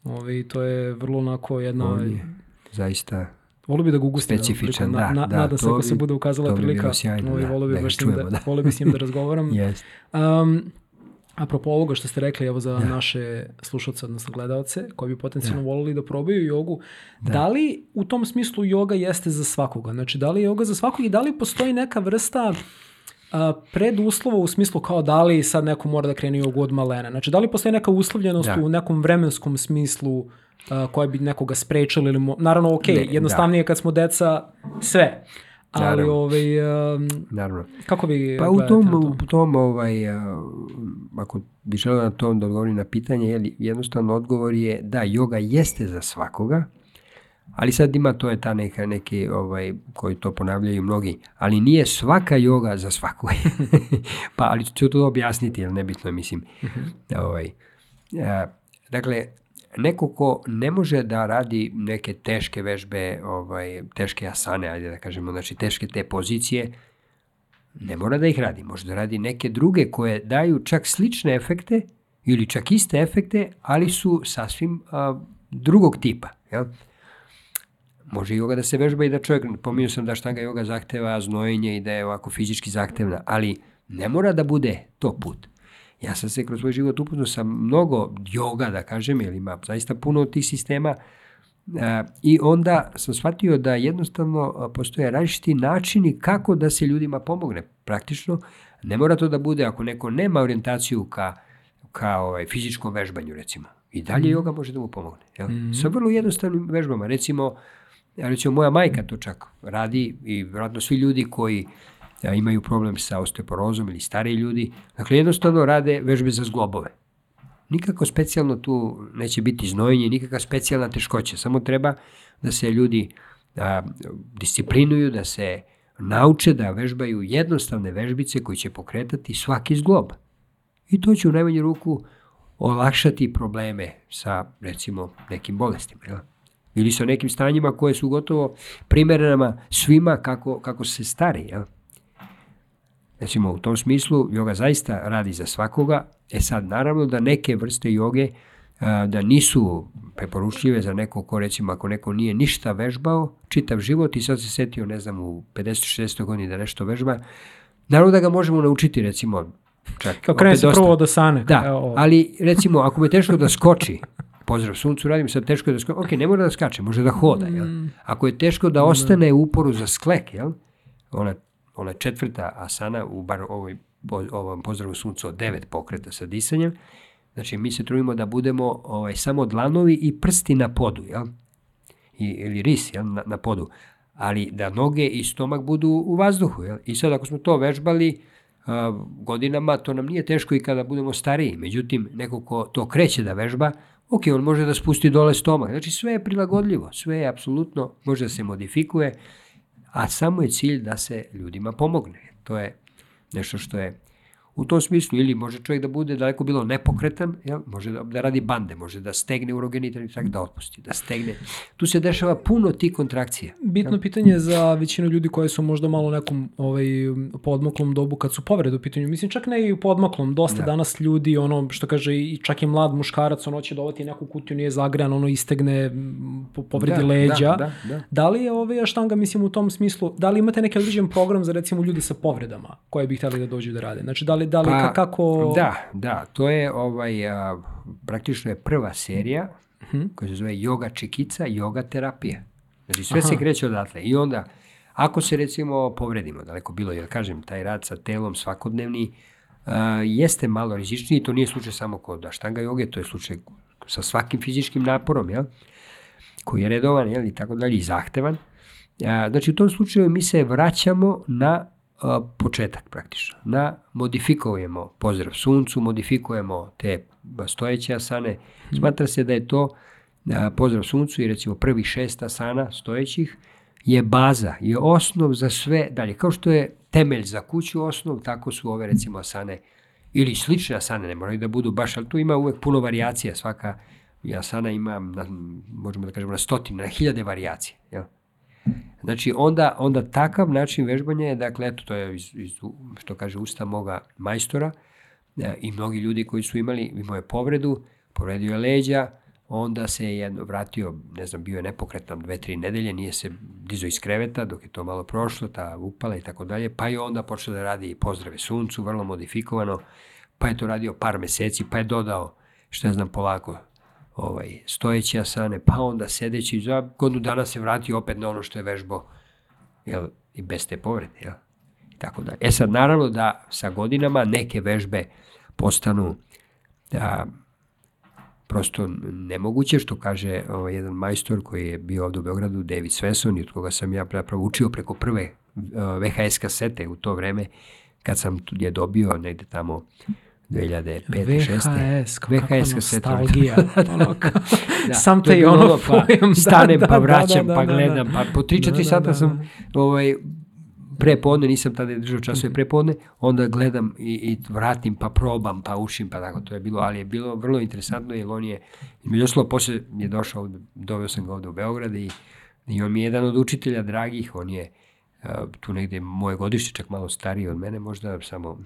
Ovi, to je vrlo onako jedna... On je zaista Volio bi da ga ugustim. Specifičan, da, Na, da, nadam se ako se bude ukazala to bi bilo prilika. sjajno, ovi, da, volio bi da baš s njim čujemo, da, da. volio bi s njim da razgovaram. jest. Um, apropo ovoga što ste rekli, evo za naše slušalce, odnosno gledalce, koji bi potencijalno volili da probaju jogu, da. li u tom smislu joga jeste za svakoga? Znači, da li je joga za svakog i da li postoji neka vrsta a, preduslova u smislu kao da li sad neko mora da krene jogu od malena? Znači, da li postoji neka uslovljenost Da. u nekom vremenskom smislu a, koja bi nekoga sprečila ili mo... naravno ok, Ne, jednostavnije je kad smo deca sve, ali Naravno. ovaj, um, Naravno. kako vi Pa u tom, to? u tom ovaj, a, ako bi želeo na tom da odgovorim na pitanje, jeli, jednostavno odgovor je da, joga jeste za svakoga, ali sad ima, to je ta neka, neki ovaj, koji to ponavljaju mnogi, ali nije svaka joga za svakoga. pa, ali ću to objasniti, jer nebitno je, mislim. ovaj, a, dakle, neko ko ne može da radi neke teške vežbe, ovaj, teške asane, ajde da kažemo, znači teške te pozicije, ne mora da ih radi, može da radi neke druge koje daju čak slične efekte ili čak iste efekte, ali su sasvim a, drugog tipa. Jel? Može joga da se vežba i da čovjek, pominio sam da štanga joga zahteva znojenje i da je ovako fizički zahtevna, ali ne mora da bude to put. Ja sam se kroz svoj život upoznao sa mnogo joga, da kažem, jer ima zaista puno tih sistema, I onda sam shvatio da jednostavno postoje različiti načini kako da se ljudima pomogne. Praktično, ne mora to da bude ako neko nema orijentaciju ka, ka ovaj, fizičkom vežbanju, recimo. I dalje mm. joga može da mu pomogne. Jel? Mm. Sa vrlo jednostavnim vežbama. Recimo, recimo, moja majka to čak radi i vjerojatno svi ljudi koji imaju problem sa osteoporozom ili stariji ljudi, dakle jednostavno rade vežbe za zglobove. Nikako specijalno tu neće biti znojenje, nikakva specijalna teškoća, samo treba da se ljudi a, disciplinuju, da se nauče da vežbaju jednostavne vežbice koji će pokretati svaki zglob. I to će u najmanju ruku olakšati probleme sa, recimo, nekim bolestima. Jel? Ili sa nekim stanjima koje su gotovo primerenama svima kako, kako se stari. Jel? Recimo, u tom smislu, joga zaista radi za svakoga. E sad, naravno da neke vrste joge a, da nisu preporučljive za neko ko, recimo, ako neko nije ništa vežbao, čitav život i sad se setio, ne znam, u 50-60 godini da nešto vežba, naravno da ga možemo naučiti, recimo, čak... Kao krene se prvo od osane. Da, evo. ali recimo, ako me teško da skoči, pozdrav suncu, radim sad teško da skoči, ok, ne mora da skače, može da hoda, jel? Mm. Ako je teško da ostane u uporu za sklek, jel? Ona ona četvrta asana u bar ovoj, ovom pozdravu sunca od devet pokreta sa disanjem. Znači, mi se trudimo da budemo ovaj, samo dlanovi i prsti na podu, jel? I, ili ris, jel? Na, na podu. Ali da noge i stomak budu u vazduhu, jel? I sad ako smo to vežbali godinama, to nam nije teško i kada budemo stariji. Međutim, neko ko to kreće da vežba, ok, on može da spusti dole stomak. Znači, sve je prilagodljivo, sve je apsolutno, može da se modifikuje a samo je cilj da se ljudima pomogne. To je nešto što je u tom smislu, ili može čovjek da bude daleko bilo nepokretan, jel? može da, da radi bande, može da stegne urogenital i tako da otpusti, da stegne. Tu se dešava puno tih kontrakcija. Bitno jel? pitanje za većinu ljudi koji su možda malo nekom ovaj, podmoklom dobu kad su povrede u pitanju. Mislim, čak ne i u podmoklom, dosta da. danas ljudi, ono što kaže, i čak i mlad muškarac, ono će dovati neku kutiju, nije zagrejan, ono istegne, povredi da, leđa. Da, da, da. da li je ovaj štanga, mislim, u tom smislu, da li imate neki određen program za recimo ljudi sa povredama koje bi hteli da dođu da rade? Znači, da li da li pa, kako... Da, da, to je ovaj, a, praktično je prva serija mhm. -huh. koja se zove Yoga Čikica, Yoga terapija. Znači sve Aha. se kreće odatle i onda ako se recimo povredimo, daleko bilo, jer kažem, taj rad sa telom svakodnevni uh, jeste malo rizičniji, to nije slučaj samo kod aštanga joge, to je slučaj sa svakim fizičkim naporom, jel? koji je redovan jel? i tako dalje i zahtevan. Uh, znači u tom slučaju mi se vraćamo na početak praktično. Na modifikujemo pozdrav suncu, modifikujemo te stojeće asane. Smatra se da je to pozdrav suncu i recimo prvih šest asana stojećih je baza, je osnov za sve dalje. Kao što je temelj za kuću osnov, tako su ove recimo asane ili slične asane, ne moraju da budu baš, ali tu ima uvek puno varijacija, svaka asana ima, na, možemo da kažemo, na stotine, na hiljade varijacije. Jel? Znači, onda, onda takav način vežbanja je, dakle, eto, to je iz, iz, što kaže usta moga majstora e, i mnogi ljudi koji su imali, imao je povredu, povredio je leđa, onda se je jedno vratio, ne znam, bio je nepokretan dve, tri nedelje, nije se dizo iz kreveta dok je to malo prošlo, ta upala i tako dalje, pa je onda počeo da radi pozdrave suncu, vrlo modifikovano, pa je to radio par meseci, pa je dodao, što ja znam, polako, ovaj, stojeći asane, pa onda sedeći, za godinu dana se vrati opet na ono što je vežbo, jel, i bez te povrede, jel, i tako da. E sad, naravno da sa godinama neke vežbe postanu da, prosto nemoguće, što kaže ovaj, jedan majstor koji je bio ovde u Beogradu, David Svensson, i od koga sam ja pravo učio preko prve VHS kasete u to vreme, kad sam je dobio negde tamo 2005. VHS, VHS nostalgija. ono, da, sam te i ono, pa, stanem da, pa vraćam da, da, pa gledam, pa po 3-4 da, sata da, sam ovaj, prepodne, nisam tada držao časove prepodne, onda gledam i, i vratim, pa probam, pa učim, pa tako to je bilo, ali je bilo vrlo interesantno, jer on je, među oslo, posle je došao, ovde, doveo sam ga ovde u Beograd i, i on mi je jedan od učitelja dragih, on je uh, tu negde moje godište, čak malo stariji od mene, možda samo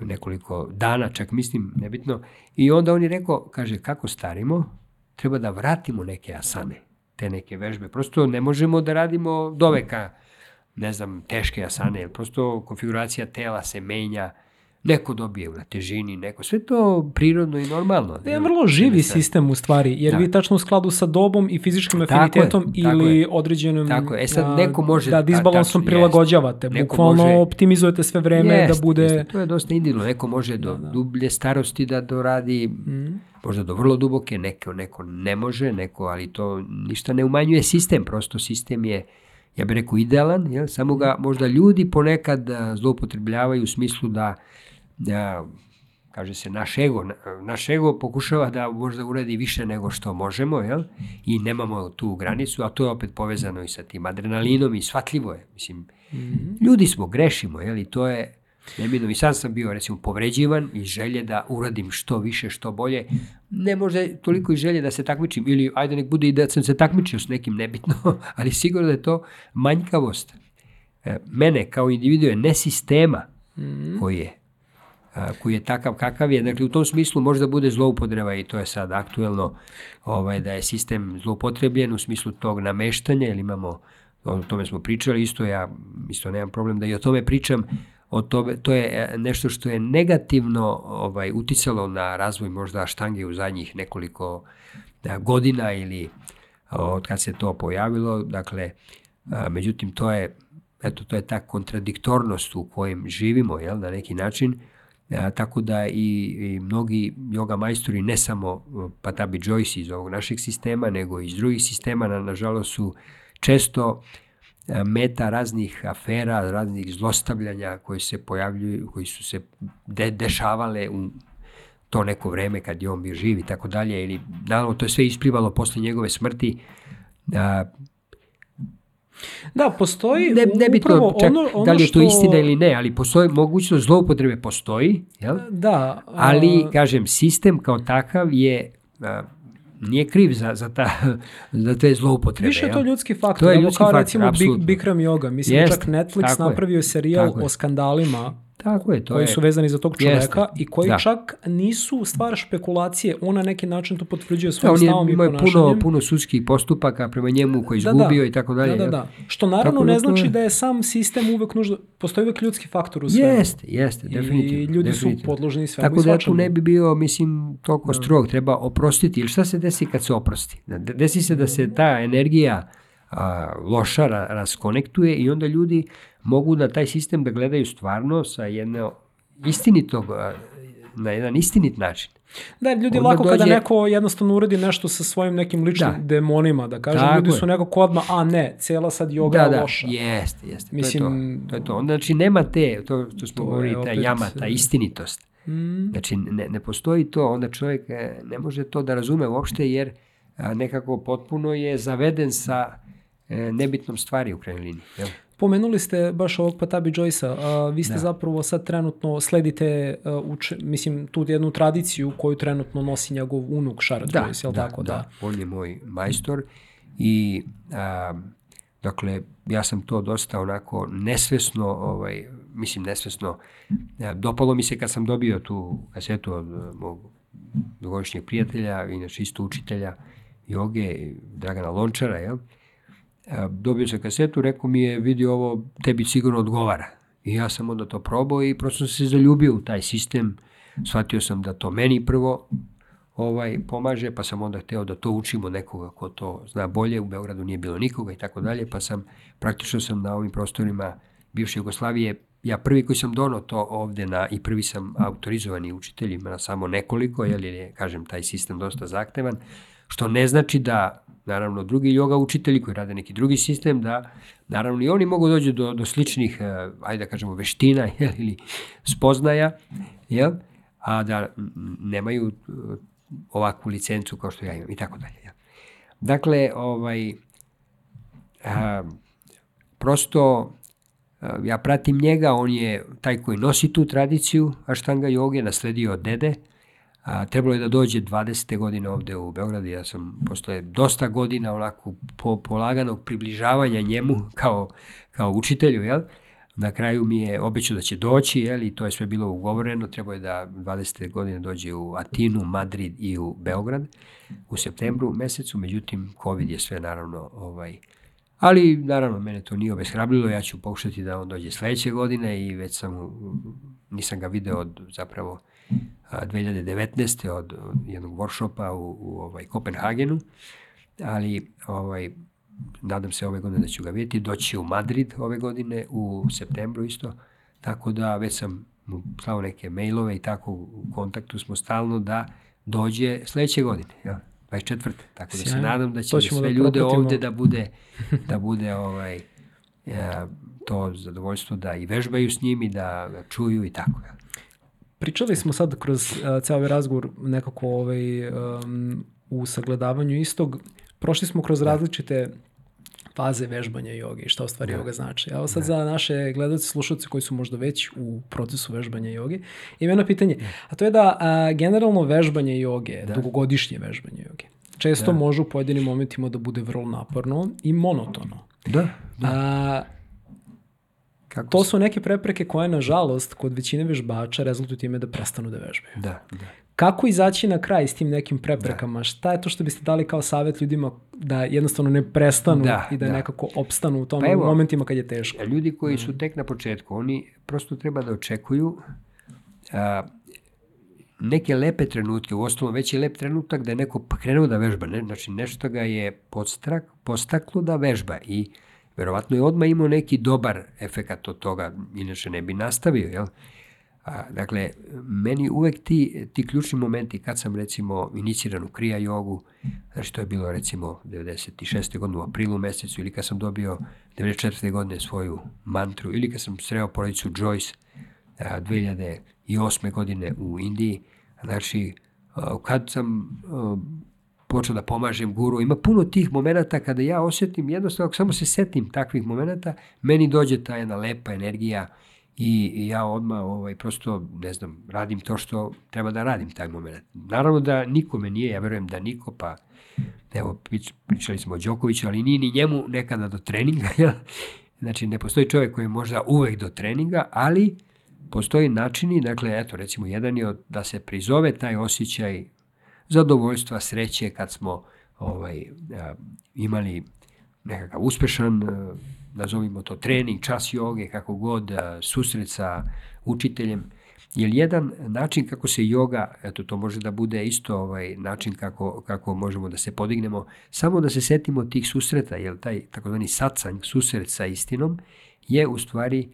nekoliko dana, čak mislim, nebitno. I onda on je rekao, kaže, kako starimo, treba da vratimo neke asane, te neke vežbe. Prosto ne možemo da radimo doveka, ne znam, teške asane, jer prosto konfiguracija tela se menja, Neko dobije na težini, neko. Sve to prirodno i normalno. Da je vrlo živi sistem u stvari, jer da. vi tačno u skladu sa dobom i fizičkim afinitetom tako je, ili tako određenim... Tako je. E sad neko može... Da disbalansom tačno, prilagođavate. Jest. Bukvalno može, optimizujete sve vreme jest, da bude... Jest. To je dosta individualno. Neko može do da, da. dublje starosti da doradi, mm. možda do vrlo duboke, neko, neko ne može, neko, ali to ništa ne umanjuje sistem. Prosto sistem je ja bih rekao idealan, jel? samo ga možda ljudi ponekad zloupotrebljavaju u smislu da da, kaže se, naš ego, naš ego pokušava da možda uradi više nego što možemo, jel? I nemamo tu granicu, a to je opet povezano i sa tim adrenalinom i shvatljivo je. Mislim, mm -hmm. ljudi smo, grešimo, jel? I to je, neminom, i sam sam bio, recimo, povređivan i želje da uradim što više, što bolje. Ne može toliko i želje da se takmičim, ili ajde nek bude i da sam se takmičio s nekim nebitno, ali sigurno da je to manjkavost. E, mene kao individu je ne sistema mm -hmm. koji je, koji je takav kakav je. Dakle, u tom smislu možda bude zloupotreba i to je sad aktuelno ovaj, da je sistem zloupotrebljen u smislu tog nameštanja, ili imamo, o tome smo pričali, isto ja isto nemam problem da i o tome pričam, o tome, to je e, nešto što je negativno ovaj, uticalo na razvoj možda štange u zadnjih nekoliko da, godina ili od kad se to pojavilo, dakle, a, međutim, to je eto, to je ta kontradiktornost u kojem živimo, jel, na neki način, A, tako da i, i mnogi yoga majstori, ne samo Patabi Joyce iz ovog našeg sistema, nego i iz drugih sistema, na, nažalost su često meta raznih afera, raznih zlostavljanja koji se pojavljuju, koji su se de, dešavale u to neko vreme kad je on bio živ i tako dalje, ili naravno to je sve isplivalo posle njegove smrti, a, Da, postoji ne, ne bi to, čak, ono, ono da li je to što... istina ili ne, ali postoji, mogućnost zloupotrebe postoji, jel? Da. Ali, kažem, sistem kao takav je a, nije kriv za, za, ta, za te zloupotrebe. Više je to ljudski faktor. To je ljudski kao faktor, recimo apsolutno. Bikram Yoga. Mislim, Jest, čak Netflix napravio je serijal o skandalima Tako je, to koji je. su vezani za tog čoveka Jeste. i koji da. čak nisu stvar špekulacije, on na neki način to potvrđuje svojim da, stavom i ponašanjem. puno, puno sudskih postupaka prema njemu koji je izgubio da, da. i tako dalje. Da, da, da. Što naravno tako ne da znači da je sam sistem uvek nužno, postoji uvek ljudski faktor u svemu. Jeste, jeste, definitivno. I ljudi definitivno. su podložni svemu Tako da tu ne bi bio, mislim, toliko da. strog, treba oprostiti. Ili šta se desi kad se oprosti? Desi se da se ta energija a, loša ra, raskonektuje i onda ljudi mogu na taj sistem da gledaju stvarno sa jedne istinitog, na jedan istinit način. Da, ljudi Onda lako dođe... kada neko jednostavno uradi nešto sa svojim nekim ličnim da. demonima, da kažem, Tako ljudi su nekako odmah, a ne, cela sad yoga da, da, loša. Jeste, jeste, Mislim, to je to. to je to. Onda, znači, nema te, to, to smo govorili, ta jama, ta istinitost. Mm. Znači, ne, ne postoji to, onda čovjek e, ne može to da razume uopšte, jer nekako potpuno je zaveden sa e, nebitnom stvari u krajnjoj liniji. Jel? Pomenuli ste baš ovog Patabi Joyce-a, vi ste da. zapravo sad trenutno sledite, uh, uč, mislim, tu jednu tradiciju koju trenutno nosi njegov unuk Šarat da, Joyce, je li da, tako? Da, da, on je moj majstor i a, dakle, ja sam to dosta onako nesvesno, ovaj, mislim nesvesno, a, dopalo mi se kad sam dobio tu kasetu od mog dugogodišnjeg prijatelja, inače isto učitelja joge, Dragana Lončara, jel? Dobio sam kasetu, rekao mi je, vidi ovo, tebi sigurno odgovara. I ja sam onda to probao i prosto sam se zaljubio u taj sistem. Shvatio sam da to meni prvo ovaj pomaže, pa sam onda hteo da to učimo nekoga ko to zna bolje. U Beogradu nije bilo nikoga i tako dalje, pa sam, praktično sam na ovim prostorima bivše Jugoslavije, ja prvi koji sam donao to ovde na, i prvi sam autorizovani učitelj, ima samo nekoliko, jer je, kažem, taj sistem dosta zahtevan, što ne znači da naravno drugi yoga učitelji koji rade neki drugi sistem, da naravno i oni mogu dođu do, do sličnih, uh, ajde da kažemo, veština jel, ili spoznaja, jel, a da nemaju uh, ovakvu licencu kao što ja imam i tako dalje. Jel. Dakle, ovaj, uh, prosto ja pratim njega, on je taj koji nosi tu tradiciju Aštanga joge, nasledio od dede, A, trebalo je da dođe 20. godine ovde u Beogradu, ja sam posle dosta godina onako po, polaganog približavanja njemu kao, kao učitelju, jel? Na kraju mi je obećao da će doći, jel? I to je sve bilo ugovoreno, trebalo je da 20. godine dođe u Atinu, Madrid i u Beograd u septembru mesecu, međutim, COVID je sve naravno ovaj, Ali, naravno, mene to nije obeshrabrilo, ja ću pokušati da on dođe sledeće godine i već sam, nisam ga video od zapravo 2019. od, jednog workshopa u, u ovaj, Kopenhagenu, ali ovaj, nadam se ove godine da ću ga vidjeti, doći u Madrid ove godine u septembru isto, tako da već sam mu slao neke mailove i tako u kontaktu smo stalno da dođe sledeće godine. Ja. 24. Tako da se nadam da će sve da ljude ovde da bude, da bude ovaj, ja, to zadovoljstvo da i vežbaju s njim i da ga čuju i tako. Ja. Pričali smo sad kroz uh, ceo ovaj razgovor nekako ovaj, um, u sagledavanju istog. Prošli smo kroz da. različite faze vežbanja joge i šta u stvari da. joga znači. Evo sad da. za naše gledalce, slušalce koji su možda već u procesu vežbanja joge, ima jedno pitanje, a to je da a, generalno vežbanje joge, da. dugogodišnje vežbanje joge, često da. može u pojedinim momentima da bude vrlo naporno i monotono. Da, da. A, Kako to su neke prepreke koje, nažalost, kod većine vežbača rezultuju time da prestanu da vežbaju. Da, da. Kako izaći na kraj s tim nekim preprekama? Da. Šta je to što biste dali kao savjet ljudima da jednostavno ne prestanu da, i da, da. nekako opstanu u tom pa evo, momentima kad je teško? Ljudi koji su mm. tek na početku, oni prosto treba da očekuju a, neke lepe trenutke, u osnovu već je lep trenutak da je neko krenuo da vežba, ne? znači nešto ga je podstrak, postaklo da vežba i verovatno je odmah imao neki dobar efekat od toga, inače ne bi nastavio, jel? A, dakle, meni uvek ti, ti ključni momenti kad sam recimo iniciran u krija jogu, znači to je bilo recimo 96. godine u aprilu mesecu ili kad sam dobio 94. godine svoju mantru ili kad sam sreo porodicu Joyce a, 2008. godine u Indiji, znači kad sam počeo da pomažem guru, ima puno tih momenta kada ja osjetim, jednostavno samo se setim takvih momenta, meni dođe ta jedna lepa energija, I, i ja odmah ovaj, prosto, ne znam, radim to što treba da radim taj moment. Naravno da nikome nije, ja verujem da niko, pa evo, pričali smo o Đokoviću, ali nije ni njemu nekada do treninga, ja? znači ne postoji čovjek koji je možda uvek do treninga, ali postoji načini, dakle, eto, recimo, jedan je da se prizove taj osjećaj zadovoljstva, sreće kad smo ovaj, imali nekakav uspešan nazovimo to trening, čas joge, kako god, susret sa učiteljem, jer jedan način kako se joga, eto to može da bude isto ovaj način kako, kako možemo da se podignemo, samo da se setimo tih susreta, jer taj takozvani sacanj, susret sa istinom, je u stvari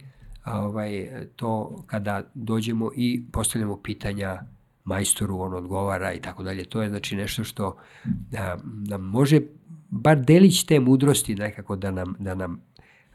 ovaj, to kada dođemo i postavljamo pitanja majstoru, on odgovara i tako dalje. To je znači nešto što da, nam može bar delić te mudrosti nekako da nam, da nam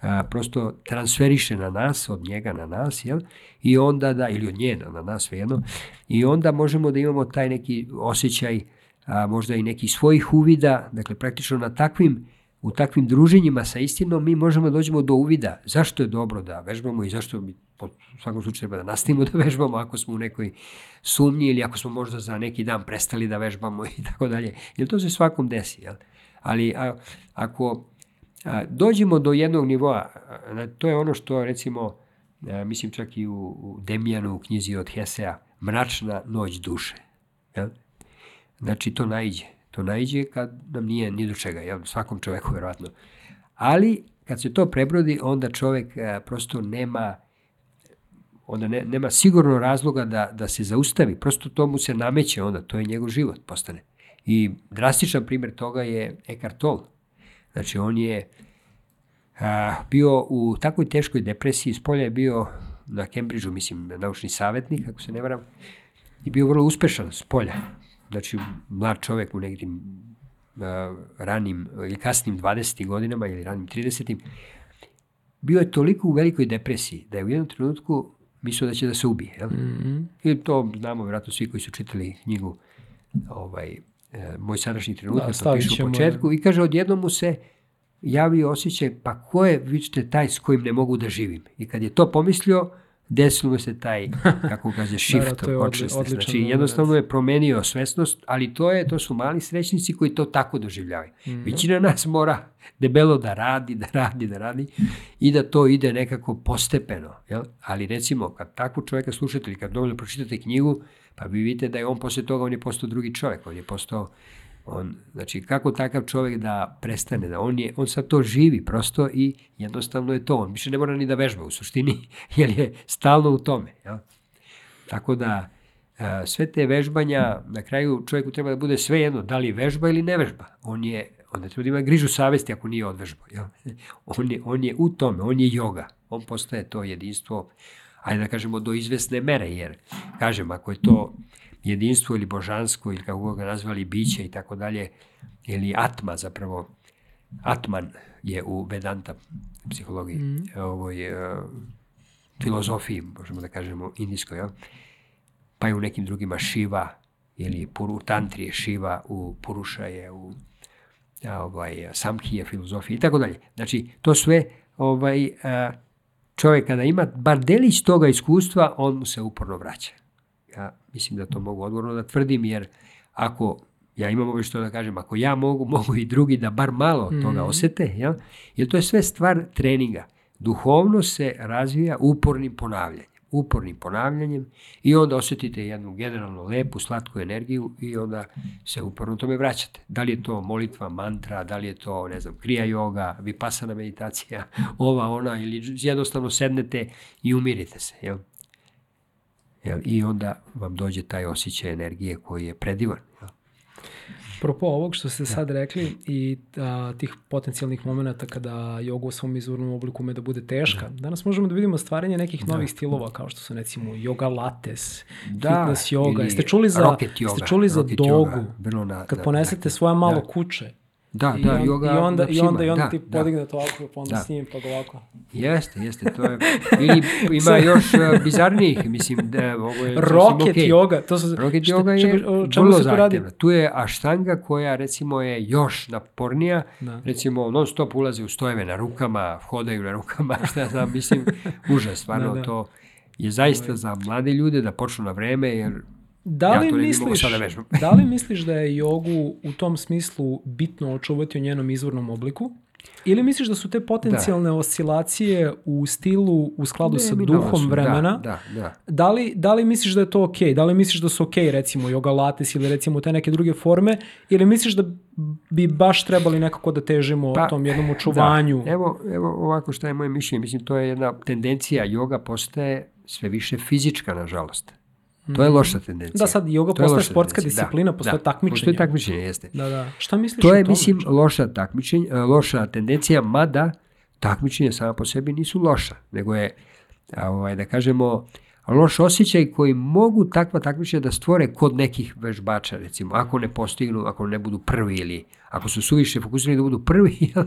a, prosto transferiše na nas, od njega na nas, jel? I onda da, ili od njena na nas, svejedno, i onda možemo da imamo taj neki osjećaj, a, možda i nekih svojih uvida, dakle praktično na takvim, u takvim druženjima sa istinom mi možemo da dođemo do uvida zašto je dobro da vežbamo i zašto bi po svakom slučaju treba da nastavimo da vežbamo ako smo u nekoj sumnji ili ako smo možda za neki dan prestali da vežbamo i tako dalje. Jer to se svakom desi, jel? Ali a, ako dođemo do jednog nivoa, to je ono što recimo, mislim čak i u Demijanu u knjizi od Hesea, mračna noć duše. Jel? Znači to najđe. To najđe kad nam nije ni do čega, jel? svakom čoveku verovatno. Ali kad se to prebrodi, onda čovek prosto nema onda ne, nema sigurno razloga da, da se zaustavi. Prosto to mu se nameće onda, to je njegov život postane. I drastičan primjer toga je Eckhart Tolle. Znači, on je a, bio u takvoj teškoj depresiji, s polja je bio na Cambridgeu, mislim, naučni savjetnik, ako se ne varam, i bio vrlo uspešan s polja. Znači, mlad čovek u nekim ranim ili kasnim 20. godinama ili ranim 30. Bio je toliko u velikoj depresiji da je u jednom trenutku mislio da će da se ubije. Jel? Mm -hmm. I to znamo vjerojatno svi koji su čitali knjigu ovaj, e, Moj sadašnji trenutak, da, to piše u početku, i kaže odjednom mu se javio osjećaj, pa ko je, vidite, taj s kojim ne mogu da živim. I kad je to pomislio, desilo se taj, kako kaže, shift da, da, Znači, jednostavno je promenio svesnost, ali to je, to su mali srećnici koji to tako doživljavaju. Mm -hmm. Većina nas mora debelo da radi, da radi, da radi i da to ide nekako postepeno. Jel? Ali recimo, kad takvu čoveka slušate ili kad dovoljno pročitate knjigu, pa vi vidite da je on posle toga, on je postao drugi čovek, on je postao On, znači, kako takav čovjek da prestane, da on, je, on sad to živi prosto i jednostavno je to. On više ne mora ni da vežba u suštini, jer je stalno u tome. Ja? Tako da, e, sve te vežbanja, na kraju čovjeku treba da bude sve jedno, da li vežba ili ne vežba. On je, on ne treba da ima grižu savesti ako nije odvežba. Ja? On, je, on je u tome, on je yoga. On postaje to jedinstvo, ajde da kažemo, do izvesne mere, jer, kažem, ako je to jedinstvo ili božansko ili kako ga nazvali biće i tako dalje, ili atma zapravo, atman je u Vedanta psihologiji, mm. ovoj uh, filozofiji, možemo da kažemo, indijskoj, ja? pa i u nekim drugima šiva, ili u tantri je šiva, u puruša je, u ovaj, samkhije filozofiji i tako dalje. Znači, to sve ovaj, čovjek kada ima bar delić toga iskustva, on mu se uporno vraća. Ja mislim da to mogu odgovorno da tvrdim, jer ako ja imam ovo što da kažem, ako ja mogu, mogu i drugi da bar malo mm. toga osete, ja? jer to je sve stvar treninga. Duhovno se razvija upornim ponavljanjem upornim ponavljanjem i onda osetite jednu generalno lepu, slatku energiju i onda se uporno tome vraćate. Da li je to molitva, mantra, da li je to, ne znam, krija yoga, vipasana meditacija, ova, ona, ili jednostavno sednete i umirite se. Jel? Jel? I onda vam dođe taj osjećaj energije koji je predivan. Jel? Propo ovog što ste da. sad rekli i a, tih potencijalnih momenta kada joga u svom izvornom obliku ume da bude teška, da. danas možemo da vidimo stvaranje nekih da. novih stilova kao što su recimo yoga lattes, da, fitness yoga. Jeste čuli za, yoga, ste čuli za dogu? Na, kad ponesete svoje malo da. kuće Da, I da, on, yoga i onda, i onda, i onda da, ti da. podignete ovako, pa onda da. s njim, pa ovako. Jeste, jeste, to je, ili ima još uh, bizarnijih, mislim, da ovo je Rocket okay. yoga, to su, Rocket šta, yoga je vrlo zahtjevna. Tu je aštanga koja, recimo, je još napornija, da. recimo, non stop ulaze u stojeve na rukama, hodaju na rukama, šta znam, mislim, užas, stvarno, da, da. to je zaista za mlade ljude da počnu na vreme, jer Da li, ja misliš, da, da li misliš da je jogu u tom smislu bitno očuvati u njenom izvornom obliku? Ili misliš da su te potencijalne da. oscilacije u stilu u skladu ne, sa duhom su, vremena? Da, da, da. Da li, da li misliš da je to okej? Okay? Da li misliš da su okej okay, recimo yoga lattes ili recimo te neke druge forme? Ili misliš da bi baš trebali nekako da težimo pa, tom jednom očuvanju? Da. Evo, evo ovako što je moje mišljenje. Mislim, to je jedna tendencija. Yoga postaje sve više fizička, nažalost. To je loša tendencija. Da, sad yoga to postaje sportska tendencija. disciplina, da, postoje da, takmičenje. Postoje takmičenje, jeste. Da, da. Šta misliš to je, tome? mislim, loša takmičenje, loša tendencija, mada takmičenje sama po sebi nisu loša, nego je, ovaj, da kažemo, loš osjećaj koji mogu takva takmičenja da stvore kod nekih vežbača, recimo, ako ne postignu, ako ne budu prvi ili ako su suviše fokusirani da budu prvi jel,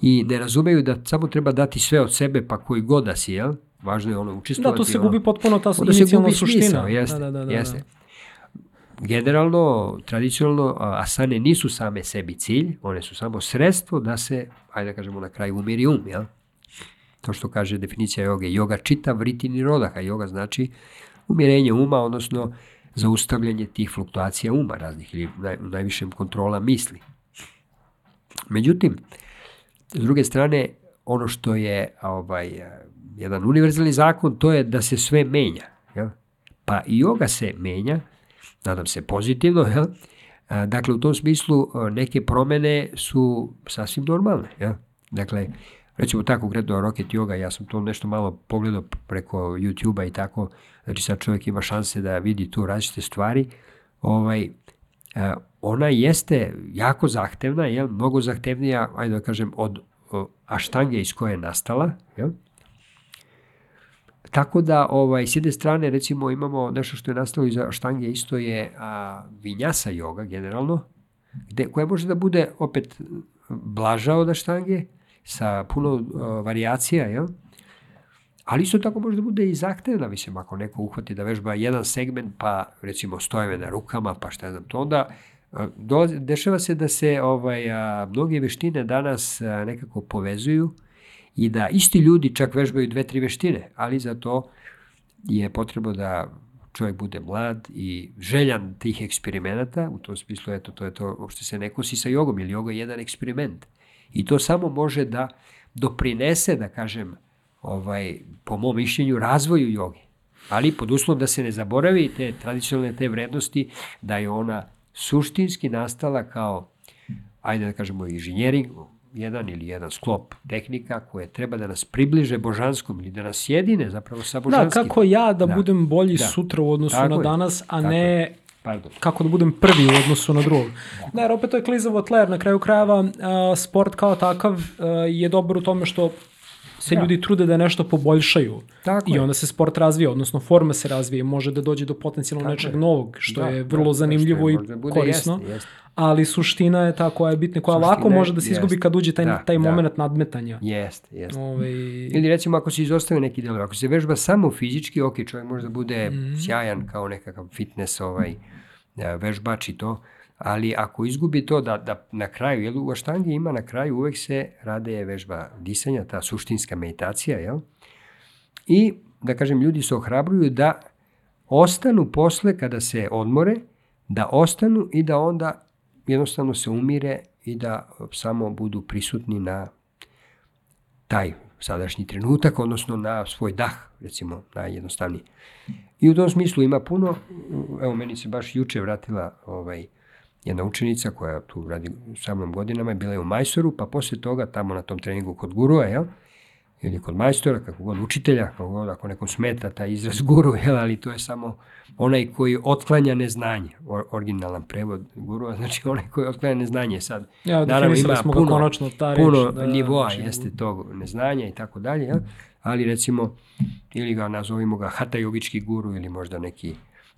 i ne razumeju da samo treba dati sve od sebe, pa koji god da si, jel, Važno je ono učestvovati. Da, to se ono, gubi potpuno ta inicijalna suština. Smisao, jeste, da, da, da, jeste. Da. Generalno, tradicionalno, asane nisu same sebi cilj, one su samo sredstvo da se, ajde da kažemo na kraju, umiri um, jel? To što kaže definicija joge. Yoga čita vritini rodaha. Yoga znači umirenje uma, odnosno zaustavljanje tih fluktuacija uma raznih ili naj, u najvišem kontrola misli. Međutim, s druge strane, ono što je ovaj, jedan univerzalni zakon, to je da se sve menja. Jel? Pa i yoga se menja, nadam se pozitivno, jel? Dakle, u tom smislu neke promene su sasvim normalne. Jel? Dakle, recimo tako konkretno rocket yoga, ja sam to nešto malo pogledao preko YouTube-a i tako, znači sad čovjek ima šanse da vidi tu različite stvari, ovaj, ona jeste jako zahtevna, jel? mnogo zahtevnija, ajde da kažem, od aštange iz koje je nastala, jel? Tako da, ovaj, s jedne strane, recimo, imamo nešto što je nastalo iza štange, isto je a, vinjasa yoga, generalno, gde, koja može da bude opet blaža od štange, sa puno a, variacija, jel? Ali isto tako može da bude i zahtevna, mislim, ako neko uhvati da vežba jedan segment, pa recimo stojeve na rukama, pa šta znam to, onda dolazi, dešava se da se ovaj, a, mnoge veštine danas a, nekako povezuju, i da isti ljudi čak vežbaju dve, tri veštine, ali za to je potrebno da čovjek bude mlad i željan tih eksperimenata, u tom smislu, eto, to je to, uopšte se ne kosi sa jogom, ili joga je jedan eksperiment. I to samo može da doprinese, da kažem, ovaj, po mom mišljenju, razvoju joge. Ali pod uslovom da se ne zaboravi te tradicionalne te vrednosti, da je ona suštinski nastala kao, ajde da kažemo, inženjering, jedan ili jedan sklop tehnika koje treba da nas približe božanskom ili da nas jedine zapravo sa božanskim. Da, kako ja da, da. budem bolji da. sutra u odnosu Tako na je. danas, a Tako ne je. Pardon. kako da budem prvi u odnosu na drugog. Da, da jer opet to je klizavo tler, na kraju krajeva uh, sport kao takav uh, je dobar u tome što se da. ljudi trude da nešto poboljšaju. Tako I onda se sport razvija, odnosno forma se razvija može da dođe do potencijalno Tako nečeg je. novog, što da, je vrlo da, zanimljivo je, i korisno. Jeste, jeste. Ali suština je ta koja je bitna, koja suština lako može da se izgubi jest. kad uđe taj, da, taj da. moment nadmetanja. Jeste, jeste. Ove... Ovaj- Ili recimo ako se izostavi neki delo, ako se vežba samo fizički, ok, čovjek može da bude mm sjajan kao nekakav fitness ovaj, e, vežbač i to, ali ako izgubi to da, da na kraju, jel u aštangi ima na kraju uvek se rade vežba disanja, ta suštinska meditacija, jel? I, da kažem, ljudi se ohrabruju da ostanu posle kada se odmore, da ostanu i da onda jednostavno se umire i da samo budu prisutni na taj sadašnji trenutak, odnosno na svoj dah, recimo, najjednostavniji. I u tom smislu ima puno, evo meni se baš juče vratila ovaj, jedna učenica koja tu radi sa mnom godinama, bila je u majstoru, pa posle toga tamo na tom treningu kod gurua, jel? Ili kod majstora, kako god učitelja, kako god ako nekom smeta taj izraz guru, jel, ali to je samo onaj koji otklanja neznanje, or, originalan prevod gurua, znači onaj koji otklanja neznanje sad. Ja, Naravno ima puno, konačno ta reč, puno da, nivoa znači, jeste tog neznanja i tako dalje, jel? ali recimo, ili ga nazovimo ga hata jogički guru ili možda neki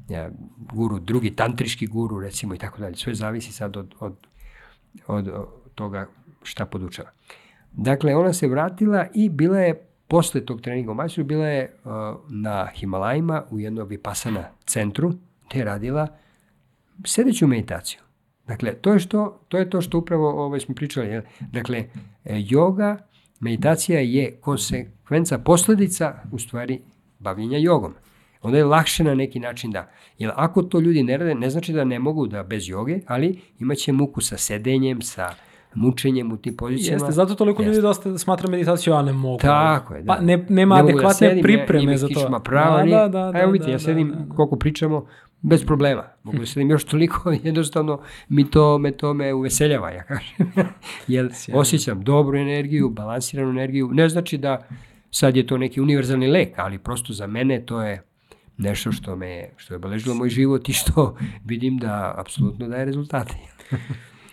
ja, guru, drugi tantriški guru recimo i tako dalje. Sve zavisi sad od, od, od, od toga šta podučava. Dakle, ona se vratila i bila je posle tog treninga u Majsuru, bila je uh, na Himalajima u jednom vipasana centru, gde je radila sedeću meditaciju. Dakle, to je, što, to je to što upravo ovaj, smo pričali. Jel? Dakle, e, yoga, meditacija je konsekvenca, posledica u stvari bavljenja jogom onda je lakše na neki način da. Jer ako to ljudi ne rade, ne znači da ne mogu da bez joge, ali imaće muku sa sedenjem, sa mučenjem u tim pozicijama. Jeste, zato toliko ljudi dosta smatra meditaciju, a ne mogu. Tako je, da. Pa ne, nema ne da adekvatne da sedim, pripreme ja, za to. Prava, da, da, da, da, evo vidite, da, ja sedim, da, da. koliko pričamo, bez problema. Mogu da sedim još toliko, jednostavno mi to, me to me uveseljava, ja kažem. Jer osjećam dobru energiju, balansiranu energiju. Ne znači da sad je to neki univerzalni lek, ali prosto za mene to je nešto što me što je obeležilo moj život i što vidim da apsolutno daje rezultate.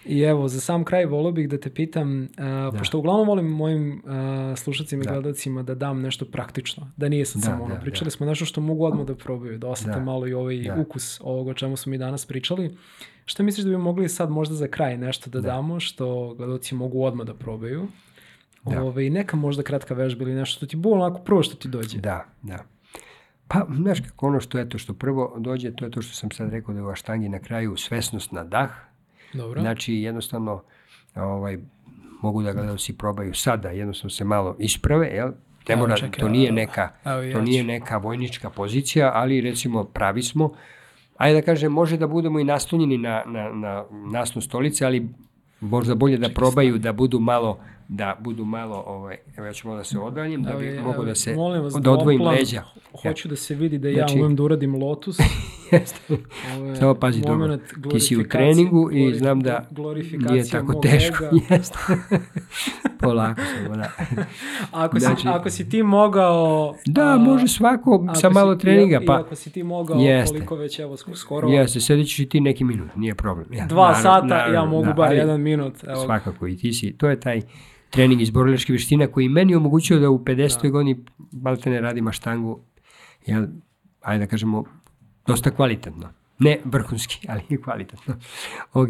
I evo, za sam kraj volio bih da te pitam, uh, da. pošto uglavnom volim mojim uh, slušacima i da. gledacima da dam nešto praktično, da nije sad da, samo ono, da, pričali da. smo nešto što mogu odmah da probaju, da osete da. malo i ovaj da. ukus ovog o čemu smo mi danas pričali. Šta misliš da bi mogli sad možda za kraj nešto da, da. damo, što gledalci mogu odmah da probaju? Da. Ove, ovaj, neka možda kratka vežba ili nešto što ti bude onako prvo što ti dođe. Da, da. Pa, znaš kako ono što je to što prvo dođe, to je to što sam sad rekao da je u aštangi na kraju svesnost na dah. Dobro. Znači, jednostavno, ovaj, mogu da gledalci probaju sada, jednostavno se malo isprave, jel? Ne mora, čekaj, to nije neka, to nije neka vojnička pozicija, ali recimo pravi smo. Ajde da kažem, može da budemo i naslonjeni na, na, na nasnu stolice, ali možda bolje da probaju da budu malo da budu malo, ovaj, evo ja ću malo da se odaljim, da bi mogo da se vas, da odvojim leđa. Hoću da se vidi da ja znači, umem da uradim lotus. Jeste. Samo pazi dobro, ti si u treningu i znam da nije tako teško. Jeste. Polako samo, da. ako, znači, si, ako si ti mogao... Da, a, može svako sa malo si, treninga. Pa, I ako si ti mogao, jeste. koliko već, evo, skoro... Jeste, sedit ćeš i ti neki minut, nije problem. Ja, Dva naravno, sata, naravno, ja mogu da, bar ali, jedan minut. Evo. Svakako, i ti si, to je taj trening iz borilačke veština koji meni omogućio da u 50. Da. godini baltene radim aštangu, jel, ajde da kažemo, dosta kvalitetno. Ne vrhunski, ali i kvalitetno. ok.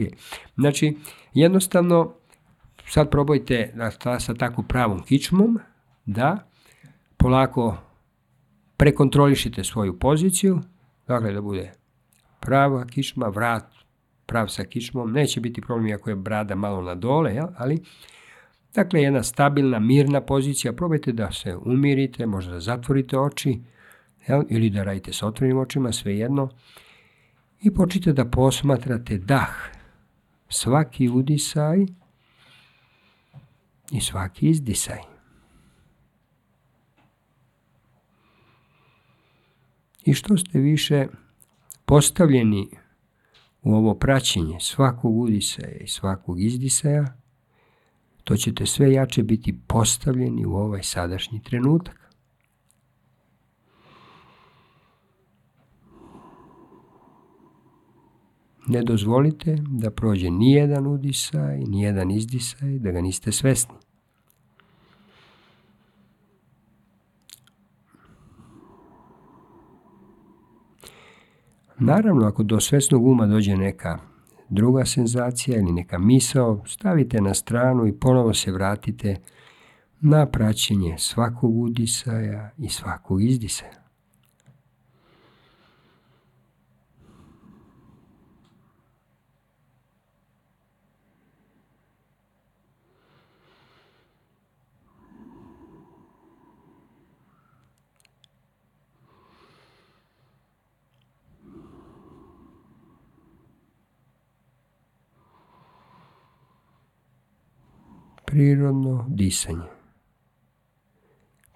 Znači, jednostavno, sad probajte da sa takvom pravom kičmom, da polako prekontrolišite svoju poziciju, dakle da bude prava kičma, vrat prav sa kičmom, neće biti problem ako je brada malo na dole, jel? ali Dakle, jedna stabilna, mirna pozicija. Probajte da se umirite, možda da zatvorite oči jel? ili da radite sa otvorenim očima, svejedno. I počnite da posmatrate dah. Svaki udisaj i svaki izdisaj. I što ste više postavljeni u ovo praćenje svakog udisaja i svakog izdisaja, to ćete sve jače biti postavljeni u ovaj sadašnji trenutak. Ne dozvolite da prođe ni jedan udisaj, ni jedan izdisaj, da ga niste svesni. Naravno, ako do svesnog uma dođe neka druga senzacija ili neka misao, stavite na stranu i ponovo se vratite na praćenje svakog udisaja i svakog izdisaja. Prirodno disanje.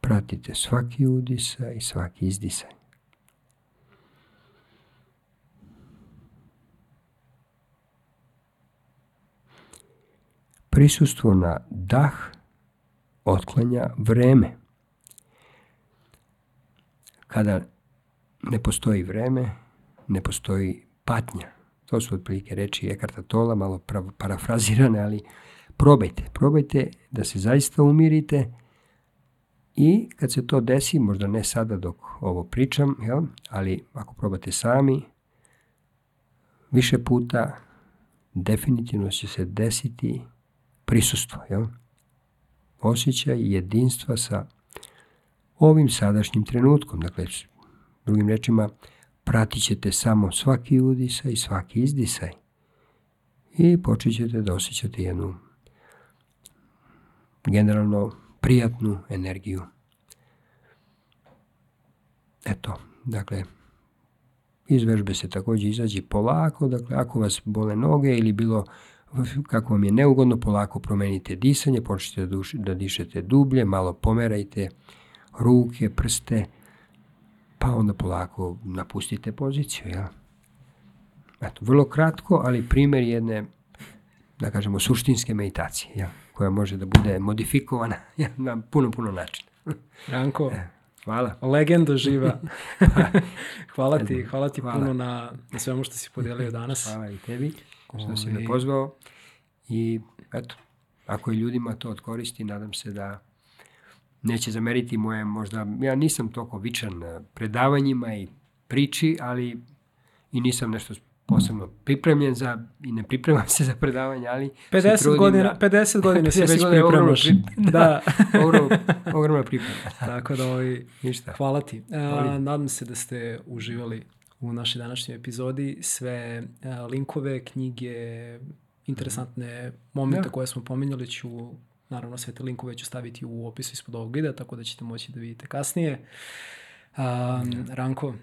Pratite svaki udisaj i svaki izdisaj. Prisustvo na dah otklanja vreme. Kada ne postoji vreme, ne postoji patnja. To su otprilike reči Ekarta Tola, malo parafrazirane, ali probajte, probajte da se zaista umirite i kad se to desi, možda ne sada dok ovo pričam, jel? ali ako probate sami, više puta definitivno će se desiti prisustvo. Jel? Osjećaj jedinstva sa ovim sadašnjim trenutkom. Dakle, drugim rečima, pratit ćete samo svaki udisaj i svaki izdisaj i počet ćete da osjećate jednu generalno prijatnu energiju. Eto, dakle, iz vežbe se također izađi polako, dakle, ako vas bole noge ili bilo kako vam je neugodno, polako promenite disanje, počnite da, da dišete dublje, malo pomerajte ruke, prste, pa onda polako napustite poziciju. Ja? Eto, vrlo kratko, ali primjer jedne, da kažemo, suštinske meditacije. Ja? Koja može da bude modifikovana na puno, puno načina. Ranko, e, hvala. Legenda živa. hvala ti, hvala ti hvala. puno na, na svemu što si podelio danas. Hvala i tebi što si me ovaj. pozvao. I eto, ako i ljudima to odkoristi, nadam se da neće zameriti moje možda, ja nisam toliko vičan predavanjima i priči, ali i nisam nešto posebno pripremljen za, i ne pripremam se za predavanje, ali 50 godina, 50 godina se već pripremaš. da, ogromna, ogromna priprema. Tako da, ovi, Ništa. hvala ti. Uh, nadam se da ste uživali u našoj današnjoj epizodi. Sve uh, linkove, knjige, interesantne momente da. koje smo pominjali ću naravno sve te linkove ću staviti u opisu ispod ovog videa, tako da ćete moći da vidite kasnije. Um, Ranko,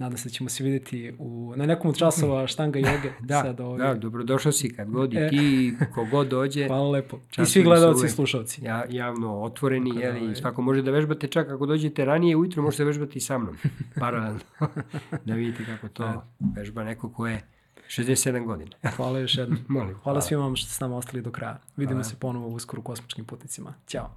Nadam se da ćemo se vidjeti u, na nekom od časova štanga joge. da, sad ovdje. da, dobrodošao si kad god i e. ti, kogod dođe. Hvala lepo. I svi gledalci i slušalci. Ja, javno otvoreni, jeli, da, svako može da vežbate čak ako dođete ranije ujutro, možete vežbati sa mnom, paralelno. da vidite kako to da. vežba neko ko je 67 godina. Hvala još jednom. Molim, hvala, hvala svima vam što ste s nama ostali do kraja. Vidimo hvala. se ponovo uskoro u kosmičkim putnicima. Ćao.